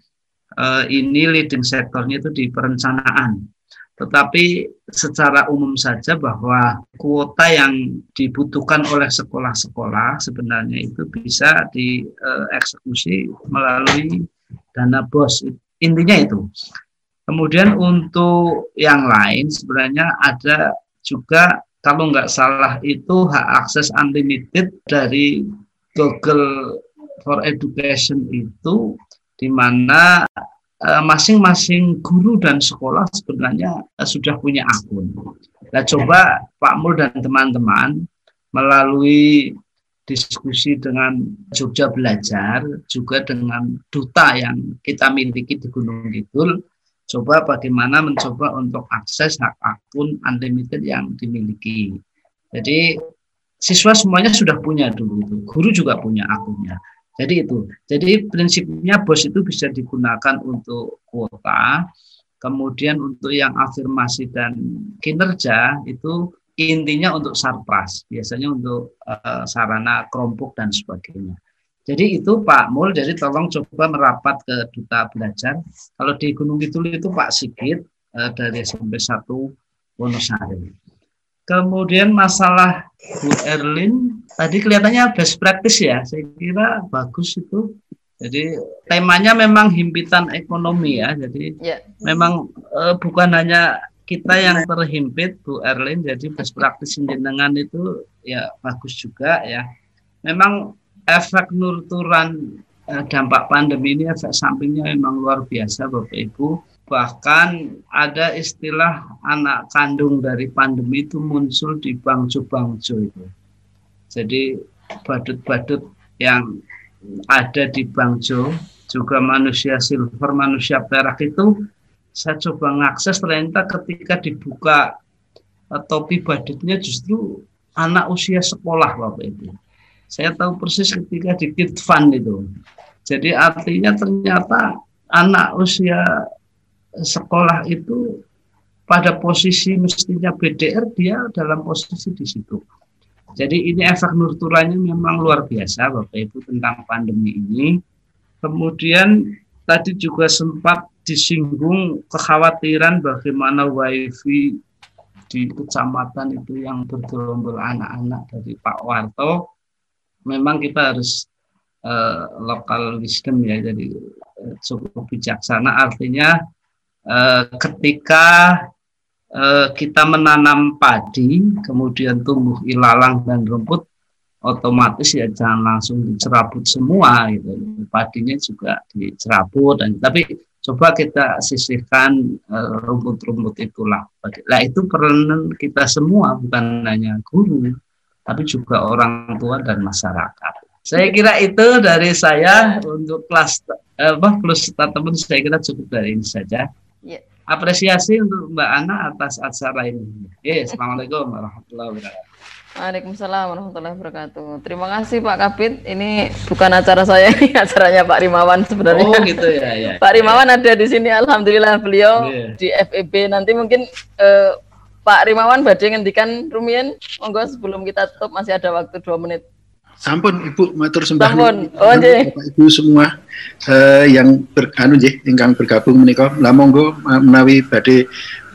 uh, ini leading sektornya itu di perencanaan. Tetapi secara umum saja bahwa kuota yang dibutuhkan oleh sekolah-sekolah sebenarnya itu bisa dieksekusi melalui dana BOS. Intinya itu. Kemudian untuk yang lain sebenarnya ada juga kalau nggak salah itu hak akses unlimited dari Google for Education itu di mana eh, masing-masing guru dan sekolah sebenarnya eh, sudah punya akun. Nah, coba Pak Mul dan teman-teman melalui diskusi dengan Jogja Belajar, juga dengan duta yang kita miliki di Gunung Kidul, coba bagaimana mencoba untuk akses hak akun unlimited yang dimiliki. Jadi siswa semuanya sudah punya dulu itu, guru juga punya akunnya. Jadi itu. Jadi prinsipnya bos itu bisa digunakan untuk kuota, kemudian untuk yang afirmasi dan kinerja itu intinya untuk sarpras, biasanya untuk uh, sarana kelompok dan sebagainya. Jadi itu Pak Mul, jadi tolong coba merapat ke Duta Belajar. Kalau di Gunung Kidul itu Pak Sigit eh, dari SMP 1 Wonosari. Kemudian masalah Bu Erlin, tadi kelihatannya best practice ya, saya kira bagus itu. Jadi temanya memang himpitan ekonomi ya, jadi yeah. memang eh, bukan hanya kita yang terhimpit Bu Erlin, jadi best practice jenengan itu ya bagus juga ya. Memang efek nurturan eh, dampak pandemi ini efek sampingnya memang luar biasa Bapak Ibu. Bahkan ada istilah anak kandung dari pandemi itu muncul di bangjo-bangjo itu. Jadi badut-badut yang ada di bangjo juga manusia silver, manusia perak itu saya coba ngakses ternyata ketika dibuka eh, topi badutnya justru anak usia sekolah Bapak Ibu saya tahu persis ketika di Kid Fund itu. Jadi artinya ternyata anak usia sekolah itu pada posisi mestinya BDR dia dalam posisi di situ. Jadi ini efek nurturannya memang luar biasa Bapak Ibu tentang pandemi ini. Kemudian tadi juga sempat disinggung kekhawatiran bagaimana wifi di kecamatan itu yang bergerombol anak-anak dari Pak Warto, memang kita harus uh, lokal wisdom ya, jadi uh, cukup bijaksana. Artinya uh, ketika uh, kita menanam padi, kemudian tumbuh ilalang dan rumput, otomatis ya jangan langsung dicerabut semua gitu. Padinya juga dicerabut dan tapi coba kita sisihkan eh, rumput-rumput uh, itulah. Nah itu peran kita semua bukan hanya guru, tapi juga orang tua dan masyarakat. Saya kira itu dari saya untuk kelas eh, plus teman saya kira cukup dari ini saja. Yeah. Apresiasi untuk Mbak Ana atas acara ini. Eh, assalamualaikum warahmatullahi wabarakatuh. Waalaikumsalam warahmatullahi wabarakatuh. Terima kasih Pak Kapit. Ini bukan acara saya, ini acaranya Pak Rimawan sebenarnya. Oh gitu ya. ya. Pak Rimawan ya. ada di sini. Alhamdulillah beliau yeah. di FEB. Nanti mungkin eh, Pak Rimawan badai ngendikan Rumian. Monggo sebelum kita tutup masih ada waktu dua menit. Sampun Ibu matur sembah. Sampun. Oh nggih. Bapak Ibu semua uh, yang ber, anu nggih ingkang bergabung menika. Lah monggo menawi badhe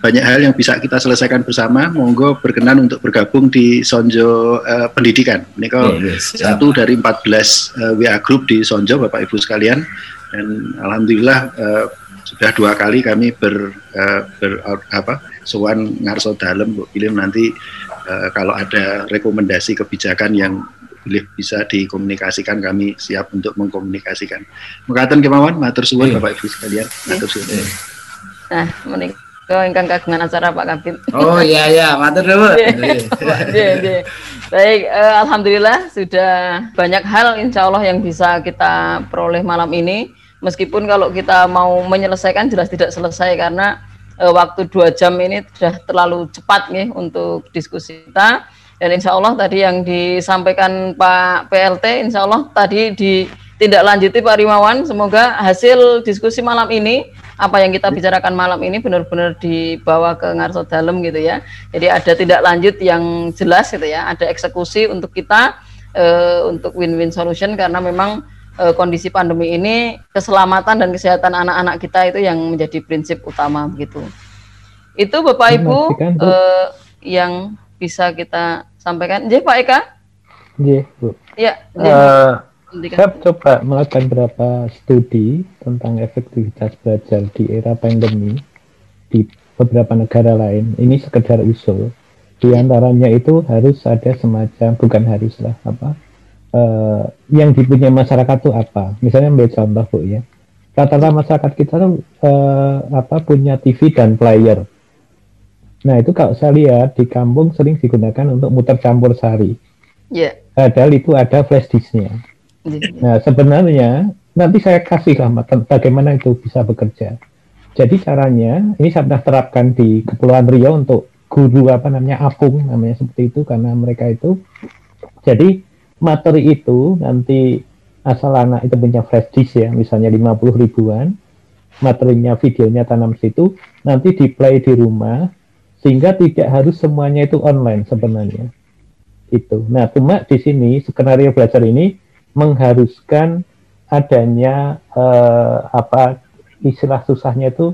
banyak hal yang bisa kita selesaikan bersama. Monggo berkenan untuk bergabung di Sonjo uh, Pendidikan. Ini kok yes, satu dari 14 uh, eh, WA Group di Sonjo, Bapak Ibu sekalian. Dan alhamdulillah uh, sudah dua kali kami ber, uh, ber apa sowan ngarso dalam Bu Pilih nanti uh, kalau ada rekomendasi kebijakan yang boleh bisa dikomunikasikan kami siap untuk mengkomunikasikan. Mengatakan kemauan, matur suwun yeah. Bapak Ibu sekalian, matur suwun. Yeah. Nah, menik Oh, ingkang kagungan acara Pak Kabit. Oh iya iya, matur nuwun. Baik, uh, alhamdulillah sudah banyak hal insya Allah yang bisa kita peroleh malam ini. Meskipun kalau kita mau menyelesaikan jelas tidak selesai karena uh, waktu dua jam ini sudah terlalu cepat nih untuk diskusi kita. Dan insya Allah tadi yang disampaikan Pak PLT, insya Allah tadi ditindaklanjuti Pak Rimawan. Semoga hasil diskusi malam ini apa yang kita bicarakan malam ini benar-benar dibawa ke ngarso dalam gitu ya. Jadi ada tidak lanjut yang jelas gitu ya, ada eksekusi untuk kita uh, untuk win-win solution karena memang uh, kondisi pandemi ini keselamatan dan kesehatan anak-anak kita itu yang menjadi prinsip utama begitu. Itu Bapak Ibu uh, yang bisa kita sampaikan. Jadi Pak Eka? Iya, Bu. Ya, uh, saya coba melakukan beberapa studi tentang efektivitas belajar di era pandemi di beberapa negara lain. Ini sekedar usul. Di antaranya itu harus ada semacam bukan harus lah apa uh, yang dipunyai masyarakat itu apa? Misalnya ambil contoh bu ya. Rata-rata masyarakat kita tuh uh, apa punya TV dan player. Nah itu kalau saya lihat di kampung sering digunakan untuk muter campur sari. Yeah. Padahal itu ada flash disknya Nah, sebenarnya nanti saya kasih lah bagaimana itu bisa bekerja. Jadi caranya ini saya pernah terapkan di Kepulauan Riau untuk guru apa namanya apung namanya seperti itu karena mereka itu jadi materi itu nanti asal anak itu punya flash disk ya misalnya 50 ribuan materinya videonya tanam situ nanti di play di rumah sehingga tidak harus semuanya itu online sebenarnya itu nah cuma di sini skenario belajar ini mengharuskan adanya uh, apa istilah susahnya itu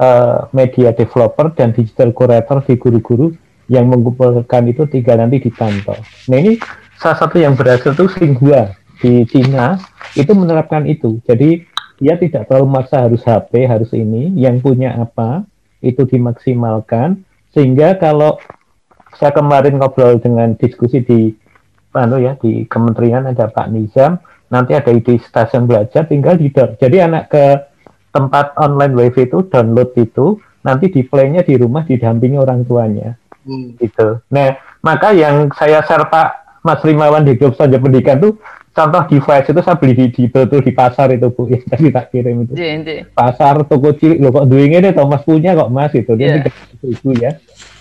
uh, media developer dan digital curator di guru-guru yang mengumpulkan itu tiga nanti dipantau. Nah ini salah satu yang berhasil itu Xinhua di Cina itu menerapkan itu. Jadi dia tidak terlalu maksa harus HP, harus ini, yang punya apa itu dimaksimalkan sehingga kalau saya kemarin ngobrol dengan diskusi di anu ya di kementerian ada Pak Nizam nanti ada ide stasiun belajar tinggal di jadi anak ke tempat online wifi itu download itu nanti di playnya di rumah didampingi orang tuanya hmm. gitu nah maka yang saya share Pak Mas Rimawan di grup saja pendidikan tuh contoh device itu saya beli di di, di, di pasar itu bu. Yang tadi tak kirim itu. Yeah, yeah. pasar toko cilik. Lo kok duingnya deh Thomas punya kok mas? Itu dia yeah. itu ya.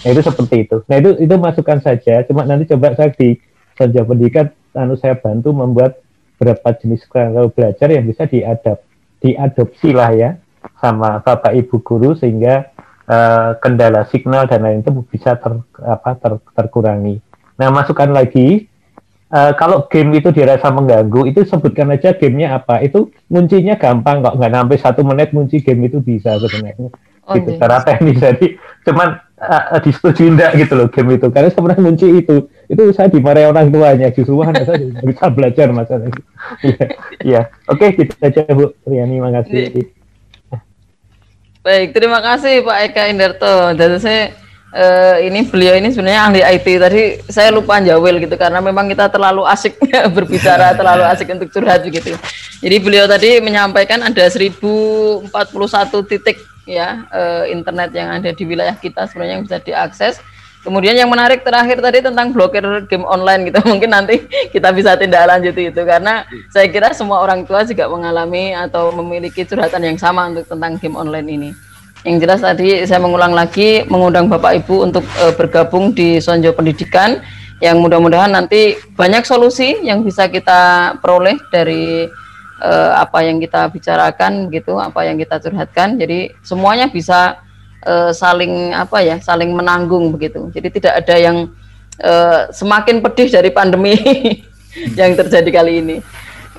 Nah itu seperti itu. Nah itu itu masukan saja. Cuma nanti coba saya di saja pendidikan anu saya bantu membuat beberapa jenis kerangka belajar yang bisa diadap diadopsi lah ya sama bapak ibu guru sehingga uh, kendala signal dan lain itu bisa ter, apa, ter, terkurangi. Nah masukkan lagi. Uh, kalau game itu dirasa mengganggu itu sebutkan aja gamenya apa. Itu kuncinya gampang kok. Nggak sampai satu menit kunci game itu bisa sebenarnya. Oh, gitu okay. secara teknis. Jadi cuman uh, disetujui enggak gitu loh game itu. Karena pernah kunci itu itu saya dimarahi orang tuanya. Justru anak saya bisa belajar masalah itu ya, ya. oke okay, kita aja Bu Riani. Makasih iya. baik terima kasih Pak Eka Indarto. Dan saya uh, ini beliau ini sebenarnya ahli IT tadi saya lupa jawel gitu karena memang kita terlalu asik berbicara terlalu asik untuk curhat begitu jadi beliau tadi menyampaikan ada 1041 titik ya uh, internet yang ada di wilayah kita sebenarnya yang bisa diakses. Kemudian yang menarik terakhir tadi tentang blokir game online gitu. Mungkin nanti kita bisa tindak lanjuti itu karena saya kira semua orang tua juga mengalami atau memiliki curhatan yang sama untuk tentang game online ini. Yang jelas tadi saya mengulang lagi mengundang Bapak Ibu untuk uh, bergabung di Sonjo Pendidikan yang mudah-mudahan nanti banyak solusi yang bisa kita peroleh dari uh, apa yang kita bicarakan gitu, apa yang kita curhatkan. Jadi semuanya bisa uh, saling apa ya, saling menanggung begitu. Jadi tidak ada yang uh, semakin pedih dari pandemi yang terjadi kali ini.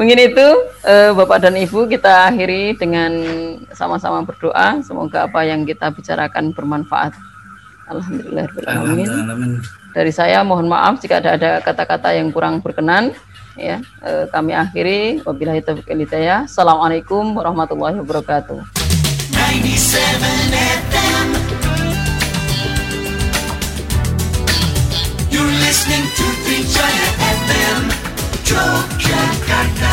Mungkin itu uh, Bapak dan Ibu kita akhiri dengan sama-sama berdoa. Semoga apa yang kita bicarakan bermanfaat. Alhamdulillah. Dari saya mohon maaf jika ada ada kata-kata yang kurang berkenan. Ya eh, kami akhiri. Wabillahi taufiq hidayah. Assalamualaikum warahmatullahi wabarakatuh. 97 FM You're listening to Jaya FM Yogyakarta